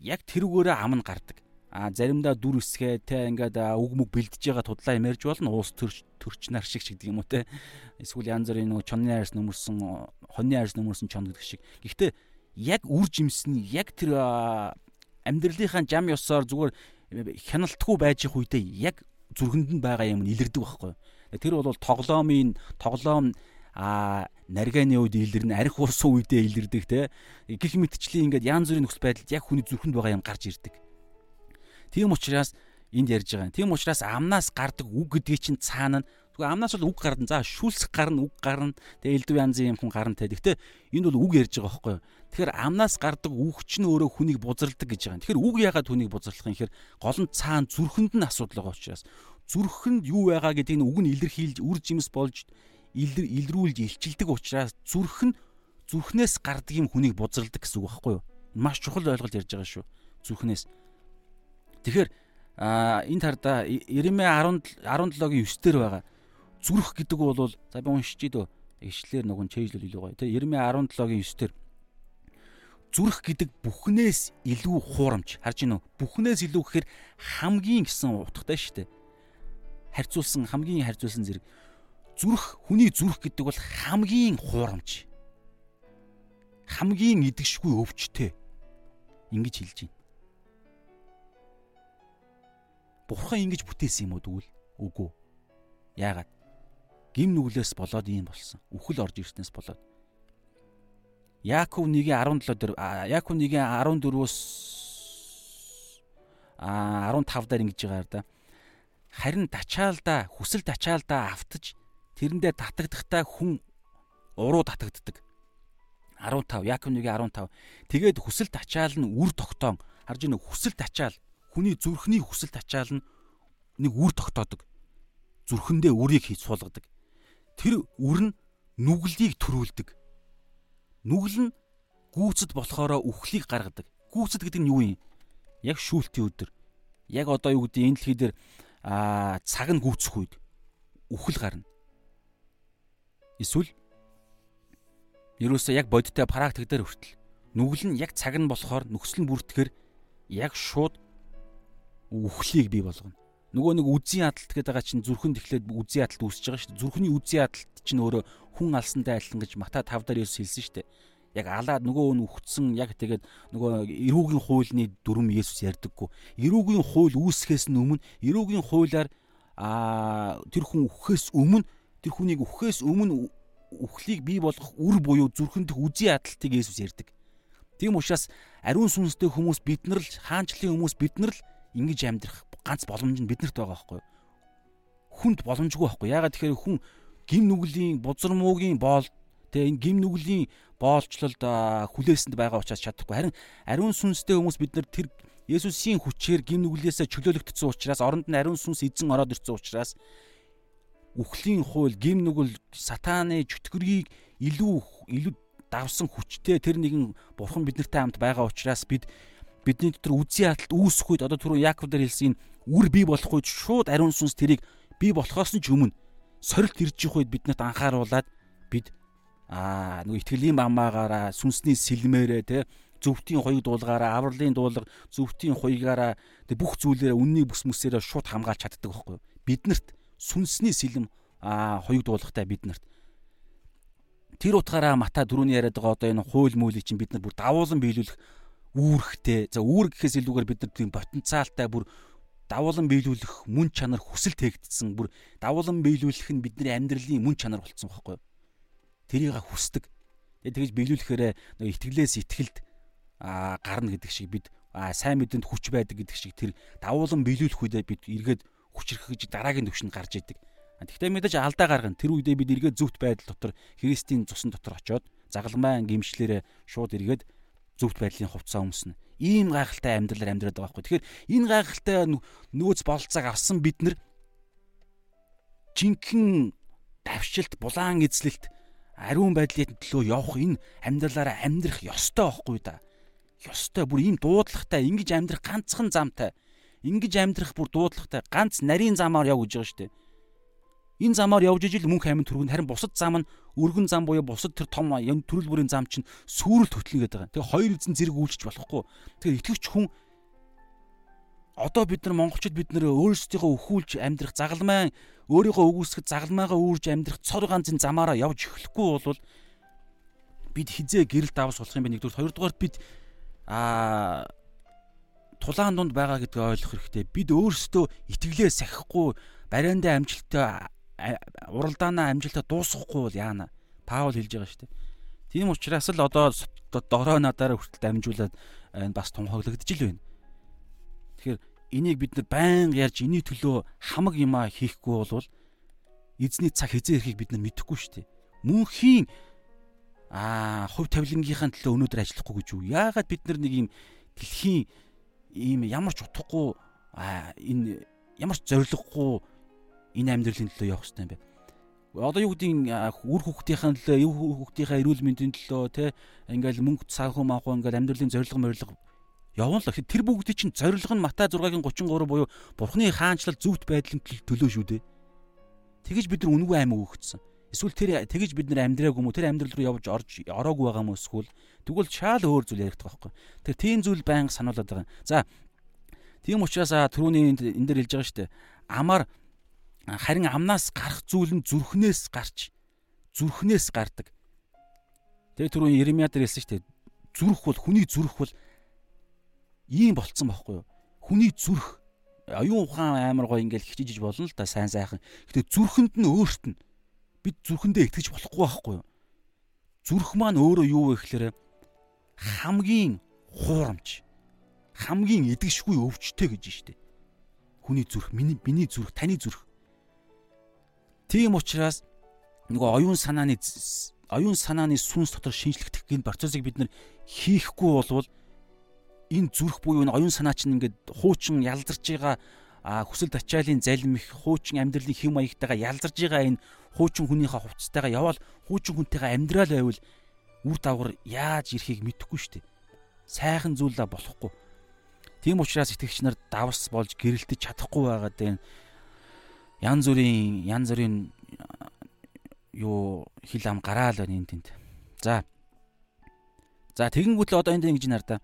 яг тэрүүгээрээ ам нь гардаг. А заримдаа дүр эсгээ те ингээд үг мүг бэлдэж байгаа тудлаа ямарж болно. Уус төрч төрч нар шиг ч гэдэг юм уу те. Эсвэл янз бүрийн нөгөө чонны арьс нөмөрсөн хоньны арьс нөмөрсөн чон гэдэг шиг. Гэхдээ яг үр жимс нь яг тэр амьдралынхаа жам ёсоор зүгээр хяналтгүй байж их үедээ яг зүрхэнд нь байгаа юм илэрдэг байхгүй Тэр бол тоглоомын тоглоом а нариганы үед илэрнэ арх уусан үедээ илэрдэг те гих мэтчлийн ингээд янз бүрийн нөхцөл байдалд яг хүний зүрхэнд байгаа юм гарч ирдэг. Тийм учраас энд ярьж байгаа юм. Тийм учраас амнаас гардаг үг гэдгийг чинь цаана зүгээр амнаас бол үг гарна. За шүлсэх гарна, үг гарна. Тэгээ элдв янзын юм хүн гарна те. Гэхдээ энд бол үг ярьж байгаа байхгүй юу? Тэгэхээр амнаас гардаг үг чинь өөрөө хүнийг бузарладаг гэж байгаа юм. Тэгэхээр үг яагаад хүнийг бузарлах юм гэхээр гол нь цаана зүрхэнд нь асуудал байгаа учраас зүрхэнд юу байгаа гэдгийг үг нь илэрхийлж үр жимс болж илрүүлж илчилдэг учраас зүрх нь зүрхнээс гардаг юм хүнийг бузарладаг гэсэн үг байхгүй юу? Маш чухал ойлголт ярьж байгаа шүү. Зүрхнээс. Тэгэхээр а энэ тарда Иремэ 10 17-гийн 9 дээр байгаа. Зүрх гэдэг бол за би уншиж идөө. Ишлэлээр нөгөө чэйжлэл илүү гоё. Тэ Иремэ 17-гийн 9 дээр зүрх гэдэг бүхнээс илүү хуурамч. Харж гинөө. Бүхнээс илүү гэхээр хамгийн гэсэн утгатай шүү дээ харьцуулсан хамгийн харьцуулсан зэрэг зүрх хүний зүрх гэдэг бол хамгийн хуурамч хамгийн идэгшгүй өвчтэй ингэж хэлж байна. Бурхан ингэж бүтээсэн юм уу тэгвэл үгүй. Яагаад? Гим нүглээс болоод ийм болсон. Үхэл орж ирснээс болоод. Яаков 1:17 дээр Яаков 1:14-өөс а 15 дээр ингэж байгаа да харин тачаалдаа хүсэл тачаалдаа автаж тэрэндээ татагдахтаа хүн уруу татагддаг. 15 Яаков 1:15 тэгээд хүсэл тачаал нь үр тогтоон харж ийнө хүсэл тачаал хүний зүрхний хүсэл тачаал нь нэг үр тогтоодог. Зүрхэндээ үрийг хийж суулгадаг. Тэр үр нь нүглийг төрүүлдэг. Нүгэл нь гүйцэд болохоро үхлийг гаргадаг. Гүйцэд гэдэг нь юу юм? Яг шүүлтийн өдөр. Яг одоо юу гэдэг энэ дэлхий дээр а цаг нь гүцэх үед үхэл гарна. Эсвэл ерөөсөө яг бодиттой практик дээр хүртэл нүгэл нь яг цаг нь болохоор нөхцөл нь бүртгэхэр яг шууд үхлийг бий болгоно. Нөгөө нэг үзийн адалт гэдэг байгаа чинь зүрхэнд эхлээд үзийн адалт үүсэж байгаа шүү дээ. Зүрхний үзийн адалт чинь өөрөө хүн алсантай адилхан гэж Мата 5 дээр Есүс хэлсэн шүү дээ яг алаад нөгөө нь үхсэн яг тэгээд нөгөө эрүүгийн хуулины дүрм Есүс ярьдаггүй. Эрүүгийн хууль үүсгэхээс өмнө эрүүгийн хуулиар а тэр хүн үхэхээс өмнө тэр хүнийг үхэхээс өмнө үхлийг бий болгох үр буюу зүрхэнд үзий адалтыг Есүс ярьдаг. Тийм учраас ариун сүнстэй хүмүүс бид нар л хаанчлалын хүмүүс бид нар л ингэж амьдрах ганц боломж нь биднэрт байгаа байхгүй юу? Хүнд боломжгүй байхгүй. Ягаад тэгэхээр хүн гим нүглийн бузар муугийн боол тэгээ энэ гим нүглийн боолчлолд хүлээсэнд байгаа учраас чадахгүй. Харин ариун сүнстэй хүмүүс бид нар тэр Есүсийн хүчээр гин нүглээсээ чөлөөлөгдсөн учраас оронд нь ариун сүнс эзэн ороод ирсэн учраас үхлийн хууль, гим нүгэл, сатааны чөтгөрийг илүү илүү давсан хүчтэй тэр нэгэн бурхан биднэртэй хамт байгаа учраас бид бидний дотор үзий хаталт үүсэх үед одоо түрүү Яаков дээр хэлсэн үр бий болох үед шууд ариун сүнс тэрийг бий болохоос нь ч өмнө сорилт ирж их үед биднэрт анхааруулад бид аа нөгөө итгэлийн бамаагаараа сүнсний сэлмээрээ те зөвхтийн хоёуг дуулгаараа авралын дуулга зөвхтийн хоёгаараа бүх зүйлээрээ үнний бүс мүсээрээ шууд хамгаалж чаддаг байхгүй биднэрт сүнсний сэлэм а хоёуг дуулгатай биднэрт. Тэр утгаараа мата дөрөвний яриад байгаа одоо энэ хууль мөөлийг чинь бид нар бүр давуулан биелүүлэх үүрэгтэй за үүрэг гэхээс илүүгээр бид нар тийм потенциалтай бүр давуулан биелүүлэх мөн чанар хүсэл тээгдсэн бүр давуулан биелүүлэх нь бидний амьдралын мөн чанар болцсон байхгүй юу тэрийг хүсдэг тэгээ тэгж биелүүлэхээр нөгөө итгэлээс итгэлд гарна гэдэг шиг бид сайн мэдэнд хүч байдаг гэдэг шиг тэр давуулан биелүүлэх үедээ бид эргээд хүчрхэж дараагийн төвшөнд гарч идэг. Тэгвэл мэдээж алдаа гаргана. Тэр үедээ бид эргээд зөвхт байдал дотор Христийн цусан дотор очоод загалмайн гимшлэрээ шууд эргээд зөвхт байдлын хувцас өмснө. Ийм гайхалтай амьдралаар амьдраад байгаа байхгүй. Тэгэхээр энэ гайхалтай нөөц бололцоог авсан бид нар жинхэнэ давшилт, булаан эзлэлт, ариун байдлын төлөө явах энэ амьдралаараа амьдрах ёстой байхгүй да ёстой бүр ийм дуудлагатай ингэж амьдрах ганцхан замтай ингэж амьдрах бүр дуудлагатай ганц нарийн замаар яв гэж байгаа шүү дээ. Энэ замаар явж ижил мөнх амин түргэн харин бусад зам нь өргөн зам буюу бусад тэр том төрөл бүрийн зам чинь сүрэлт хөтлөн гэдэг. Тэгээ хоёр эзэн зэрэг үйлчж болохгүй. Тэгээ итгэвч хүн одоо бид нар монголчууд бид нар өөрсдийнхөө өхүүлж амьдрах загалмай өөрийгөө өгөөсгөх загалмайгаа үүрж амьдрах цор ганцын замаараа явж эхлэхгүй бол бид хизээ гэрэл давс болох юм бэ нэгдүгээр хоёрдугаарт бид а тулаан дунд байгаа гэдгийг ойлгох хэрэгтэй. Бид өөрсдөө итгэлээ сахихгүй бариандаа амжилттай уралдаанаа амжилттай дуусгахгүй бол яана. Паул хэлж байгаа шүү дээ. Тийм учраас л одоо дорой надаараа хүртэл дамжуулаад бас тунхаглагдж ил байна. Тэгэхээр энийг бид нар байнга ярьж эний төлөө хамаг юмаа хийхгүй бол эзний цаг хизээ ирэхийг бид нар мэдэхгүй шүү дээ. Мөнхийн аа хувь тавилангийнхаа төлөө өнөөдөр ажиллахгүй гэж юу? Яагаад бид нар нэг юм дэлхийн ийм ямар ч утгагүй аа энэ ямар ч зориггүй энэ амьдралын төлөө явах хэрэгтэй юм бэ? Одоо юу гэдгийг үр хүүхдийнхээ төлөө, өв хүүхдийнхээ эрүүл мэндийн төлөө те ингээл мөнгө цаахуу маахуу ингээл амьдралын зорилго морилго явна л. Тэр бүгдий чинь зорилго нь Матай 6-гийн 33 буюу Бурхны хаанчлал зөвхт байдлын төлөө шүү дээ. Тэгэж бид нар үнгүй аймаг өгсөн. Эсвэл тэр тэгэж бид нар амьдраагүй юм уу? Тэр амьдрал руу явж орж ороогүй байгаа юм уу? Эсвэл тэгвэл шаал өөр зүйл яригдах байхгүй. Тэр тийм зүйл байнга сануулад байгаа. За тийм учраас түрүүний энэ дээр хэлж байгаа шүү дээ. Амар харин амнаас гарах зүйл нь зүрхнээс гарч зүрхнээс гардаг. Тэгээ түрүүний Иремья дээр хэлсэн шүү дээ. Зүрх бол хүний зүрх бол ийм болцсон байхгүй юу? Хүний зүрх оюун ухаан амар гоо ингээл хичээж болно л да сайн сайхан. Гэтэ зүрхэнд нь өөрт нь бид зүрхэндээ итгэж болохгүй байхгүй юу? Зүрх маань өөрөө юу вэ гэхээр хамгийн хуурамч, хамгийн эдгэшгүй өвчтэй гэж штэ. Хүний зүрх, миний миний зүрх, таны зүрх. Тийм учраас нөгөө оюун санааны оюун санааны сүнс дотор шинжлэхдэх гин процессыг бид нар хийхгүй болвол энэ зүрх буюу энэ оюун санаа чинь ингээд хуучин ялдарч байгаа хүсэл тачаалын залим их хуучин амьдралын хэм маягтайгаа ялдарж байгаа энэ хуучин хүнийхээ хувцастайгаа явал хуучин хүнтэйгээ амьдрал байвал үр дагавар яаж ирэхийг мэдэхгүй шүү дээ. Сайхан зүйлээ болохгүй. Тийм учраас итгэгч нар давс болж гэрэлтэж чадахгүй байгаад байна. Ян зүрийн ян зүрийн юу хил ам гараал байна энэ тэнд. За. За тэгэнгүүт л одоо энд ингэж нартаа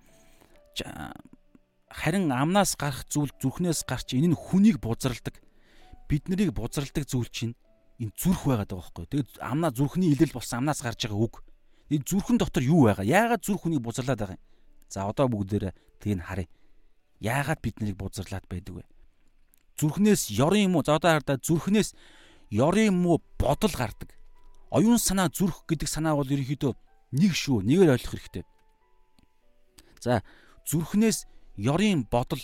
харин амнаас гарах зүйл зүрхнээс гарч энэ нь хүнийг бузралдаг. Бид нарыг бузралдаг зүйл чинь энэ зүрх байгаад байгаа байхгүй. Тэгээд амнаа зүрхний илэл болсон амнаас гарч байгаа үг. Энэ зүрхэн дотор юу байгаа? Яагаад зүрх хүнийг бузарлаад байгаа юм? За одоо бүгдээрээ тийг нь харъя. Яагаад бид нарыг бузарлаад байдаг вэ? Зүрхнээс ёрын юм уу? За одоо хардаа зүрхнээс ёрын юм уу бодол гардаг. Оюун санаа зүрх гэдэг санаа бол ерөнхийдөө нэг шүү. Нэгээр ойлгох хэрэгтэй. За зүрхнээс ёрын бодол.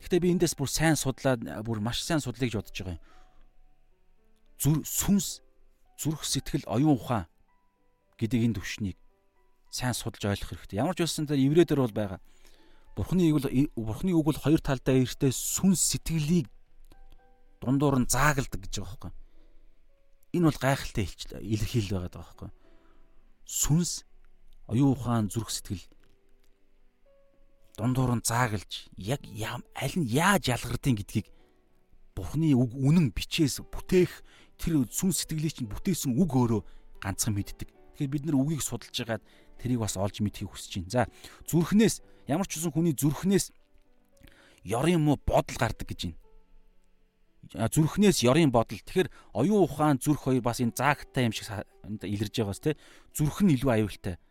Гэхдээ би эндээс бүр сайн судлаад бүр маш сайн судлаа гэж бодож байгаа юм. Зүр сүнс, зүрх сэтгэл, оюун ухаан гэдэг энэ төвшнийг сайн судалж ойлгох хэрэгтэй. Ямар ч байсан тэр еврейдэр бол байгаа. Бурхны үг бол Бурхны үг бол хоёр талдаа эртээ сүнс сэтгэлийг дундуур нь заагалдаг гэж байгаа байхгүй. Энэ бол гайхалтай илэрхийлэл байгаа даа байхгүй. Сүнс оюун ухаан зүрх сэтгэл дундуур нь заагалж яг аль нь яаж ялгардیں гэдгийг Бурхны үг үнэн бичээс бүтээх тэр сүн сэтгэлийг чинь бүтээсэн үг өөрөө ганцхан мэддэг. Тэгэхээр бид нар үгийг судалж байгаад тэрийг бас олж мэдхийг хүсэж байна. За зүрхнээс ямар ч үсэн хүний зүрхнээс ёрын муу бодол гардаг гэж байна. Зүрхнээс ёрын бодол. Тэгэхээр оюун ухаан зүрх хоёр бас энэ заагтай юм шиг илэрж байгаас те зүрх нь илүү аюултай.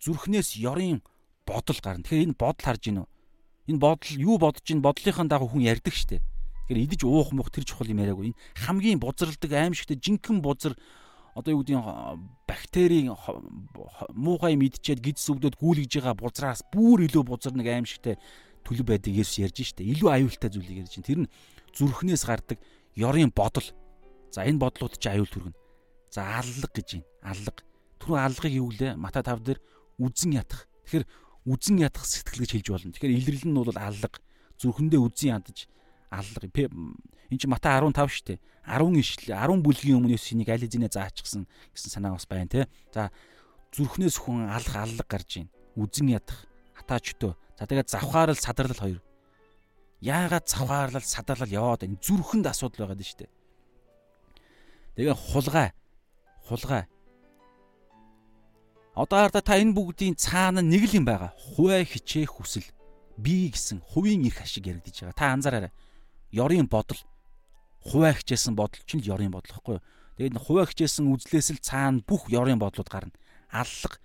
Зүрхнээс ёрын бодол гарна. Тэгэхээр энэ бодол харж гинөө. Энэ бодол юу бодож ин бодлынхаа дагуу хүн ярьдаг штеп Тэгэхээр идэж уух мөх тэр чухал юм яриаггүй. Энэ хамгийн бузралдаг аимшигтэй жинхэнэ бузар одоо юу гэдгийг бактерийн муухай мэдчихэд гидс өвдөд гүйлгэж байгаа бузраас бүр илүү бузар нэг аимшигтэй төлөв байдаг Есүс ярьж штэ. Илүү аюултай зүйлийг ярьж байна. Тэр нь зүрхнээс гардаг ёрын бодол. За энэ бодлууд чи аюул түргэнэ. За аллаг гэж байна. Аллаг. Түрүү аллагыг юу гэлээ? Мата 5 дээр үзэн ятах. Тэгэхээр үзэн ятах сэтгэл гэж хэлж болно. Тэгэхээр илэрлэл нь бол аллаг. Зүрхэндээ үзэн ядаж аллага эн чинь Матай 15 шүү дээ. 10 ишл 10 бүлгийн өмнөөс энийг аль хэзээ заачсан гэсэн санаа бас байна те. За зүрхнээс хүн алга аллаг гарж ийн. Үзэн ядах хатаачтөө. За тэгээд завхаарл садарлал хоёр. Яагаад завхаарлал садарлал яваад байна? Зүрхэнд асуудал байгаад шүү дээ. Тэгээ хулгай хулгай Одоо хараа та энэ бүгдийн цаана нэг л юм байгаа. Хуваа хичээх хүсэл. Би гэсэн хувийн эрх ашиг яригдж байгаа. Та анзаараарай ёрын бодол хуваа хичээсэн бодол чинь л ёрын бодол хэвгүй юу. Тэгээд хуваа хичээсэн үзлээс л цаана бүх ёрын бодлууд гарна. Аллах,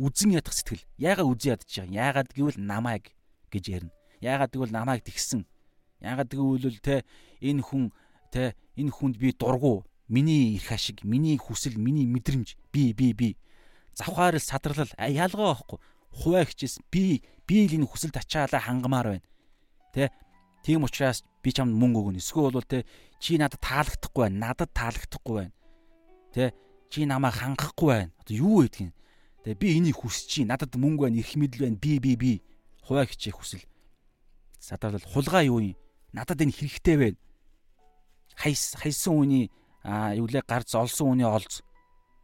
үзэн ядах сэтгэл. Яагаад үзэн ядаж байгаа? Яагаад гэвэл намайг гэж ярина. Яагаад гэвэл намайг тэгсэн. Яагаад гэвэл те энэ хүн те энэ хүнд би дургу, миний эрх ашиг, миний хүсэл, миний мэдрэмж, би би би. Завхаар л садралал ялгаа байхгүй. Хуваа хичээс би би л энэ хүсэлд ачаалаа хангамаар байна. Тэ Тийм учраас би чамд мөнгө өгнө. Эсвэл бол те чи надад таалагдахгүй байна. Надад таалагдахгүй байна. Тэ чи намайг хангахгүй байна. Одоо юу гэдгийг. Тэ би энийг хүсэж чи надад мөнгө байна, эрх мэдэл байна. Би би би хуваа хичээх хүсэл. Садарлал хулгай юу юм? Надад энэ хэрэгтэй байна. Хайс хайсан үний аа юу лээ гарц олсон үний олз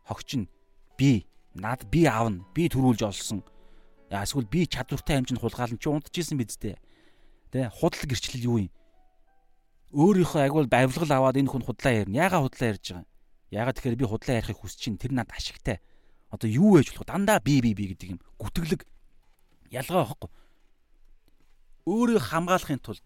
хогч нь би над би аавна. Би төрүүлж олсон. Эсвэл би чадвартай хэмжинд хулгаалan чи унтчихсэн биз дээ. Тэ худал гэрчлэл юу юм? Өөрийнхөө агуул барилгал аваад энэ хүн худлаа ярина. Яга худлаа ярьж байгаа? Яга тэгэхээр би худлаа ярихыг хүсэж чинь тэр над ашигтай. Одоо юу ээж болох дандаа би би би гэдэг юм. Гүтгэлэг. Ялгаа واخхгүй өөрөө хамгаалахын тулд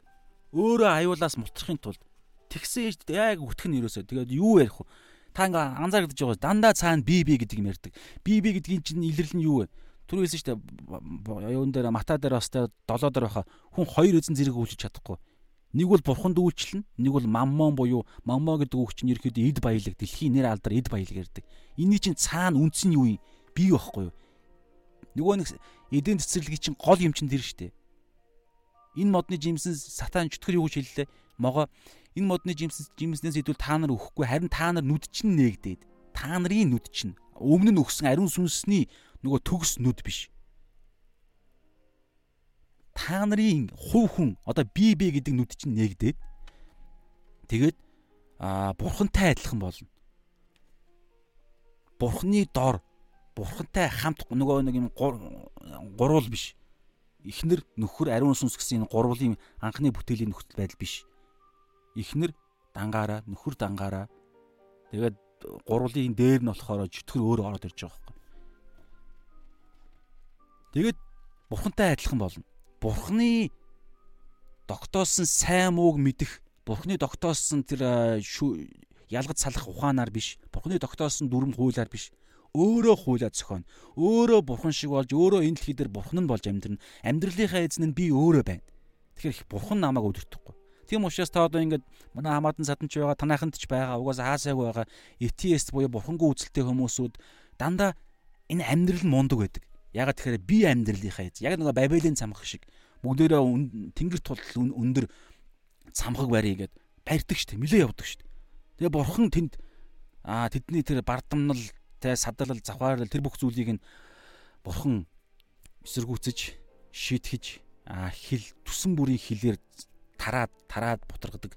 өөрөө аюулаас мултрахын тулд тэгсэн ээж яг үтгэн юу өсөө тэгээд юу ярих вэ? Та ингээ анзаарэгдэж байгаа дандаа цаана би би гэдэг юм ярьдаг. Би би гэдгийн чинь илэрлэл нь юу вэ? Түр хэлсэн шүү дээ. Юун дээр мата дээр бас те долоо дээр байхаа хүн хоёр эзэн зэрэг үйлчилж чадахгүй. Нэг бол бурханд үйлчлэн, нэг бол маммон буюу маммо гэдэг үг чинь ерөөхдөө эд баялаг, дэлхийн нэр алдар эд баялаг ярьдаг. Эний чинь цаана үндэс нь юу юм? Бий байхгүй юу? Нөгөө нэг эдийн цэцэрлэгийн чинь гол юм чинь тэр шүү дээ. Энэ модны жимсэн сатан чөтгөр юу гэж хэллээ? Могоо энэ модны жимсэн жимснээс идвэл та нар өхгүй харин та нар нүд чинь нээгдээд та нарын нүд чинь өмнө нь өгсөн ариун сүнсний нөгөө төгс нүд биш. Та нарын хувь хүн одоо би би гэдэг нүд чинь нэгдээд тэгээд аа бурхантай адилхан болно. Бурхны дор бурхантай хамт нөгөө нэг юм гурвал биш. Эхнэр нөхөр ариун сүнс гэсэн энэ гурвлын анхны бүтээлийн нөхцөл байдал биш. Эхнэр дангаараа нөхөр дангаараа тэгээд гурвлын дээр нь болохоор чөтгөр өөр ороод ирж байгаа Тэгээд бурхантай адилхан болно. Бурхны тогтоосон сайн мууг мэдэх, бурхны тогтоосон тэр ялгаж салах ухаанаар биш, бурхны тогтоосон дүрм хуулиар биш. Өөрөө хуулиа зохионо. Өөрөө бурхан шиг болж, өөрөө энэ дэлхий дээр бурхан нь болж амьдрна. Амьдралынхаа эзэн нь би өөрөө байна. Тэгэхээр бурхан намайг өдөртөхгүй. Тийм учраас та одоо ингээд манай хамаатан саданч байгаа, танайханд ч байгаа, угаасаа хаасайг байгаа, ETS буюу бурхангүй үзэлтэй хүмүүсүүд дандаа энэ амьдрал мундаг байдаг. Ягаад тэгэхээр би амьдралынхаа эз. Яг нэг Бабелийн цамх шиг бүгдээрээ тэнгэр тултал өндөр цамхаг барья гэд барьдаг штэ. Милээ явдаг штэ. Тэгээ бурхан тэнд аа тэдний тэр бардамнал тэ садалал завхаарлал тэр бүх зүйлийг нь бурхан эсэргүүцэж шийтгэж аа хил түсэн бүрийн хилээр тараад тараад бутаргадаг.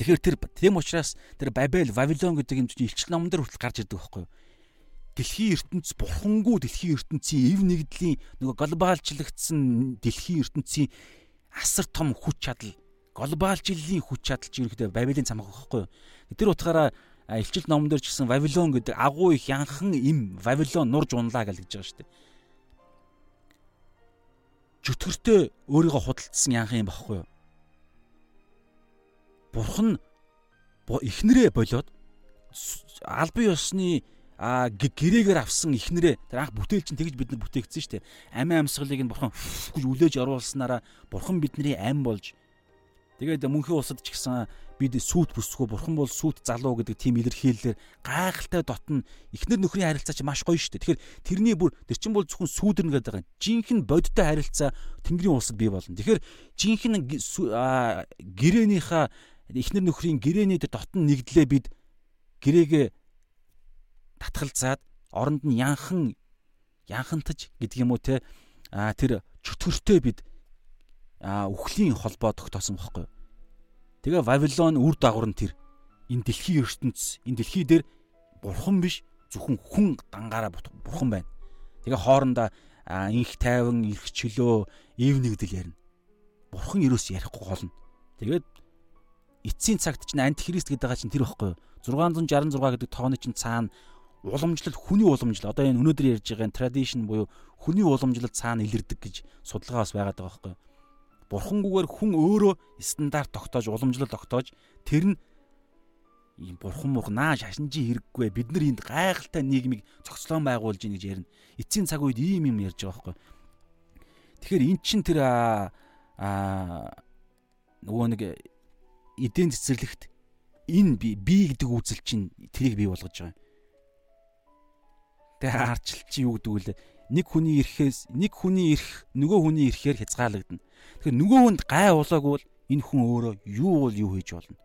Тэгэхээр тэр тийм учраас тэр Бабел, Вавилон гэдэг юм чинь элчин номон дээр хүртэл гарч ирдэг байхгүй юу? дэлхийн ертөнц бурхангүй дэлхийн ертөнцийн эв нэгдлийн нөгөө глобалчлагдсан дэлхийн ертөнцийн асар том хүч чадал глобалчлалын хүч чадал ч ерөөхдөө Бабилийн цамх байхгүй юу. Тэр утгаараа элчил номон дээр ч гэсэн Вавилон гэдэг агуу их янхан им Вавилон нурж унлаа гэж байгаа шүү дээ. Чөтгөртөө өөрийгөө худалдсан янхан юм багхгүй юу. Бурхан эхнэрээ болоод албан ёсны а гэрээгээр авсан ихнэрээ тэр анх бүтээл чинь тэгж бид нар бүтээгдсэн шүү дээ. Амин амьсгалыг нь бурхан <laughs> гэж үлээж оруулснараа бурхан бидний ам болж тэгээд мөнхийн усад ч гэсэн бид сүут бүсгүй бурхан бол сүут залуу гэдэг тийм илэрхийлэлээр гайхалтай дотн ихнэр нөхрийн харилцаа чинь маш гоё шүү дээ. Тэгэхээр тэрний бүр тэр чинь бол зөвхөн сүүдэрнэ гэдэг байгаа. Жинхэнэ бодиттой харилцаа тэнгэрийн усад бий болно. Тэгэхээр жинхэнэ гэрээнийхээ ихнэр нөхрийн гэрээний дотн нэгдлээ бид гэрээгээ татгалзаад оронд нь янхан янхантаж гэдэг юм уу те а тэр чөтгөртэй бид үхлийн холбоо тогтоосон байхгүй. Тэгээ Вавилон үр дагавар нь тэр энэ дэлхийн ертөнц энэ дэлхий дээр бурхан биш зөвхөн хүн дангаараа бурхан байна. Тэгээ хоорондоо инх тайван ирэх чөлөө ив нэгдэл ярина. Бурхан ерөөс ярихгүй голно. Тэгээд эцсийн цагт чинь антихрист гэдэг байгаа чинь тэр байхгүй юу? 666 гэдэг тооны чинь цаана уламжлал хүний уламжлал одоо энэ өнөөдөр ярьж байгаа tradition буюу хүний уламжлал цаана илэрдэг гэж судалгаа бас байгаад байгаа байхгүй. Бурхангүйгээр хүн өөрөө стандарт тогтоож уламжлал тогтоож тэр нь ийм бурхан мурх наа шашинжи хэрэггүй бид нар энд гайхалтай нийгмийг зохицлон байгуулж ийн гэж ярина. Эцсийн цаг үед ийм юм ярьж байгаа байхгүй. Тэгэхээр эн чин тэр аа нөгөө нэг эдийн цэцэрлэгт энэ би би гэдэг үзэл чинь тэрийг бий болгож байгаа юм Тэгээ <laughs> арчилт чи юу гэдэг вэ? Нэг хүний ирэхээс нэг хүний ирэх нөгөө хүний ирэхээр хязгаарлагдана. Тэгэхээр нөгөө хүнд гай улаагүй бол энэ хүн өөрөө юу бол юу хийж болно.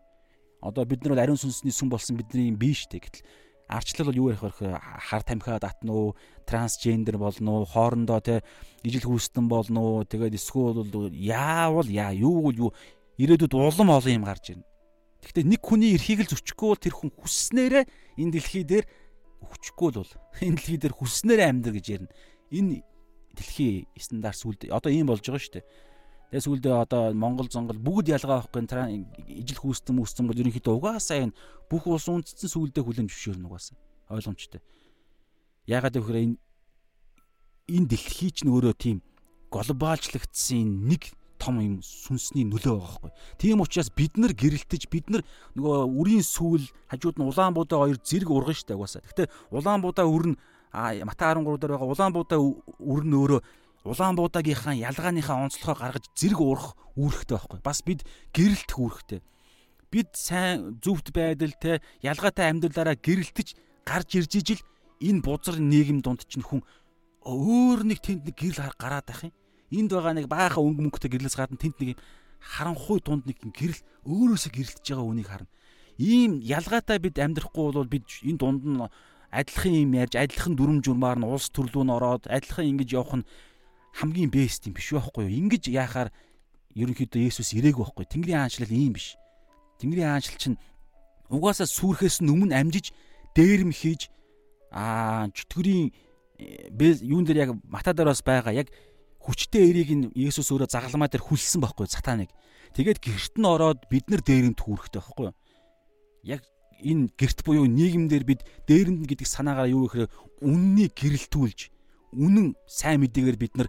Одоо бид нар бол ариун сүнсний сүм болсон бидний биш үү гэтэл арчлал бол юу ярих вэ? Хар тамхиа татна уу, трансгендер болно уу, хоорондоо те ижил хүүстэн болно уу, тэгээд эсвэл бол яавал яа, юу бол юу ирээдүйд улам олон юм гарч ирнэ. Гэхдээ нэг хүний эрхийг л зөрчихгүй бол тэр хүн хүсснээрээ энэ дэлхий дээр хүчгүй л бол <laughs> энэ дэлхий дээр хүснээрээ амьдр гэж ярина. Энэ дэлхий стандарт сүлд одоо ийм болж байгаа шүү дээ. Тэгээ сүлдээ одоо Монгол зонгол бүгд ялгаа авахгүй ижил хүүстэн мүстэн бол ерөнхийдөө угаасаа энэ бүх улс үндэстэн сүлдээ хүлэн зөвшөөрнө угаасаа. Ойлгомжтой. Яагаад гэвэл энэ энэ дэлхий ч нөөрөө тийм глобалчлагдсан нэг том юм сүнсний нөлөө байгаа хгүй. Тийм учраас бид нар гэрэлтэж бид нар нөгөө үрийн сүүл хажууд нь Улаанбуудаа хоёр зэрэг урган штэ угаасаа. Гэтэ Улаанбуудаа өрн Мата 13 дээр байгаа Улаанбуудаа өрн өөрөө Улаанбуудаагийнхаа ялгааныхаа онцлогоо гаргаж зэрэг урах үүрэгтэй байхгүй. Бас бид гэрэлтэх үүрэгтэй. Бид сайн зөвхт байдал те ялгаатай амьдралаараа гэрэлтэж гарч ирж ижил энэ бузар нийгэм дунд чинь хүн өөр нэг тэнд нэг гэрэл гараад байх юм энд байгаа нэг баахан өнгө мөнгөтэй гэрлээс гадна тэнд нэг харанхуй тунд нэг гэрэл өөрөөсөө гэрэлтэж байгаа үнийг харна. Ийм ялгаатай бид амьдрахгүй бол бид энэ дунд нь адилхан юм ярьж адилхан дүрм журмаар нь улс төрлөө нь ороод адилхан ингэж явах нь хамгийн бест юм биш байхгүй юу? Ингэж яахаар ерөнхийдөө Есүс ирээгүй байхгүй. Тэнгэрийн хаанчлал ийм биш. Тэнгэрийн хаанчлал чинь угаасаа сүрхээс өмнө амжиж дээрэм хийж аа чөтгөрийн э, юун дээр яг матадороос байгаа яг хүчтэй эрийг нь Есүс өөрөө загалмаа дээр хүлсэн байхгүй сатаныг. Тэгээд гэрт нь ороод бид нар дээрэнд түүрэхтэй байхгүй юу? Яг энэ гэрт буюу нийгэмдэр бид дээрэнд гэдэг санаагаар юу гэхээр үннийг гэрэлтүүлж үнэн сайн мэдээгээр бид нар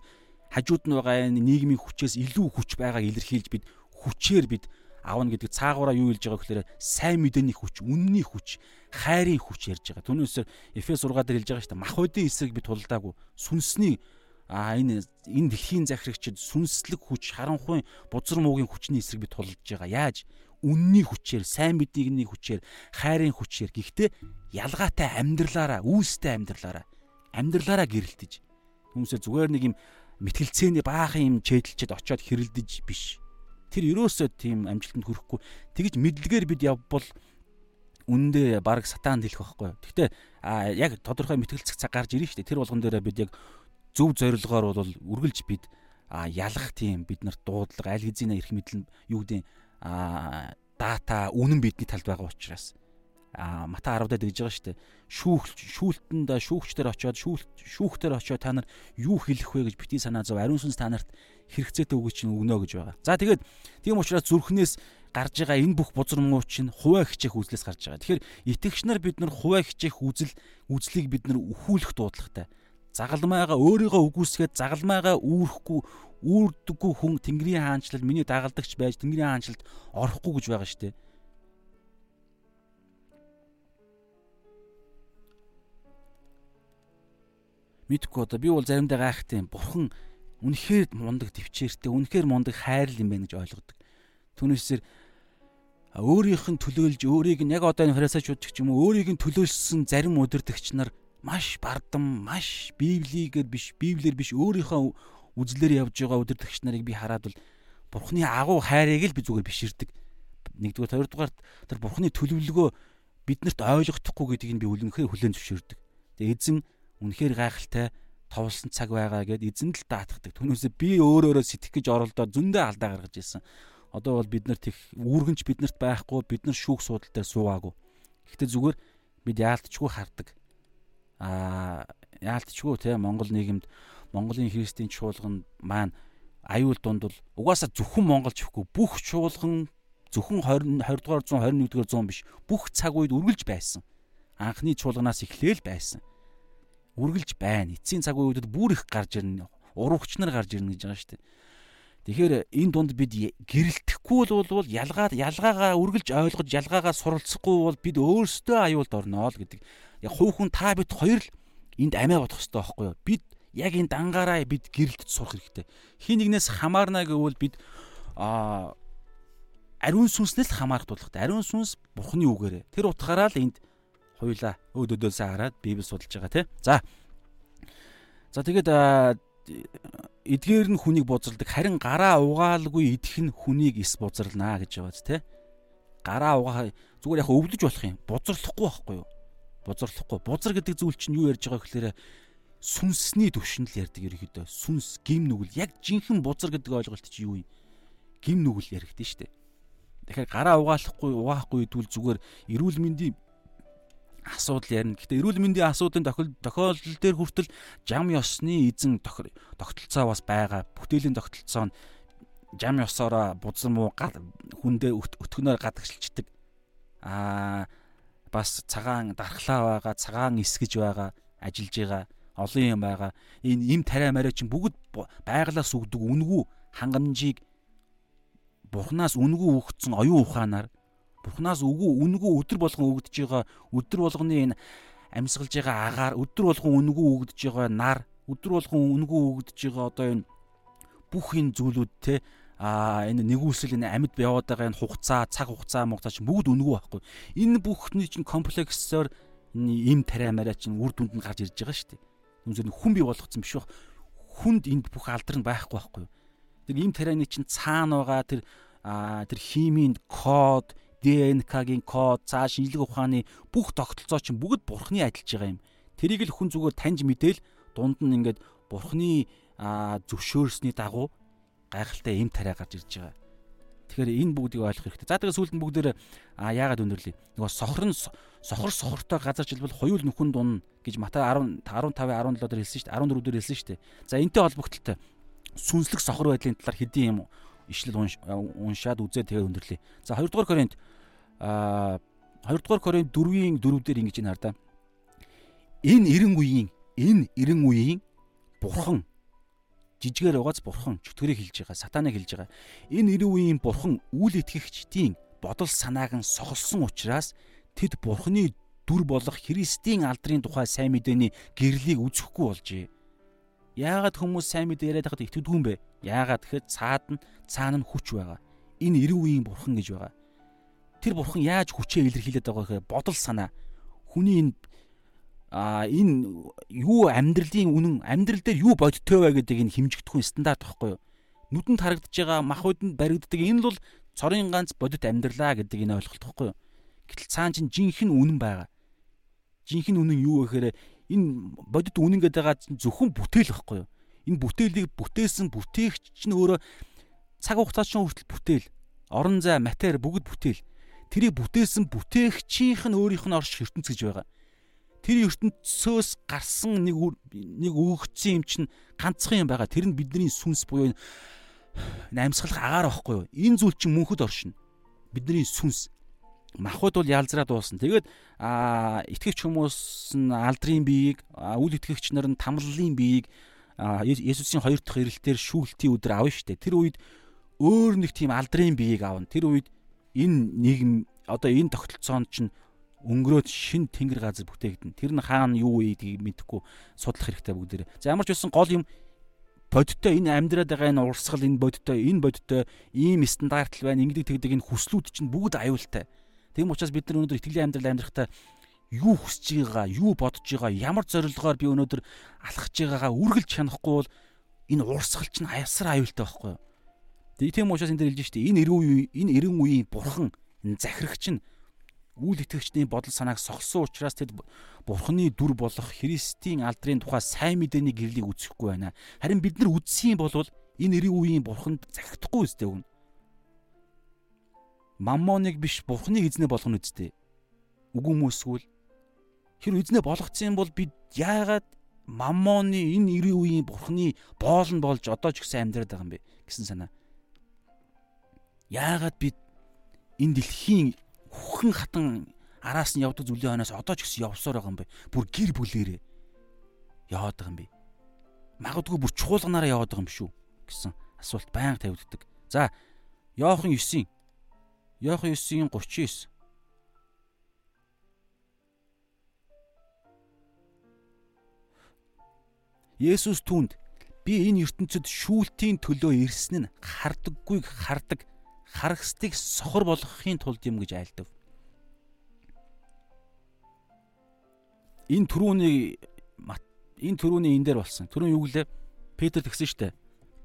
хажууд нь байгаа энэ нийгмийн хүчээс илүү хүч байгааг илэрхийлж бид хүчээр бид аавна гэдэг цаагаараа юу хэлж байгаа гэхээр сайн мэдээний хүч, үнний хүч, хайрын хүч ярьж байгаа. Түүнээс Эфес 6 дээр хэлж байгаа шүү дээ. Махбодын эсрэг бид тулдаагүй. Сүнсний а энэ энэ дэлхийн захирагчид сүнслэг хүч харанхуй бузар муугийн хүчний эсрэг би тулж байгаа. Яаж? Үнний хүчээр, сайн мэдээний хүчээр, хайрын хүчээр гэхдээ ялгаатай амьдралаараа, үүстэй амьдралаараа амьдралаараа гэрэлтэж. Хүмүүсээ зүгээр нэг юм мэтгэлцээний баахан юм чэдэлчэд очиод хэрэлдэж биш. Тэр ерөөсөө тийм амжилтанд хүрэхгүй. Тэгж мэдлэгээр бид явбал үндэ баг сатаанд хэлэх байхгүй. Гэхдээ яг тодорхой мэтгэлцэх цаг гарч ирнэ шүү дээ. Тэр болгон дээр бид яг зөв зорилгоор бол үргэлж бид а ялах тийм бид нарт дуудлага аль хэзээ эрх мэдэл юу гэдэг дата үнэн бидний талд байгаа учраас а Мата 10 дээр дэгж байгаа шүү дээ. Шүүх шүүлтэнд шүүгчдэр очиод шүүл шүүхтэр очиод та нар юу хэлэх вэ гэж бити санаа зов ариун сүнс та нарт хэрэгцээтэй үг чинь өгнө гэж байгаа. За тэгээд тийм учраас зүрхнээс гарч байгаа энэ бүх бузар муу чинь хуваа хичээх үзлээс гарч байгаа. Тэгэхээр итгэгч нар бид нар хуваа хичээх үзэл үзлийг бид нар өхүүлэх дуудлагатай. Загалмайгаа өөрийгөө үгүйсгээд загалмайгаа үүрэхгүй үүрдэггүй хүн Тэнгэрийн хаанчлал миний дагалдагч байж Тэнгэрийн хаанчлалд орохгүй гэж байгаа шүү дээ. мэдхгүй одоо би бол заримдаа гайхтай юм. Бурхан үнэхээр мундаг төвчээртэй, үнэхээр мундаг хайрл юм байна гэж ойлгодог. Түүнээсээр өөрийнх нь төлөөлж өөрийг нь яг одоо энэ фарисеучуд ч юм уу өөрийг нь төлөөлсөн зарим удирдагч нар маш бардам, маш библигээр биш, библиэр биш өөрийнхөө үзлээр явж байгаа удирдагч нарыг би хараад бол бурхны агуу хайрыг л би зүгээр биширдэг. Нэгдүгээр, хоёрдугаар тэр бурхны төлөвлөгөө биднэрт ойлгохдохгүй гэдгийг би үлэнхээр хүлээн зөвшөөрдөг. Тэгээ эзэн үнэхээр гайхалтай товлсон цаг байгаа гэд эзэн л даатгадаг. Түүнээсээ би өөрөөрөө сэтгэх гэж оролдоод зөндөө алдаа гаргаж ирсэн. Одоо бол бид нарт их үүргэнч биднэрт байхгүй бид нар шүүх судалтай суугаагүй. Гэхдээ зүгээр бид яалтчгүй хардаг. Аа яалтчгүй те Монгол нийгэмд Монголын христийн чуулган маань аюул дунд бол угаасаа зөвхөн монголч ихгүй бүх чуулган зөвхөн 20 20 дугаар 100 21 дугаар 100 биш бүх цаг үед үргэлж байсан. Анхны чуулганаас эхлээл байсан үргэлж байна. Эцсийн цаг үеүүдэд бүр их гарч ирнэ. Уруугч нар гарч ирнэ гэж байгаа шүү дээ. Тэгэхээр энэ дунд бид гэрэлтэхгүй бол ялгаа ялгаагаа үргэлж ойлгож ялгаагаа суралцахгүй бол бид өөрсдөө аюулд орно л гэдэг. Яг хүн та бид хоёр л энд амиа бодох хэрэгтэй байхгүй юу? Бид яг энэ дангаараа бид гэрэлтэж сурах хэрэгтэй. Хин нэгнээс хамаарна гэвэл бид а ариун сүнснээс хамаарах тулхтай. Ариун сүнс бурхны үгээрээ. Тэр утгаараа л энд Хоёулаа өөд өдөөсөө хараад Библи судалж байгаа тий. За. За тэгээд эдгээр нь хүнийг бузарладаг харин гараа угаалгүй идэх нь хүнийг ис бузарлнаа гэж байгаа тий. Гараа угаа зүгээр яг өвдөж болох юм. Бузарлахгүй байхгүй юу? Бузарлахгүй. Бузар гэдэг зүйл чинь юу ярьж байгаа гэхээр сүнсний төвшинл ярьдаг ерөөхдөө. Сүнс, гим нүгэл яг жинхэнэ бузар гэдэг ойлголт чи юу юм? Гим нүгэл яригдэн штэ. Тэгэхээр гараа угаалахгүй угаахгүй гэдүүл зүгээр эрүүл мэндийн асуудал ярина. Гэхдээ эрүүл мэндийн асуудын тохиолдол дээр хүртэл жам ёсны эзэн тогтолцоо бас байгаа. Бүтээлийн тогтолцоо нь жам ёсоороо бузар муу хүндээ өтгөнөөр гадагшилчдаг. Аа бас цагаан дархлаа байгаа, цагаан эсгэж байгаа, ажиллаж байгаа, олон юм байгаа. Энэ им тариа мараа чинь бүгд байглаас өгдөг үнгүү хангамжийг бурхнаас үнгүү өгцөн оюун ухаанаар Бурханаас үгүй үнгүү өдр болгон өгдөж байгаа өдр болгоны энэ амьсгалж байгаа агаар өдр болгон үнгүү өгдөж байгаа нар өдр болгон үнгүү өгдөж байгаа одоо энэ бүх энэ зүйлүүд те а энэ нэгүсэл энэ амьд яваад байгаа энэ хугацаа цаг хугацаа мугацаа чинь бүгд үнгүү байхгүй энэ бүхний чинь комплексоор им тариа мараа чинь үр дүнд нь гарч ирж байгаа шүү дээ үнэхээр хүн бий болгоцсон биш байх хүнд энд бүх алдар нь байхгүй байхгүй тэр им тарианы чинь цаана байгаа тэр тэр химийн код ДНК-гийн код, цаа шинжлэх ухааны бүх тогтолцоо чинь бүгд бурхны адилж байгаа юм. Тэрийг л хүн зүгээр таньж мэдээл дунд нь ингээд бурхны зөвшөөрсний дагуу гайхалтай эм тариа гарч ирж байгаа. Тэгэхээр энэ бүгдийг ойлгох хэрэгтэй. За тэгээ сүүлд нь бүгдээр яагаад өндөрлөе. Нөгөө сохор нь сохор сохортой газар жилбэл хоёул нөхөн дун гэж Матай 10 15 17 дээр хэлсэн шүү дээ. 14 дээр хэлсэн шүү дээ. За энтэй холбогдлолтой сүнслэг сохор байдлын талаар хэдийн юм ишлэл уншаад үзээ тэгээ өндөрлөе. За 2 дугаар Коринт а 2 дугаар Коринт 4-ийн 4-дээр ингэж ин хардаа. Энэ 90 үеийн энэ 90 үеийн бурхан жижигээр угааз бурхан чөтгөрийг хэлж байгаа, сатаныг хэлж байгаа. Энэ 90 үеийн бурхан үл итгэгчдийн бодол санааг нь сохолсон учраас тэд бурханы дүр болох Христийн алдрын тухай сайн мэдээний гэрлийг үзэхгүй болжээ. Яагаад хүмүүс сайн мэдээ яриад байхад итгэдэггүй юм бэ? Яагаад тэгэхээр цаад нь цаана нь хүч байгаа. Энэ 90 үеийн бурхан гэж байгаа тэр бурхан яаж хүчээ илэрхийлээд байгаа гэхээр бодол санаа хүний энэ а энэ юу амьдралын үнэн амьдрал дээр юу бодтой вэ гэдэг энэ хэмжигдэхгүй стандарт байхгүй юу нүдэнд харагдаж байгаа махбодонд баригддаг энэ бол цорын ганц бодит амьдралаа гэдэг энэ ойлголт байхгүй юу Гэтэл цаана чинь жинхэнэ үнэн байгаа. Жинхэнэ үнэн юу вэ гэхээр энэ бодит үнэн гэдэг байгаа зөвхөн бүтээл байхгүй юу? Энэ бүтээлийг бүтээсэн бүтээгч нь өөрөө цаг хугацаа чинь хүртэл бүтээл, орон зай, матери бүгд бүтээл. Тэрийг бүтээсэн бүтээгчийнх нь өөрийнх нь орш ертөнц гэж байгаа. Тэр ертөнцөөс гарсан нэг нэг өгөгдсөн юм чинь ганцхан юм байгаа. Тэр нь бидний сүнс буюу <sighs> амьсгалах агаар байхгүй юу? Энэ зүйл чинь мөнхөд оршино. Бидний сүнс махуд бол ялзраа дуусан. Тэгээд итгэгч хүмүүс нь алдрын биеийг, үл итгэгч нар нь тамлалын биеийг Есүсийн хоёр дахь ирэлтээр шүүлтийн өдөр авна штэ. Тэр үед өөр нэг тийм алдрын биеийг авна. Тэр үед энэ нийгэм одоо энэ тогтолцоонд чинь өнгөрөөд шин тэнгэр газар бүтээгдэн. Тэр нь хаана юу ийдгийг мэдэхгүй судлах хэрэгтэй бүгдээрээ. За ямар ч байсан гол юм бодиттой энэ амьдраад байгаа энэ урсгал энэ бодиттой энэ бодиттой ийм стандарт байна ингэдэг тэгдэг энэ хүслүүд чинь бүгд аюултай. Тийм учраас бид нар өнөөдөр итгэлийн амьдрал амьдрахтаа юу хүсэж байгаагаа, юу бодож байгаагаа, ямар зорилгоор би өнөөдөр алхаж байгаагаа үргэлж чанахгүй бол энэ урсгал чинь аясар аюултай байхгүй юу? Тийм учраас энэ дээр хэлж штэ энэ эргэн үе энэ эргэн үеийн бурхан энэ захирагч нь үйл итгэгчдийн бодол санааг сохлсон учраас тэд бурханы дүр болох Христийн алдрын тухай сайн мэдээний гэрлийг үзэхгүй байна. Харин бид нар үзсэн бол энэ эргэн үеийн бурханд захирахгүй үстэй өгнө маммоныг биш бурхныг эзнээ болгоно үсттэй. Үгүй хүмүүсгүүл хэр эзнээ болгоцсон бол бид яагаад маммоны энэ 90 үеийн бурхны боол нь болж одоо ч гэсэн амьдраад байгаа юм бэ гэсэн санаа. Яагаад бид энэ дэлхийн хүхэн хатан араас нь явдаг зүйлийн хойноос одоо ч гэсэн явсаар байгаа юм бэ? Бүр гэр бүлээрээ яваад байгаа юм бэ? Магадгүй бүр чуулганаараа яваад байгаа юм шүү гэсэн асуулт байнга тавигддаг. За, Йохан 9-ийн Иохан 9-ийн 39. Есүс түнд би энэ ертөнцид шүүлтийн төлөө ирсэн нь хардаггүйг хардаг, харагсдыг сохор болгохын тулд юм гэж айлдав. Энэ түрүүний энэ түрүүний энэ дээр болсон. Түрүүн юу гэлээ? Петр тэгсэн штэ.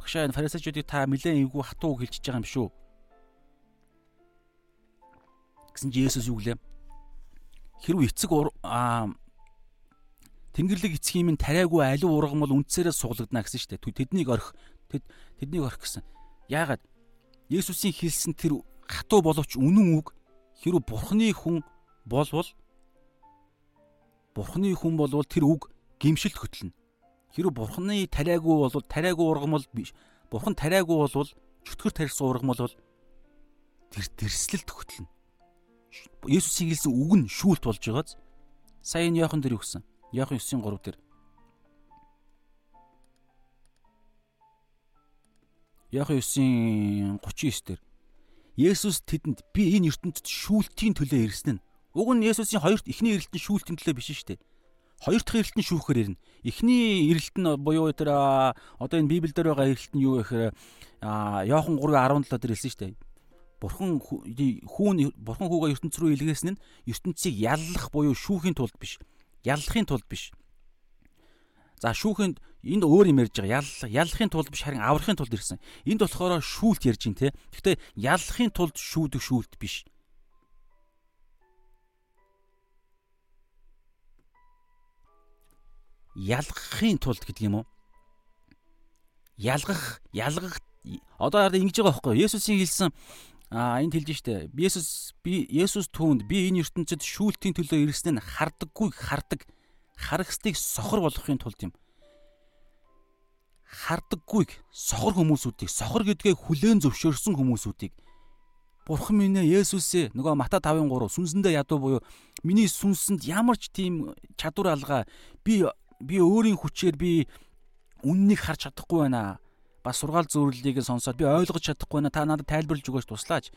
Багшаа энэ фарисеучуудыг та нэлээд эвгүй хатуу хэлчихэж байгаа юм шүү Гэсэн чи Есүс юу гэлээ? Хэрвээ эцэг Тэнгэрлэг эцгийн минь тариагүй аливаа ургам бол үндсээрээ суглагдана гэсэн шүү дээ. Тэднийг орхи. Тэд тэднийг орхи гэсэн. Яагаад? Есүсийн хэлсэн тэр хатуу боловч үнэн үг хэрвээ Бурхны хүн болвол Бурхны хүн болвол тэр үг гимшилт хөтлөнө. Хэрвээ Бурхны тариагүй болвол тариагүй ургам бол биш. Бурхан тариагүй болвол чөтгөр тарьсан ургам бол тэр тэрслэлт хөтлөнө. Есүсийн хэлсэн үг нь шүүлт болж байгааз сая энэ Иохан дээр гэсэн? Иохан 9:3 дээр. Иохан 9:39 дээр Есүс тэдэнд би энэ ертөнцид шүүлтийн төлөө ирсэн нь. Уг нь Есүсийн хоёр эхний ирэлтэн шүүлтийн төлөө биш шүү дээ. Хоёр дахь ирэлт нь шүүхээр ирнэ. Эхний ирэлт нь буюу тэр одоо энэ Библиэлд байгаа ирэлт нь юу гэхээр Иохан 3:17 дээр хэлсэн шүү дээ бурхан хүүн бурхан хүүгээ ертөнц рүү илгээсэн нь ертөнцийг яллах буюу шүүхийн тулд биш. Яллахын тулд биш. За шүүхийн энд өөр юм ярьж байгаа. Ял яллахын тулд биш харин аврахын тулд ирсэн. Энд болохоор шүүлт ярьж байна те. Гэхдээ яллахын тулд шүүдэг шүүлт биш. Ялгахын тулд гэдэг юм уу? Ялгах, ялгах одоо ингэж байгаа байхгүй юу? Есүсийн хэлсэн Аа энд хэлж штэ. Есүс би Есүс түүнд би энэ ертөнцид шүүлтийн төлөө ирсэн нь хардаггүй хардаг. Харагсдыг сохор болгохын тулд юм. Хардаггүйг сохор хүмүүсүүдийг сохор гэдгээ хүлээн зөвшөөрсөн хүмүүсүүдийг Бурхан минь ээ Есүсээ нөгөө Мата 5:3 сүнсэндээ ядуу буюу миний сүнсэнд ямар ч тийм чадвар алгаа би би өөрийн хүчээр би үннийг харж чадахгүй байна бас сургаал зөвлөлийг сонсоод би ойлгож чадахгүй байна. Та надад тайлбарлаж өгөөч туслаач.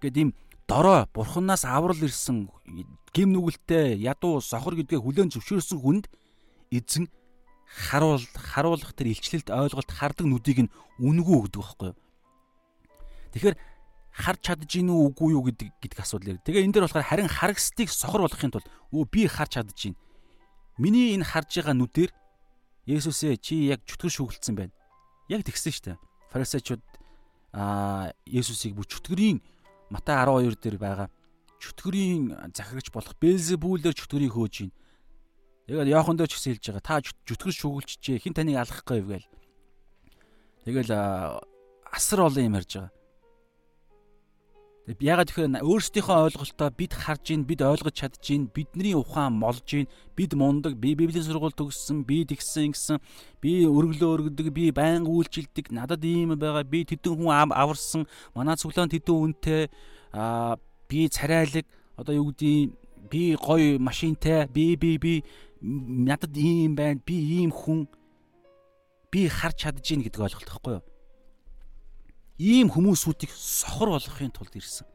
Гэт ийм дорой бурханаас аврал ирсэн гим нүгэлтэй ядуу сохор гэдгээ хүлээн зөвшөөрсөн хүнд эзэн харуул харуулах тэр илчлэлт ойлголт хардаг нүдийг нь үнгүү өгдөг байхгүй юу. Тэгэхээр харж чадж гин үү үгүй юу гэдэг гэдэг асуудал яг. Тэгээ энэ дээр болохоор харин харагсдыг сохор болгохын тулд өө би харж чадж гин. Миний энэ харж байгаа нүдээр Есүсээ чи яг чөтгөр шүүгэлсэн байна. Яг тэгсэн шүү дээ. Фарисеучуд аа Есүсийг бүр чөтгөрийн Матай 12 дээр байгаа чөтгөрийн захирагч болох Белзебүүлээр чөтгөрийг хөөж гин. Тэгээд Йохан дээр ч гэсэн хэлж байгаа. Та чөтгөр шүүгэлчжээ. Хин таныг алахгүй гээл. Тэгэл асар олон юм ярьж байгаа. Ягаад тэгэхээр өөрсдийнхөө ойлголтоо бид харж гин, бид ойлгож чадж гин, бидний ухаан молж гин, бид мундаг, би библийн сургууль төгссөн, би тэгсэн гэсэн, би өргөлөө өргөдөг, би байнга үйлчилдэг, надад ийм байгаа, би тэдэн хүн аварсан, манай цуглаан тэдэн үнэтэй, аа би царайлаг, одоо юу гэдгийг би гоё машинтай, би би би надад ийм байна, би ийм хүн би харж чадж гин гэдэг ойлголт байхгүй юу? Ийм хүмүүсүүдийг сохор болгохын тулд ирсэн.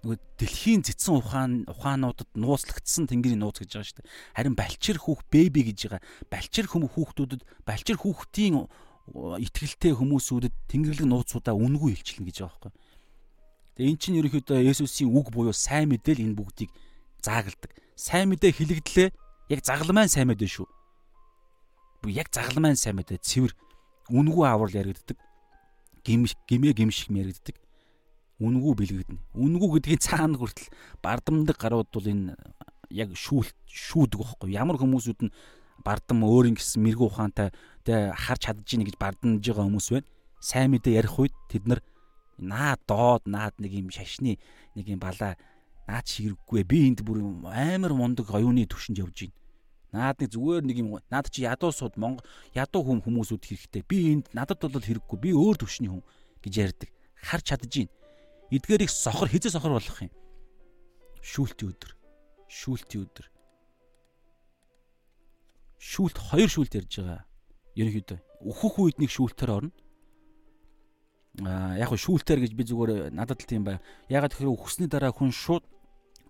Нөгөө дэлхийн цэцэн ухаан ухаануудад нууцлагдсан тэнгэрийн нууц гэж байгаа шүү дээ. Харин балчир хүүх бэби гэж байгаа. Балчир хүм хүүхдүүдэд балчир хүүхдийн итгэлтэй хүмүүсүүдэд тэнгэрлэг нууцудаа үнгүй илчлэн гэж байгаа байхгүй. Тэгээ эн чинь ерөнхийдөө Есүсийн үг буюу сайн мэдээлэл энэ бүгдийг заагалдаг. Сайн мэдээ хилэгдлээ яг загалмайн сайн мэдээ шүү. Бу яг загалмайн сайн мэдээ цэвэр үнгүй аврал яригддаг гимээ гимших мэрэгддэг. Үнгүү бэлгэгдэнэ. Үнгүү гэдгийн цаана хүртэл бардамдаг гарууд бол энэ яг шүүл шүүдэг байхгүй. Ямар хүмүүсүүд нь бардам өөрийн гэсэн мэрэгүү ухаантай тэ харж чадж ийн гэж бардамж байгаа хүмүүс байна. Сайн мэдээ ярих үед тэд нар наа доод наад нэг юм шашны нэг юм балаа наад ширэггүй би энд бүр амар мундаг оюуны төвшөнд явж байна Наад нэг зүгээр нэг юм наад чи ядуу сууд Монгол ядуу хүм хүмүүсүүд хэрэгтэй. Би энд надад бол хэрэггүй. Би өөр төвшний хүн гэж ярьдаг. Харж чадж гин. Эдгээрийг сохор хизээ сохор болох юм. Шүүлтийн өдөр. Шүүлтийн өдөр. Шүүлт хоёр шүүлт ярьж байгаа. Ерөнхийдөө өөхөх үед нэг шүүлтээр орно. Аа яг хөө шүүлтээр гэж би зүгээр надад л тийм бай. Ягаад гэхээр үхсний дараа хүн шууд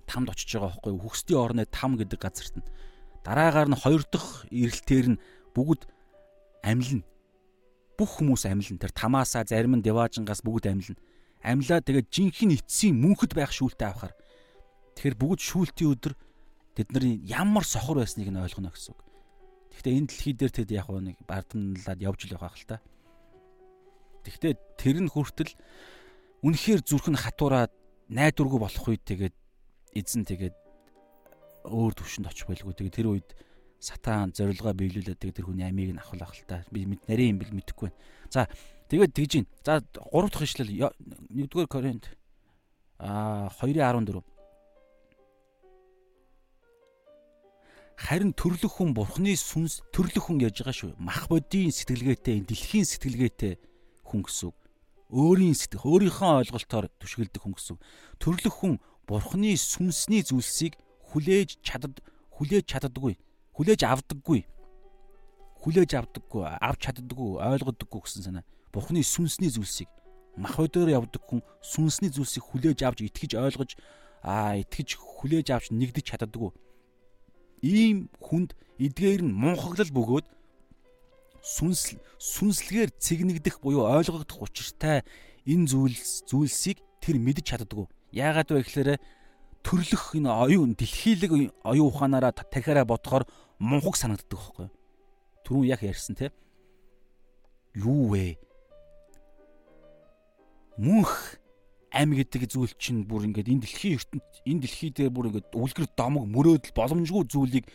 тамд очиж байгаа байхгүй юу? Үхсдийн орны там гэдэг газарт нь Дараагаар нь хоёр дахь эрэлтээр нь бүгд амьлна. Бүх хүмүүс амьлна. Тэр тамаасаа зарим нь деваажингаас бүгд амьлна. Амьлаа тэгээд жинхэнэ эцсийн мөнхөд байх шүүлтээ авахар. Тэгэхээр бүгд шүүлтийн өдөр тэдний ямар сохор байсныг нь ойлгоно гэсэн үг. Гэхдээ энэ дэлхий дээр тэд яг нэг бардамлаад явж л байгаа хэл та. Гэхдээ тэр нь хүртэл үнэхээр зүрх нь хатуураад найдваргүй болох үед тэгээд эзэн тэгээд өөр төвшөнд очих байлгүй. Тэгээ тэр үед сатан зорилгоо биелүүлээд тэгээ тэр хүний амийг нь авах л та. Би нарийн юм бэл мэдэхгүй байна. За тэгээд тэгж гин. За 3 дахь ишлэл 1-р Коринт а 2:14 харин төрлөх хүн бурхны сүнс төрлөх хүн яаж байгаа шүү. Мах бодийн сэтгэлгээтэй, дэлхийн сэтгэлгээтэй хүн гэсэн. Өөрийн сэтгэх, өөрийнхөө ойлголтоор түшгэлдэг хүн гэсэн. Төрлөх хүн бурхны сүнсний зүйлсийг хүлээж чадад хүлээж чаддаггүй хүлээж авдаггүй хүлээж авдаггүй авч чаддаггүй ойлгодоггүй гэсэн санаа. Бурхны сүнсний зүйлсийг мах өдөр явдаг хүн сүнсний зүйлсийг хүлээж авч итгэж ойлгож аа итгэж хүлээж авч нэгдэж чаддаггүй. Ийм хүнд эдгээр нь мунхаглал бөгөөд сүнс сүнслэгээр цэгнэгдэх буюу ойлгогдох учиртай энэ зүйлс зүйлсийг тэр мэдж чаддаггүй. Яагаад вэ гэхээр төрлөх энэ оюун дэлхийлэг оюун ухаанаараа тархиараа бодохоор мунхаг санагддаг байхгүй. Түрүүн яг ярьсан те. Юу вэ? Мөнх ам гэдэг зүйл чинь бүр ингээд энэ дэлхийн ертөнд энэ дэлхий дээр бүр ингээд үлгэр домог мөрөөдөл боломжгүй зүйлийг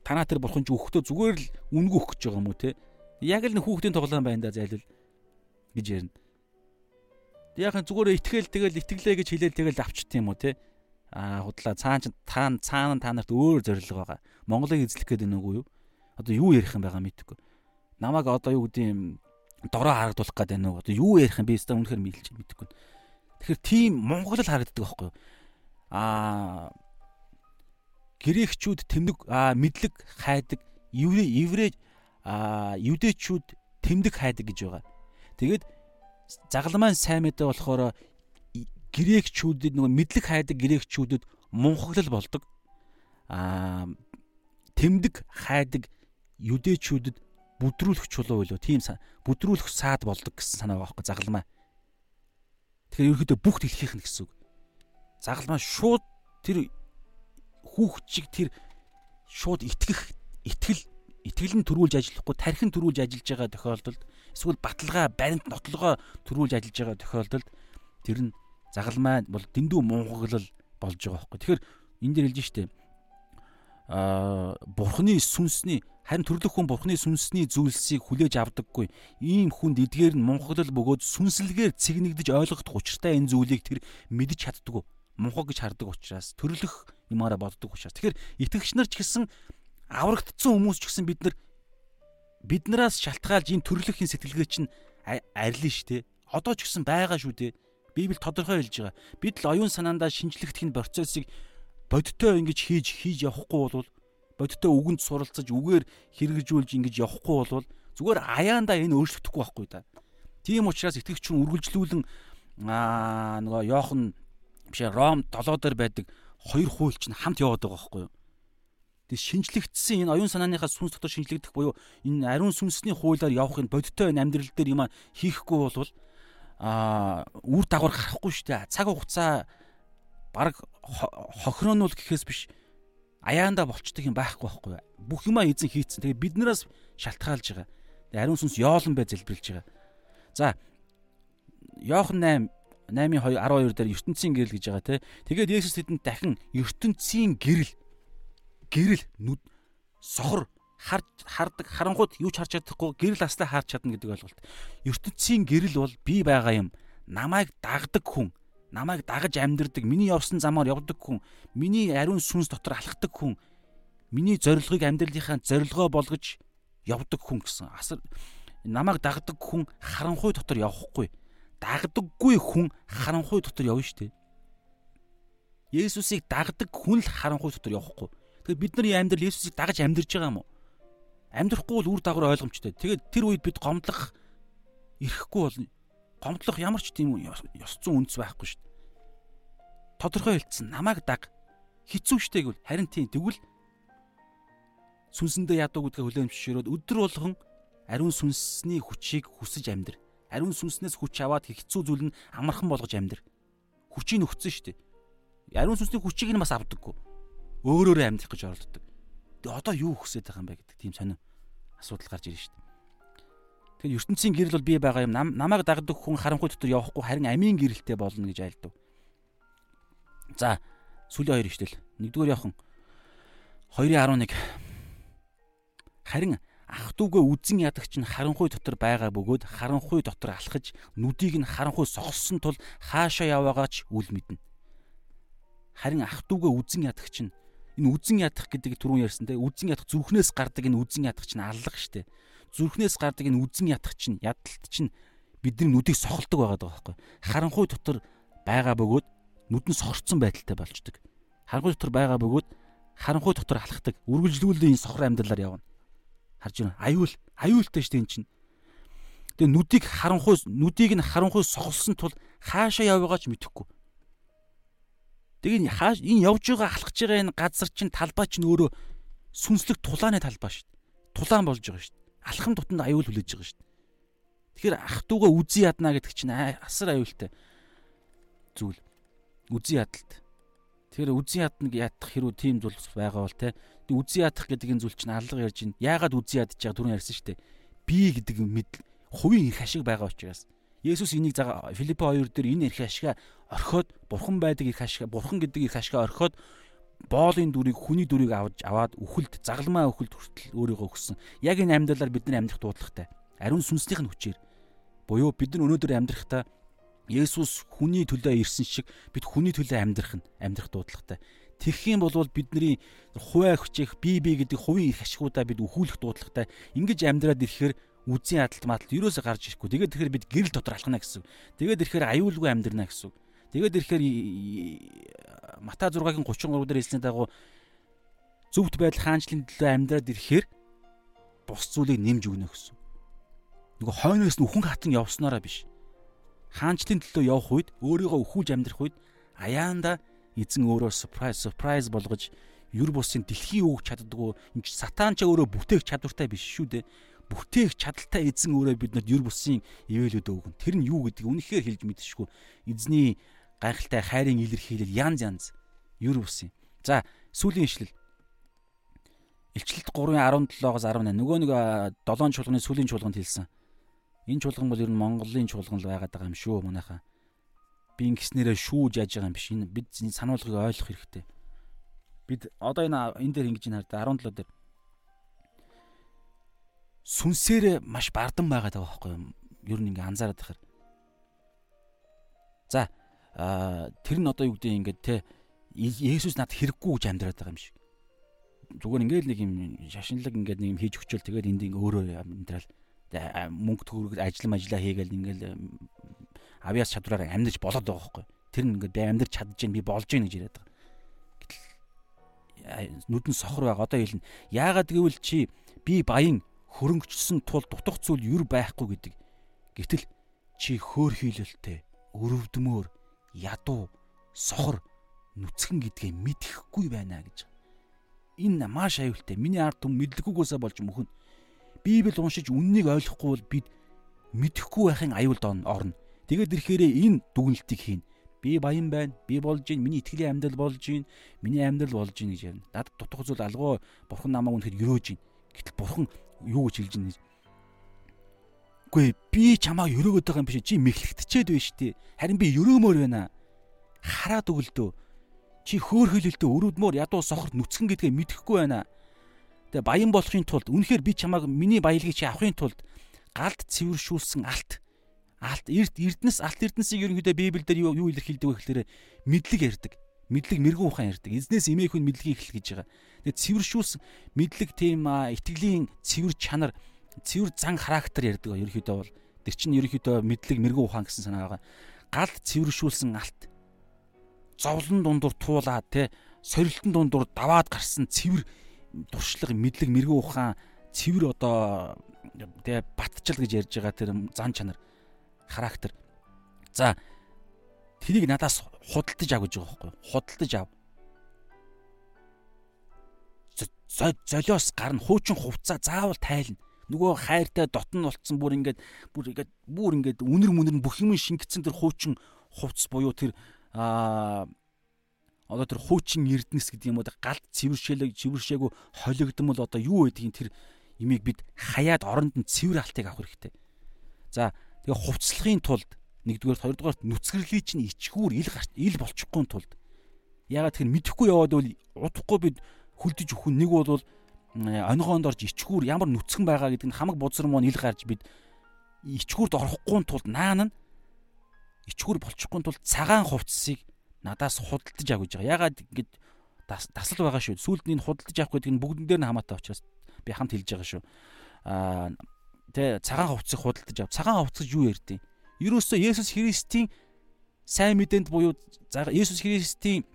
танаа тэр бурхан ч өгөхдөө зүгээр л үнгүй өгөх гэж байгаа юм уу те. Яг л хүүхдийн тоглоом байна да зайлвал гэж ярина. Яахан зүгээр итгэл тэгэл итгэлээ гэж хэлээл тэгэл авчт юм уу те аа худлаа цаан ч та цаана та нарт өөр зорилго байгаа. Монголыг эзлэх гэдэг нүггүй юу? Одоо юу ярих юм байгаа мэдэхгүй. Намайг одоо юу гэдэг юм дороо харагдуулах гэдэг нүг. Одоо юу ярих юм би өстө үнэхээр мэдэлж мэдэхгүй. Тэгэхээр тийм Монгол л харагддаг байхгүй юу? Аа грекчүүд тэмдэг мэдлэг хайдаг, еврей юдэчүүд тэмдэг хайдаг гэж байгаа. Тэгээд загалмайн сайн мэдээ болохоор грекчүүдэд нөгөө мэдлэг хайдаг грекчүүдэд мунхаглал болдог. Аа тэмдэг хайдаг юдэчүүдэд бүдрүүлэх чулуу билүү тийм бүдрүүлэх саад болдог гэсэн санаа байгаа байхгүй загалмаа. Тэгэхээр ерөөдөө бүх дэлхийнх нь гэсэн үг. Загалмаа шууд тэр хүүхчиг тэр шууд итгэх итгэл итгэл нь төрүүлж ажиллахгүй тархин төрүүлж ажиллаж байгаа тохиолдолд эсвэл баталгаа баримт нотлогоо төрүүлж ажиллаж байгаа тохиолдолд тэр нь загалмай бол дэндүү мунхаглал болж байгаа байхгүй. Тэгэхээр энэ дээр хэлж штэ аа бурхны сүнсний Харин төрлөх хүн бурхны сүнсний зүйлсийг хүлээж авдаггүй. Ийм хүнд эдгээр нь мунхаглал бөгөөд сүнслэгээр цэгнэгдэж ойлгох учиртай энэ зүйлийг тэр мэдж чаддгүй. Мунхаг гэж хардаг учраас төрлөх юмараа боддог учраас. Тэгэхээр итгэгч нар ч гэсэн аврагдсан хүмүүс ч гэсэн бид нар биднээс шалтгаалж энэ төрлөхийн сэтгэлгээ чинь арилна штэ. Одоо ч гэсэн байгаа шүү дээ. Библи тодорхой хэлж байгаа. Бид л оюун санаандаа шинжлэхдэх нь процессыг бодиттой ингэж хийж хийж явахгүй бол бодиттой үгэнд суралцаж үгээр хэрэгжүүлж ингэж явахгүй бол зүгээр аяанда энэ өөрчлөгдөхгүй байхгүй да. Тийм учраас итгэгч хүн үргэлжлүүлэн аа нөгөө Йохан биш Ром 7 дээр байдаг хоёр хууль чинь хамт яваад байгаа байхгүй юу? Тэг шинжлэгдсэн энэ оюун санааныхаа сүнс дотор шинжлэгдэх буюу энэ ариун сүнсний хуулиар явахын бодиттой амьдрал дээр юм хийхгүй болвол а үр дагавар гарахгүй шүү дээ. Цаг хугацаа баг хохироонуул гэхээс биш аяанда болчдөг юм байхгүй байхгүй. Бүх юмаа эзэн хийцэн. Тэгээ биднээс шалтгаалж байгаа. Тэгээ ариун сүнс yoolн бай залбирлж байгаа. За Йохан 8 8-ын 12 дээр ертөнцийн гэрэл гэж байгаа те. Тэгээд Есүс тэдэнд дахин ертөнцийн гэрэл гэрэл нүд сохор харж хардаг харанхууд юу ч харж чадахгүй гэрэл аслаа харж чадна гэдэг ойлголт. ертөнцийн гэрэл бол би байгаа юм. Намайг дагдаг хүн, намайг дагаж амьдрдаг, миний явсан замаар явдаг хүн, миний ариун сүнс дотор алхдаг хүн, миний зорилгыг амьдралынхаа зорилгоо болгож явдаг хүн гэсэн. Асар намайг дагдаг хүн харанхуй дотор явахгүй. Дагдаггүй хүн харанхуй дотор явна шүү дээ. Есүсийг дагдаг хүн л харанхуй дотор явахгүй. Тэгэхээр бидний амьдрал Есүсийг дагаж амьдарч байгаа юм уу? Амьдрахгүй бол үр дагавар ойлгомжтой. Тэгээд тэр үед бид гомдлох ирэхгүй бол гомдлох ямар ч тийм ёс зүйн үндэс байхгүй шүү дээ. Тодорхой хэлсэн намайг даг хэцүү штэ гэвэл харин тийм тэгвэл сүнсэндээ ядуу гэдгээ хүлээмжшөөрөөд өдөр болгон ариун сүнсний хүчийг хүсэж амьдр. Ариун сүнснээс хүч аваад хэцүү зүйл нь амархан болгож амьдр. Хүчийг нөхцөн штэ. Ариун сүнсний хүчийг нь бас авдаггүй. Өөрөөрөө амьдрах гэж оролддог одоо юу хүсэж байгаа юм бэ гэдэг тийм сонир асуудал гарч ирж штэ. Тэгэхээр ертөнцийн гэрэл бол бий байгаа юм. Намайг дагдаг хүн харанхуй дотор явахгүй харин амийн гэрэлтэй болно гэж айлдав. За сүүлийн хоёр ихтэл. Нэгдүгээр явхан 2.11 Харин ах дүүгээ үзэн ядагч нь харанхуй дотор байгаа бөгөөд харанхуй дотор алхаж нүдийг нь харанхуй сохолсон тул хаашаа яваагаач үл мэднэ. Харин ах дүүгээ үзэн ядагч нь энэ үзэн ядах гэдэг түрүүн ярьсан те үзэн ядах зүрхнээс гардаг энэ үзэн ядах чинь аллах штэ. Зүрхнээс гардаг энэ үзэн ядах чинь ядалт чинь бидний нүдийг сохолдог байгаад байгаа байхгүй. Харанхуй дотор байгаа бөгөөд нүд нь сохорцсон байдалтай болчдөг. Харанхуй дотор байгаа бөгөөд харанхуй дотор алхахдаг. Үргэлжлүүлэн энэ сохор амьдралаар явна. Харж байна. Аюул, аюултай штэ эн чинь. Тэгээ нүдийг харанхуй нүдийг нь харанхуй сохолсон тул хаашаа яваагаа ч мэдэхгүй Тэгээ хааш энэ явж байгаа алхаж байгаа энэ газар чинь талбай чинь өөрөө сүнслэг тулааны талбай шүү дээ. Тулаан болж байгаа шүү дээ. Алхам тутанд аюул хүлээж байгаа шүү дээ. Тэгэхээр ах トゥ угаа үзий ядна гэдэг чинь асар аюултай зүйл. Үзий ядалт. Тэгэхээр үзий ядна ядах хэрүү тийм зүйл байгаа бол те. Үзий ядах гэдэг энэ зүйл чинь алга ярьж байна. Яагаад үзий ядж байгаа түрүүн ярьсан шүү дээ. Би гэдэг мэдл хувийн их ашиг байгаа учраас Есүс энийг зага Филиппо 2 дээр энэ эрх ашига орхиод бурхан байдаг эрх ашига бурхан гэдэг эрх ашига орхиод боолын дүрийг хүний дүрийг авч аваад үхэлд загалмаа үхэлд хүртэл өөрийгөө өгсөн. Яг энэ амьдралаар бидний амьдрах дуудлагатай. Ариун сүнснийх нь хүчээр буюу бид нар өнөөдөр амьдрахдаа Есүс хүний төлөө ирсэн шиг бид хүний төлөө амьдрах нь амьдрах дуудлагатай. Тэгэх юм бол бидний хуваа хүчээх бие бие гэдэг хувийн эрх ашигуудаа бид өхүүлэх дуудлагатай. Ингиж амьдраад ирэхээр үзийн адалт мадлт юусоо гарч ирэхгүй. Тэгээд тэгэхээр бид гэрэл дотор алхана гэсэн. Тэгээд ирэхээр аюулгүй амьдрна гэсэн. Тэгээд ирэхээр Мата 6-гийн 33 дээр хэлсний дагуу зөвхт байдал хаанчлалын төлөө амьдраад ирэхээр бус зүйлийг нэмж өгнө гэсэн. Нөгөө хойноос нь үхэн хатан явснараа биш. Хаанчлалын төлөө явах үед өөрийгөө өхүүлж амьдрах үед аяанда эзэн өөрөө surprise surprise болгож юр бусын дэлхийн үг чаддгүй энэ сатан ч өөрөө бүтээх чадвартай биш шүү дээ бүтээх чадaltaй эзэн өөрөө бидэнд юр бусын ивэлүүд өгөн. Тэр нь юу гэдэг үнэхээр хэлж мэдчихгүй. Эзний гайхалтай хайрын илэрхийлэл янз янз юр бусын. За сүүлийн ишлэл. Илчлэлт 3:17-оос 18. Нөгөө нэг 7 чуулганы сүүлийн чуулганд хэлсэн. Энэ чуулган бол ер нь Монголын чуулган л байгаад байгаа юм шүү манайхаа. Би ингэснээрээ шүүж яаж байгаа юм биш. Энэ бид сануулгыг ойлгох хэрэгтэй. Бид одоо энэ энэ дээр ингэж нэр 17 дээр сүнсээр маш бардан байгаа даа байхгүй юу? Ер нь ингээ анзаараад байхаар. За тэр нь одоо юу гэдэг ингээд те Есүс над хэрэггүй гэж амьдраад байгаа юм шиг. Зүгээр ингээл нэг юм шашинлаг ингээд нэг юм хийж өчөөл тэгээд энд ингээ өөрөө амьдрал мөнгө төгрөг ажил мажлаа хийгээл ингээл авьяас чадвараар амьдж болоод байгаа байхгүй. Тэр нь ингээд амьдарч чадж гин би болж гин гэж яриад байгаа. Гэтэл нүдэн сохор байгаа. Одоо хэлнэ. Яагаад гэвэл чи би баян хөрөнгөчсөн тул дутх зүйл юр байхгүй гэдэг. Гэтэл чи хөөр хийлэлтэй, өрөвдмөр, ядуу, сохор, нүцгэн гэдгээ мэдхгүй байна гэж. Энэ маш аюултай. Миний ард түм мэдлэггүйгээсээ болж мөхөн. Библи уншиж үннийг ойлгохгүй бол бид мэдэхгүй байхын аюулд орно. Тэгээд ирэхээр энэ дүгнэлтийг хийн. Би баян байна. Би болж гин. Миний итгэлийн амьдрал болж гин. Миний амьдрал болж гин гэж ярина. Надад дутх зүйл алгуу бурхан намайг үнэхээр өрөөж гин. Гэтэл бурхан юу гэж хэлж гин. Үгүй би чамаа өрөөгöd байгаа юм биш чи мэхлэгтчээд байна штий. Харин би өрөөмөр байна. Хараад өгөлдөө. Чи хөөр хөлөлтөө өрөвдмөр ядуу сохорт нүцгэн гэдгээ мэдэхгүй байна. Тэгээ баян болохын тулд үнэхээр би чамааг миний баялагийг чи авахын тулд галд цэвэршүүлсэн алт алт эрд эрдэнэс алт эрдэнсийг ерөнхийдөө Библиэлд юу юу илэрхийлдэг вэ гэхээр мэдлэг ярьдаг. Мэдлэг мэрэгэн ухаан ярьдаг. Эзнээс имээх хүн мэдлэгийг эхлэх гэж байгаа. Тэгээд цэвэршүүлсэн мэдлэг тийм итгэлийн цэвэр чанар, цэвэр зан характер ярьдаг. Ерөнхийдөө бол тэр чинь ерөнхийдөө мэдлэг мэрэгэн ухаан гэсэн санаа байгаа. Гал цэвэршүүлсэн алт. Зовлон дундуур туулаад те сорилтын дундуур даваад гарсан цэвэр туршлага мэдлэг мэрэгэн ухаан цэвэр одоо тэгээ батчил гэж ярьж байгаа тэр зан чанар характер. За тэрийг надаас худалдаж ав гэж байгаа байхгүй юу? Худалдаж ав. Золиос гарна хуучин хувцаа заавал тайлна. Нөгөө хайртай дотн болцсон бүр ингээд бүр ингээд бүр ингээд үнэр мүнэр нь бүх юм шингэцэн тэр хуучин хувцс буюу тэр аа одоо тэр хуучин эрдэнэс гэдэг юм уу галт цэвэршээлэг цэвэршээгүй холигдмол одоо юу байдгийг тэр имийг бид хаяад оронд нь цэвэр алтыг авах хэрэгтэй. За Тэгээ хувцлахын тулд нэгдүгээр хоёрдугаар нүцгэрлийг чинь ичгүүр ил гарч ил болчихгүй тулд ягаад тэгэхээр мэдэхгүй яваад бол удахгүй бид хүлдэж өхөн нэг бол онигоонд орж ичгүүр ямар нүцгэн байгаа гэдэг нь хамаг муу ил гарч бид ичгүүрд орохгүй тулд наан нь ичгүүр болчихгүй тулд цагаан хувцсыг надаас худалдаж авах гэж байгаа. Ягаад ингэж тасал байгаа шүү. Сүүлд нь худалдаж авах гэдэг нь бүгдэн дээр нь хамаатай учраас би хамт хэлж байгаа шүү. Аа Тэ цагаан хувцсыг худалдаж ав. Цагаан хувцс юу ярьдیں۔ Ерөөсөө Есүс Христийн сайн мэдээнд буюу Есүс Христийн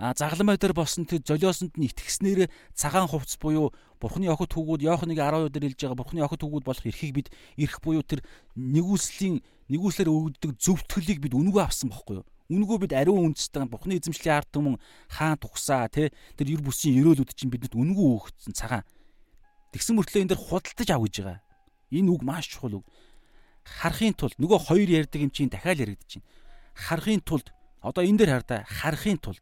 загламай дээр босон тэр золиосонд нь итгэснээр цагаан хувцс буюу Бурхны охид хүүгүүд Иохныг 12 дээр хэлж байгаа Бурхны охид хүүгүүд болох эрхийг бид эрх буюу тэр нэгүслийн нэгүслэр өгдөг зөвтгөлийг бид үнгөө авсан бохгүй юу? Үнгөө бид ариун үндэстэй Бурхны эзэмшлийн ард түмэн хаан тухсаа тий тэр ер бүсийн ерөөлүүд чинь бидэнд үнгөө өгсөн цагаан. Тэгсэн мөртлөө энэ дэр худалдаж ав гэж байгаа. Энэ үг маш чухал үг. Харахын тулд нөгөө хоёр ярьдаг юм чинь дахиад байна. Харахын тулд одоо энэ дээр хардаа харахын тулд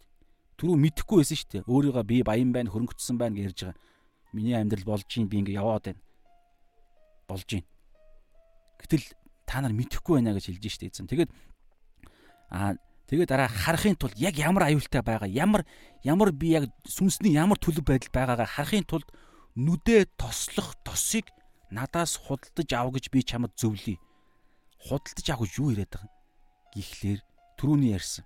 түрүү мэдэхгүй байсан шүү дээ. Өөрийгөө би баян байна, хөрөнгөцсөн байна гэж ярьж байгаа. Миний амьдрал болж гин би ингээ яваад байна. Болж гин. Гэтэл та нар мэдэхгүй байна гэж хэлж штэ эзэн. Тэгээд аа тэгээд дараа харахын тулд яг ямар аюултай байгаа, ямар ямар би яг сүнсний ямар төлөв байдал байгаагаа харахын тулд нүдээ тослох тосыг надаас худалдаж ав гэж би чамд зөвлөе. Худалдаж авах юу яриад байгаа? Гэхдээ түрүүний ярьсан.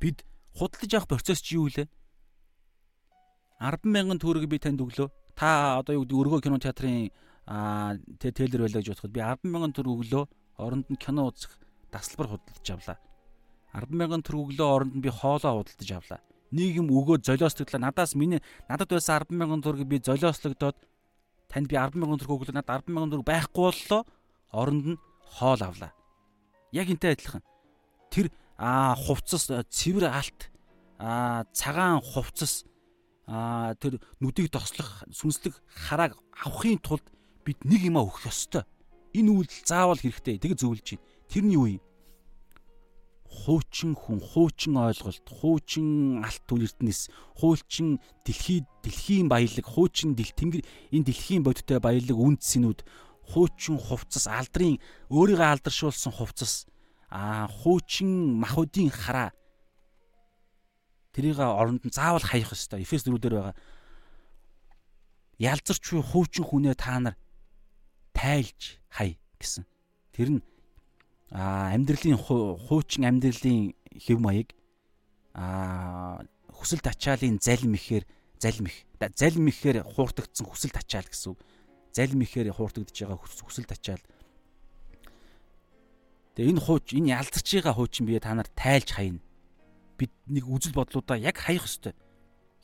Бид худалдаж авах процесс чи юу вэ? 10 мянган төгрөг би танд өглөө. Та одоо юу гэдэг өргөө кино театрын аа тейлер байлаа гэж бодоход би 10 мянган төгрөг өглөө оронд нь кино үзэх тасалбар худалдаж авлаа. 10 мянган төгрөг өглөө оронд нь би хоолоо худалдаж авлаа. Нэг юм өгөө золиослогдлаа. Надаас миний надад байсан 10 мянган төгрөгийг би золиослогдоод танд би 100000 төгрөг өглөө надад 100000 төгрөг байхгүй боллоо. Оронд нь хоол авлаа. Яг энтэй адилхан. Тэр аа хувцас цэвэр алт аа цагаан хувцас аа тэр нүдийг тослох сүнслэг харааг авахын тулд бид нэг юм өгөх ёстой. Энэ үйлдэл заавал хэрэгтэй. Тэг зөвлөж байна. Тэр нь юу юм? хуучин хүн, хуучин ойлголт, хуучин алт түлэртнэс, хуучин дэлхийд дэлхийн баялаг, хуучин дэл тэнгэр энэ дэлхийн бодиттой баялаг үндсэнүүд, хуучин хувцас, алдрын өөрийгөө алдаршуулсан хувцас, аа хуучин махуудын хараа тэрийг оронд нь заавал хаях ёстой. Эфес 4 дээр байгаа. Ялзарч буй хуучин хүнээ та нар тайлж хай гэсэн. Тэр нь а амьдралын хуучин амьдралын хэв маяг а хүсэл тачаалын залим ихээр залим их залим ихээр хууртагдсан хүсэл тачаал гэсэн. Залим ихээр хууртагдж байгаа хүсэл тачаал. Тэгээ энэ хууч энэ ялдарч байгаа хуучин бие та нар тайлж хайна. Бид нэг үзэл бодлуудаа яг хаях ёстой.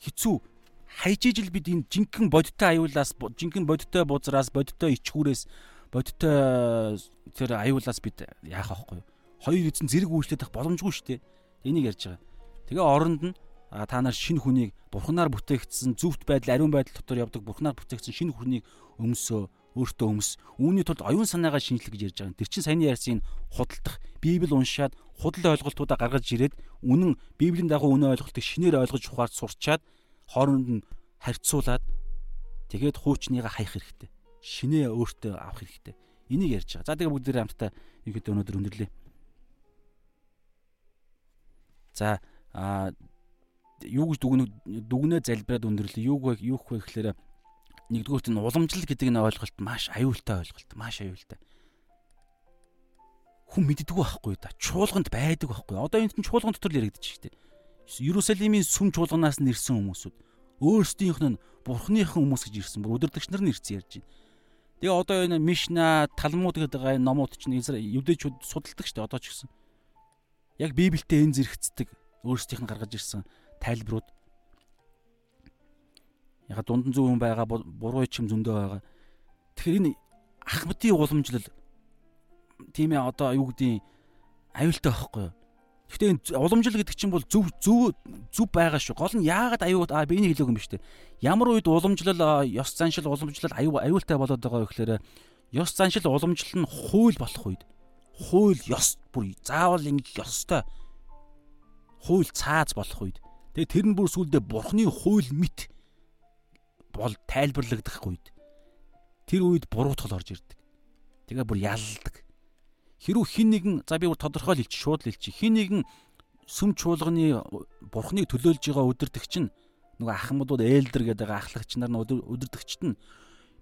Хизүү хайж ижил бид энэ жинхэнэ бодиттой аюулаас жинхэнэ бодиттой бузраас бодиттой ичхүүрээс бодиттой тэр аюулаас бид яах вэ? Хоёр эзэн зэрэг үйлчлэх боломжгүй шүү дээ. Энийг ярьж байгаа. Тэгээ оронд нь та нар шинэ хүнийг бурхнаар бүтээгдсэн зөвхт байдал ариун байдал дотор явдаг бурхнаар бүтээгдсэн шинэ хүнийг өмсөө өөртөө өмс. Үүний тулд оюун санаагаа шинжлэх гэж ярьж байгаа. Тэр чинь саяны ярьсан худалдах, Библи уншаад худал ойлголтуудаа гаргаж ирээд үнэн Библийн дагуу үнэн ойлголтыг шинээр ойлгож ухаар сурчаад хооронд нь харьцуулаад тэгээд хуучныгаа хаях хэрэгтэй. Шинээ өөртөө авах хэрэгтэй. Энийг ярьж байгаа. За тэгээ бүгд хамтдаа ерөөдөө өнөөдөр өндөрлөө. За а юу гэж дүгнэ дүгнээ залбираад өндөрлөө. Юу вэ? Юу вэ гэхээр нэгдүгürt энэ уламжлал гэдэг нь ойлголт маш аюултай ойлголт. Маш аюултай. Хүн мэддэггүй байхгүй да. Чуулганд байдаг байхгүй. Одоо энэ чинь чуулган дотор л яригдчих штеп. Иерусалимийн сүм чуулганаас нэрсэн хүмүүсүүд өөрсдийнх нь бурхныхан хүмүүс гэж ирсэн. Бүр өдөртөгч нар нэрсэн ярьж байна. Тэгээ одоо энэ Мишна, Талмуд гэдэг байгаа номууд чинь евдээчүүд судалдаг шүү дээ одоо ч гэсэн. Яг Библиэд энэ зэрэгцдэг өөрсдийнх нь гаргаж ирсэн тайлбарууд яга дундан зөв хүн байгаа буруу чим зөндөө байгаа. Тэгэхээр энэ ахмадын уламжлал тийм ээ одоо юу гэдгийг аюултай байхгүй юу? Гэхдээ уламжлал гэдэг чинь бол зөв зөв зөв байгаа шүү. Гол нь яагаад аюул аа би энийг хэлээгүй юм шүү дээ. Ямар үед уламжлал ёс заншил уламжлал аюул аюултай болоод байгаа вэ гэхээр ёс заншил уламжлал нь хууль болох үед хууль ёс бүр заавал ингэ ёстой хууль цааз болох үед тэгээ тэр нь бүр сүулдэ бурхны хууль мэт бол тайлбарлагдах үед тэр үед буруутгал орж ирдэг. Тэгээ бүр ялдаг. Хэрвээ хин нэгэн за би бүр тодорхой л хэлчих шууд л хэлчих. Хин нэгэн сүм чуулганы бурхныг төлөөлж байгаа өдөртөгч нь нөгөө ахмадууд ээлдэр гэдэг ахлагч нар нь өдөртөгчт нь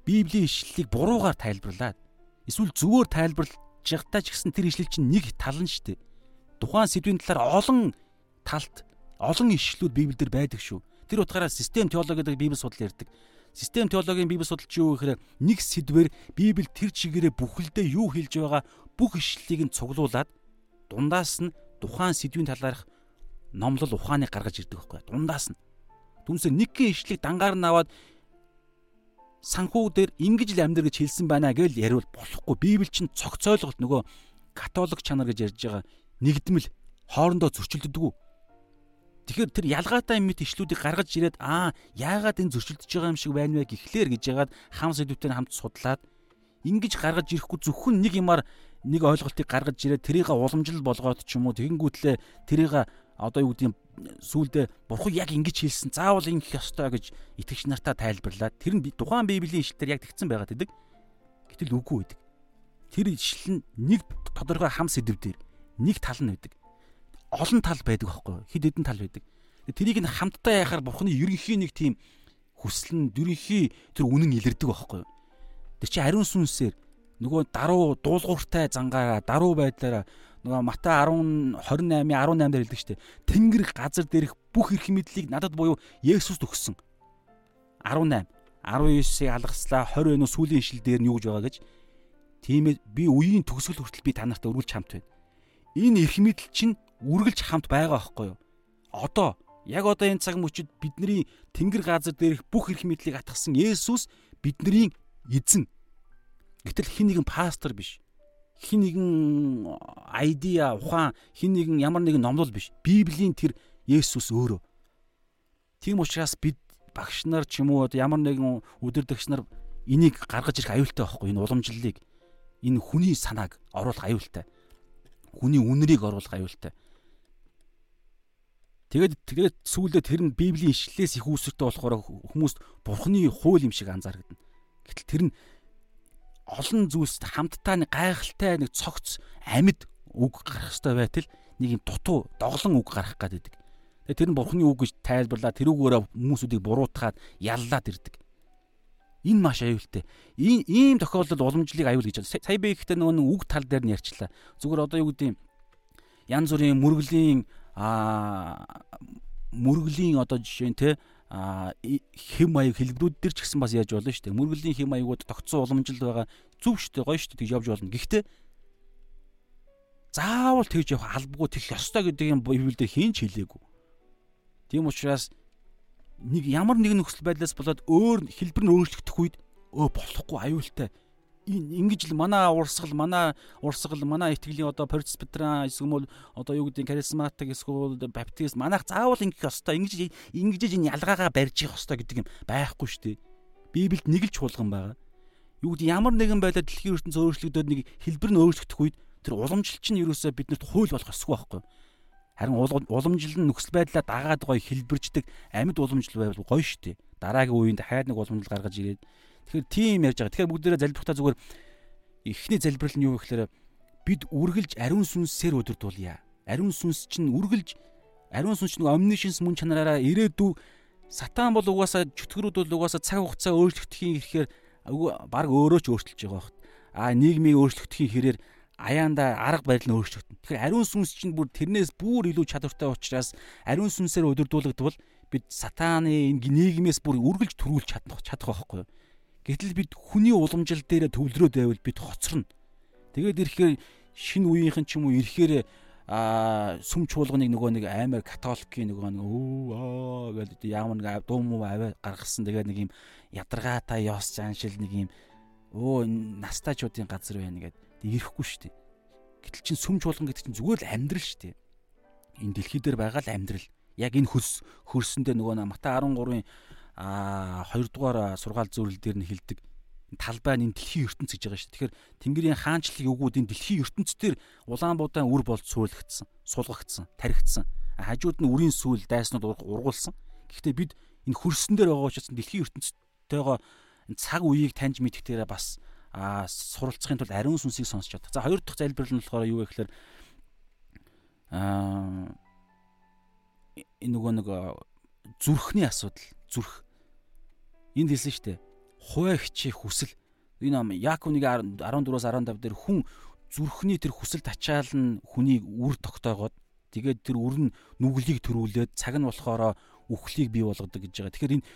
Библийн ишлэлийг буруугаар тайлбарлаад эсвэл зөвөөр тайлбарлаж байгаатай ч гэсэн тэр ишлэл чинь нэг тал нь шүү дээ. Тухайн сэдвийн талаар олон талт олон ишлэлүүд Библиэлд байдаг шүү. Тэр утгаараа систем теологи гэдэг Библи судал ярьдаг. Систем теологийн Библи судалч юу гэхээр нэг сэдвэр Библи тэр чигээрээ бүхэлдээ юу хэлж байгаа бүх ишлэлийг нь цуглуулад дундаас нь тухайн сэдвийн талаарх номлол ухааныг гаргаж ирдэг байхгүй. Дундаас нь. Түнсээ нэгэн ишлэгийг дангаар нь аваад санхүү дээр ингэж л амьдр гэж хэлсэн байна гэж яриул болохгүй. Библи чинь цогцойлголт нөгөө католик чанар гэж ярьж байгаа нэгдмэл хоорондоо зөрчилддөг. Тэгэхээр тэр ялгаатай мэд ишлүүдийг гаргаж ирээд аа яагаад энэ зөрчилдөж байгаа юм шиг байна вэ гэхлээр гэж яагаад хам сэдвүүтэй хамт судлаад ингэж гаргаж ирэхгүй зөвхөн нэг юмар нэг ойлголтыг гаргаж ирээд тэрийг уламжлал болгоод ч юм уу тэгэнгүүтлээ тэрийг одоо юу гэдэг сүулдэ бурхан яг ингэж хэлсэн заавал ингэх ёстой гэж итгэгч нартаа тайлбарлаад тэр нь тухайн библийн ишлэлээр яг тэгсэн байгаа гэдэг. Гэтэл үгүй байдаг. Тэр ишлэл нь нэг тодорхой хам сэдв дээр нэг тал нь байдаг олон тал байдаг байхгүй хэд хэдэн тал байдаг. Тэрийг нь хамтдаа яхаар бурхны ерөнхий нэг тийм хүсэл нь ерөнхий тэр үнэн илэрдэг байхгүй. Тэр чи ариун сүнсээр нөгөө даруу дуулууртай зангаараа даруу байдлаараа нөгөө Матай 10 28-ийн 18 дээр хэлдэг штеп. Тэнгэр газар дээрх бүх эрх мэдлийг надад буюу Есүст өгсөн. 18 19-ийг алгаслаа 20 өнөө сүлийн ишил дээр нь юу гэж байгаа гэж. Тийм ээ би үеийн төгсгөл хүртэл би та нартай өргөлж хамт байна. Энэ эрх мэдэл чинь үргэлж хамт байгаа байхгүй юу? Одоо яг одоо энэ цаг мөчид бидний тэнгэр газар дээрх бүх эрх мэдлийг атгсан Есүс бидний эзэн. Гэтэл хин нэгэн пастор биш. Хин нэгэн айдиа ухаан, хин нэгэн ямар нэгэн номлол биш. Библийн тэр Есүс өөрөө. Тийм учраас бид багш нар ч юм уу ямар нэгэн өдөрдөгч нар энийг гаргаж ирэх аюултай байхгүй энэ уламжлалыг энэ хүний санааг оруулах аюултай. Хүний үнэрийг оруулах аюултай. Тэгээд тэгээд сүүлдээ тэр нь Библийн ишлэлээс их үүсвэртэй болохоор хүмүүс Бурхны хууль юм шиг анзаарагдана. Гэтэл тэр нь олон зүйлс хамтдаа нэг гайхалтай нэг цогц амьд үг гарах хэрэгтэй байтал нэг юм дутуу доглон үг гарах гэдэг. Тэгээд тэр нь Бурхны үг гэж тайлбарлаа тэр үгээрээ хүмүүсүүдийг буруутгаад яллаад ирдэг. Энэ маш аюултай. Ийм тохиолдолд уламжлалыг аюул гэж байна. Сая би ихтэй нөгөө үг тал дээр нь ярьчлаа. Зүгээр одоо юу гэдэг юм янз бүрийн мөргөлийн аа мөргөлийн одоо жишээ нь те а хэм маяг хэлбэрүүд дэр ч гэсэн бас яаж болно шүү дээ. Мөргөлийн хэм маягууд тогтсон уламжлал байгаа зүв шүү дээ. Гоё шүү дээ. Тэг явж болно. Гэхдээ заавал тэгж явах албагүй тэгэх ёстой гэдэг юм Библиэлд хийн ч хэлээгүй. Тийм учраас нэг ямар нэгэн нөхцөл байдлаас болоод өөр хэлбэр нь өөрчлөгдөх үед өө болохгүй аюултай ингэж л манай урсгал манай урсгал манай итгэлийн одоо Presbyterian эсвэл одоо юу гэдэг charismatic эсвэл baptist манайх заавал ингэх ёстой ингэж ингэж энэ ялгаагаа барьж явах ёстой гэдэг юм байхгүй шүү дээ. Библиэд нэг л чуулган байгаа. Юу гэдэг ямар нэгэн байдлаар дэлхийн ертөнц өөрчлөгдөд нэг хэлбэр нь өөрчлөгдөх үед тэр уламжлалч нь ерөөсөө биднэрт хууль болох ёсгүй байхгүй. Харин уламжлал нь нөхцөл байдлаа дагаад гоё хэлбэрждэг амьд уламжлал байвал гоё шүү дээ. Дараагийн үеинд хайр нэг уламжлал гаргаж ирээд Тэгэхээр тийм ярьж байгаа. Тэгэхээр бүгдээрээ залбирахтаа зүгээр эхний залбирал нь юу гэхээр бид үргэлж ариун сүнсээр өдөрдүүлье. Ариун сүнс чинь үргэлж ариун сүнс чинь omniscience мөн чанараараа ирээдүй сатан бол угаасаа чөтгөрүүд бол угаасаа цаг хугацаа өөрчлөгдөхийн ирэхээр баг өөрөө ч өөрчлөж байгаа бохт. А нийгмийг өөрчлөгдөхийн хэрээр аяанда арга барил нь өөрчлөгдөн. Тэгэхээр ариун сүнс чинь бүр тэрнээс бүр илүү чадвартай учраас ариун сүнсээр өдөрдүүлэгдвэл бид сатааны энэ нийгмээс бүр үргэлж төрүүлж чадах чадах байхгүй юу? Гэтэл бид хүний уламжил дээр төвлөрөөд байвал бид хоцорно. Тэгээд ирэхээр шинэ үеийнхэн ч юм уу ирэхээр а сүм чуулганыг нөгөө нэг аймаар католикийн нөгөө нэг өө аа гэдэг ямар нэг дуу муу аваа гаргасан тэгээд нэг юм ядаргаатай ёс заншил нэг юм өө настачуудын газар байна гэдэг ирэхгүй шүү дээ. Гэтэл чин сүм чуулган гэдэг чинь зүгээр л амьдрал шүү дээ. Энэ дэлхий дээр байгаа л амьдрал. Яг энэ хөрс хөрсөндөө нөгөө Матай 13-ын а хоёрдугаар сургаал зөвлөл дээр нь хилдэг талбай нь дэлхийн ертөнц гэж байгаа шүү. Тэгэхээр Тэнгэрийн хаанчлалын өгүүд энэ дэлхийн ертөнцийн Улаанбуудаан үр болж суулгагдсан, сулгагдсан, тархигдсан. Хажууд нь үрийн сүүл дайснууд ургуулсан. Гэхдээ бид энэ хөрсөн дээр байгаа учраас дэлхийн ертөнцтэйгоо цаг үеийг таньж мэдэх дээрээ бас а суралцахын тулд ариун сүнсийг сонсч чадах. За хоёр дахь залбирал нь болохоор юу вэ гэхээр аа энэ нөгөө нэг зүрхний асуудал, зүрх энд хэлсэн шүү дээ. Хуваа хичээх хүсэл энэ Яаковны 14-өөс 15 дээр хүн зүрхний тэр хүсэл тачаал нь хүнийг үр тогтоогоод тэгээд тэр үр нь нүглийг төрүүлээд цаг нь болохоор үхлийг бий болгодог гэж байгаа. Тэгэхээр энэ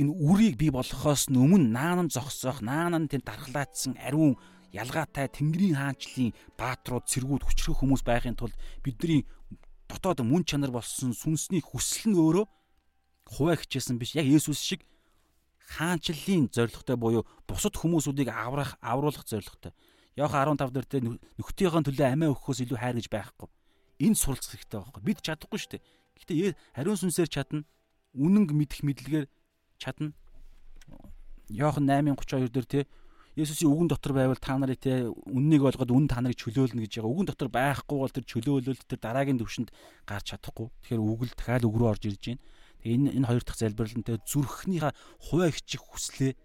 энэ үрийг бий болгохоос өмнө наанан зогсоох, наанан тэр дархлаатсан ариун ялгаатай Тэнгэрийн хаанчлалын баатрууд, цэргүүд, хүчрэх хүмүүс байхын тулд бидний дотоод мөн чанар болсон сүнсний хүсэл нь өөрөө хуваа хичээсэн биш. Яг Есүс шиг хаанчлалын зорилготой буюу бусад хүмүүсүүдийг аврах авруулах зорилготой. Яохан 15 дээр тэ нөхдийнхөө төлөө амиа өгөхөөс илүү хайр гэж байхгүй. Энэ суралцах хэрэгтэй байхгүй. Бид чадахгүй шүү дээ. Гэхдээ хариун сүнсээр чадна. Үнэнг мэдэх мэдлэгээр чадна. Яохан 8:32 дээр тэ Есүсийн үгэн дотор байвал та нарыг те үннийг олгоод үн та нарыг чөлөөлнө гэж байгаа. Үгэн дотор байхгүй бол тэр чөлөөлөлт тэр дараагийн төвшөнд гарч чадахгүй. Тэгэхээр үг л дахиад үг рүү орж ирж байна. Энэ энэ хоёр дахь залбирлантай зүрхнийхаа хуваа хичих хүслээ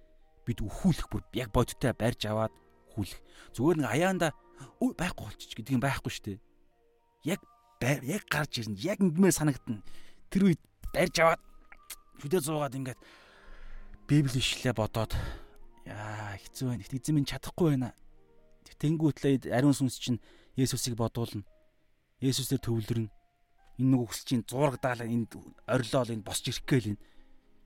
бид өхүүлэх бүр яг бодиттой барьж аваад хүлэх. Зүгээр нэг аяанда өө байхгүй болчих гэдэг юм байхгүй шүү дээ. Яг яг гарч ирнэ. Яг ингэмээр санагдана. Тэр үед барьж аваад шүдээ зуугаад ингээд Библи ишлээ бодоод яа хэцүү байна. Эзэн минь чадахгүй байна. Тэнгүүтлээ ариун сүнс чинь Есүсийг бодуулна. Есүсээр төвлөрнө энэ нэг хүсэлчийн зурагдаал энд орилол энэ босч ирэх гээл энэ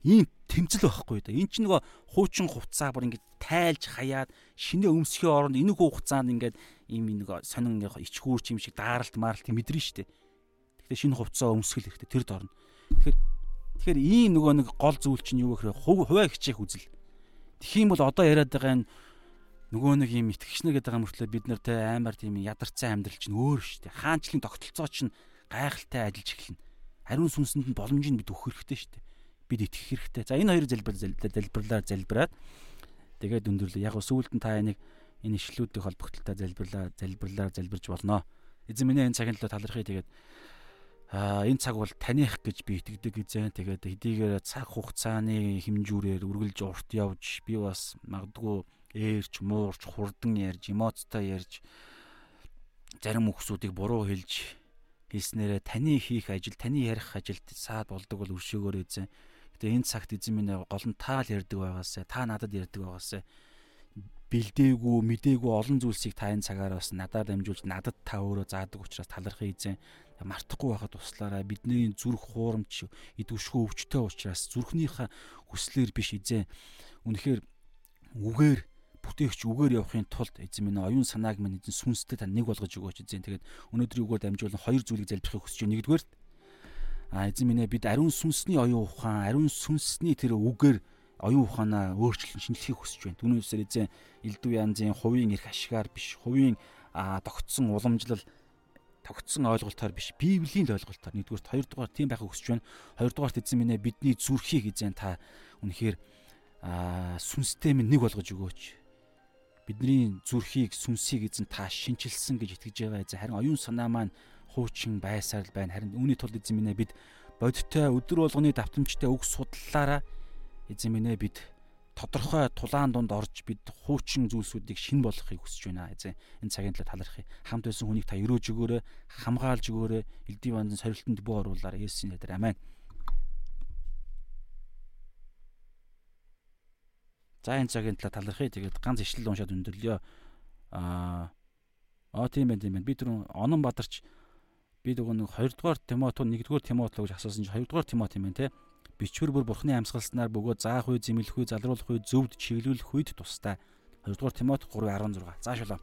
ийм тэмцэл байхгүй да. Энд чинь нөгөө хуучин хувцаа бүр ингэж тайлж хаяад шинэ өмсөхийн оронд энэ хугацаанд ингээд ийм нэг сонин ичхүүрч юм шиг дааралт маарлт мэдрэн штэ. Тэгэхээр шинэ хувцаа өмсгөл хэрэгтэй тэр дорно. Тэгэхээр тэгэхээр ийм нөгөө нэг гол зүйл чинь юу гэхээр хуваа хичээх үзэл. Юм бол одоо яриад байгаа энэ нөгөө нэг юм итгэгчнэр гэдэг байгаа мөртлөө бид нар те аймаар тийм ядарсан амьдрал чинь өөр штэ. Хаанчлын тогтолцоо чинь гайхалтай ажиллаж эхэлнэ. Хариун сүнсэнд нь боломжийг бид өгөх хэрэгтэй шүү дээ. Бид итгэх хэрэгтэй. За энэ хоёр залбир залбирлаар залбираад тэгээд өндөрлөө. Яг сүүлд нь та энийг энэ ишлүүдийн холбогдлолтой залбирлаа залбирлаар залбирч болно. Эзэн минь энэ цагийн төлөө талархъя тэгээд аа энэ цаг бол таних гэж би итгэдэг эзэн. Тэгээд хэдийгээр цаг хугацааны хэмжүүрээр үргэлж урт явж би бас магадгүй ээрч муурч хурдан ярьж эмоцтой ярьж зарим хүмүүсүүдийг буруу хэлж хэлснээрээ таны хийх ажил, таны ярих ажилд саад болдог бол өршөөгөөр эзэн. Гэхдээ энэ цагт эзэн минь гол нь таал ярддаг байгаасаа та надад ярддаг байгаасаа бэлдээгүй мдээгүй олон зүйлсийг та энэ цагаар бас надаар дамжуулж надад та өөрөө заадаг учраас талархын эзэн. Мартахгүй байхад туслаарай. Бидний зүрх хуурамч идвшгүй өвчтөй учраас зүрхнийхээ хүслээр биш эзэн. Үнэхээр үгээр бүтээгч үгээр явахын тулд эзэн минь оюун санааг минь эзэн сүнстэй та нэг болгож өгөөч эзэн тэгээд өнөөдрийн үгээр дамжуулан хоёр зүйлийг залбирахыг хүсэж байна нэгдүгээр а эзэн минь бид ариун сүнсний оюун ухаан ариун сүнсний тэр үгээр оюун ухаанаа өөрчлөн шинжлэхийг хүсэж байна. Түүнээсээр эзэн элдв янзын хувийн эрх ашигаар биш, хувийн тогтсон уламжлал тогтсон ойлголтоор биш библийн ойлголтоор нэгдүгээр хоёрдугаар тийм байхыг хүсэж байна. Хоёрдугаарт эзэн минь бидний зүрхийг эзэн та үнэхээр сүнстэй минь нэг болгож өгөөч. Бидний зүрхийг сүнсийг эзэн та шинчилсэн гэж итгэж байгаа эзэн харин оюун санаа маань хуучин байсаар л байна. Харин үүний тулд эзэн минь бид бодиттой өдөр болгоны давтамжтай үг судлалаараа эзэн минь бид тодорхой тулаан донд орж бид хуучин зүйлсүүдийг шин болгохыг хүсэж байна. Эзэн энэ цагийн төлөө талархъя. Хамт байсан хүнийг та өрөөж өгөөрэй, хамгаалж өгөөрэй. Элдив банзын сорилтонд бүү оруулаарай. Есүсийн нэрээр амен. За энэ цагийн төлөө талархъя. Тэгээд ганц ишлэл уншаад өндөрлөё. Аа Аа тийм байх тийм байх. Би түрүүн Онон Бадарч би нөгөө нэг 2 дугаар Тимот 1 дугаар Тимот л гэж асуусан чинь 2 дугаар Тимот юм байна те бичвэр бүр бурхны амьсгалснаар бөгөөд заах үе, зэмлэх үе, залруулах үе, зөвд чиглүүлэх үед тустай. 2 дугаар Тимот 3:16. Заашаалаа.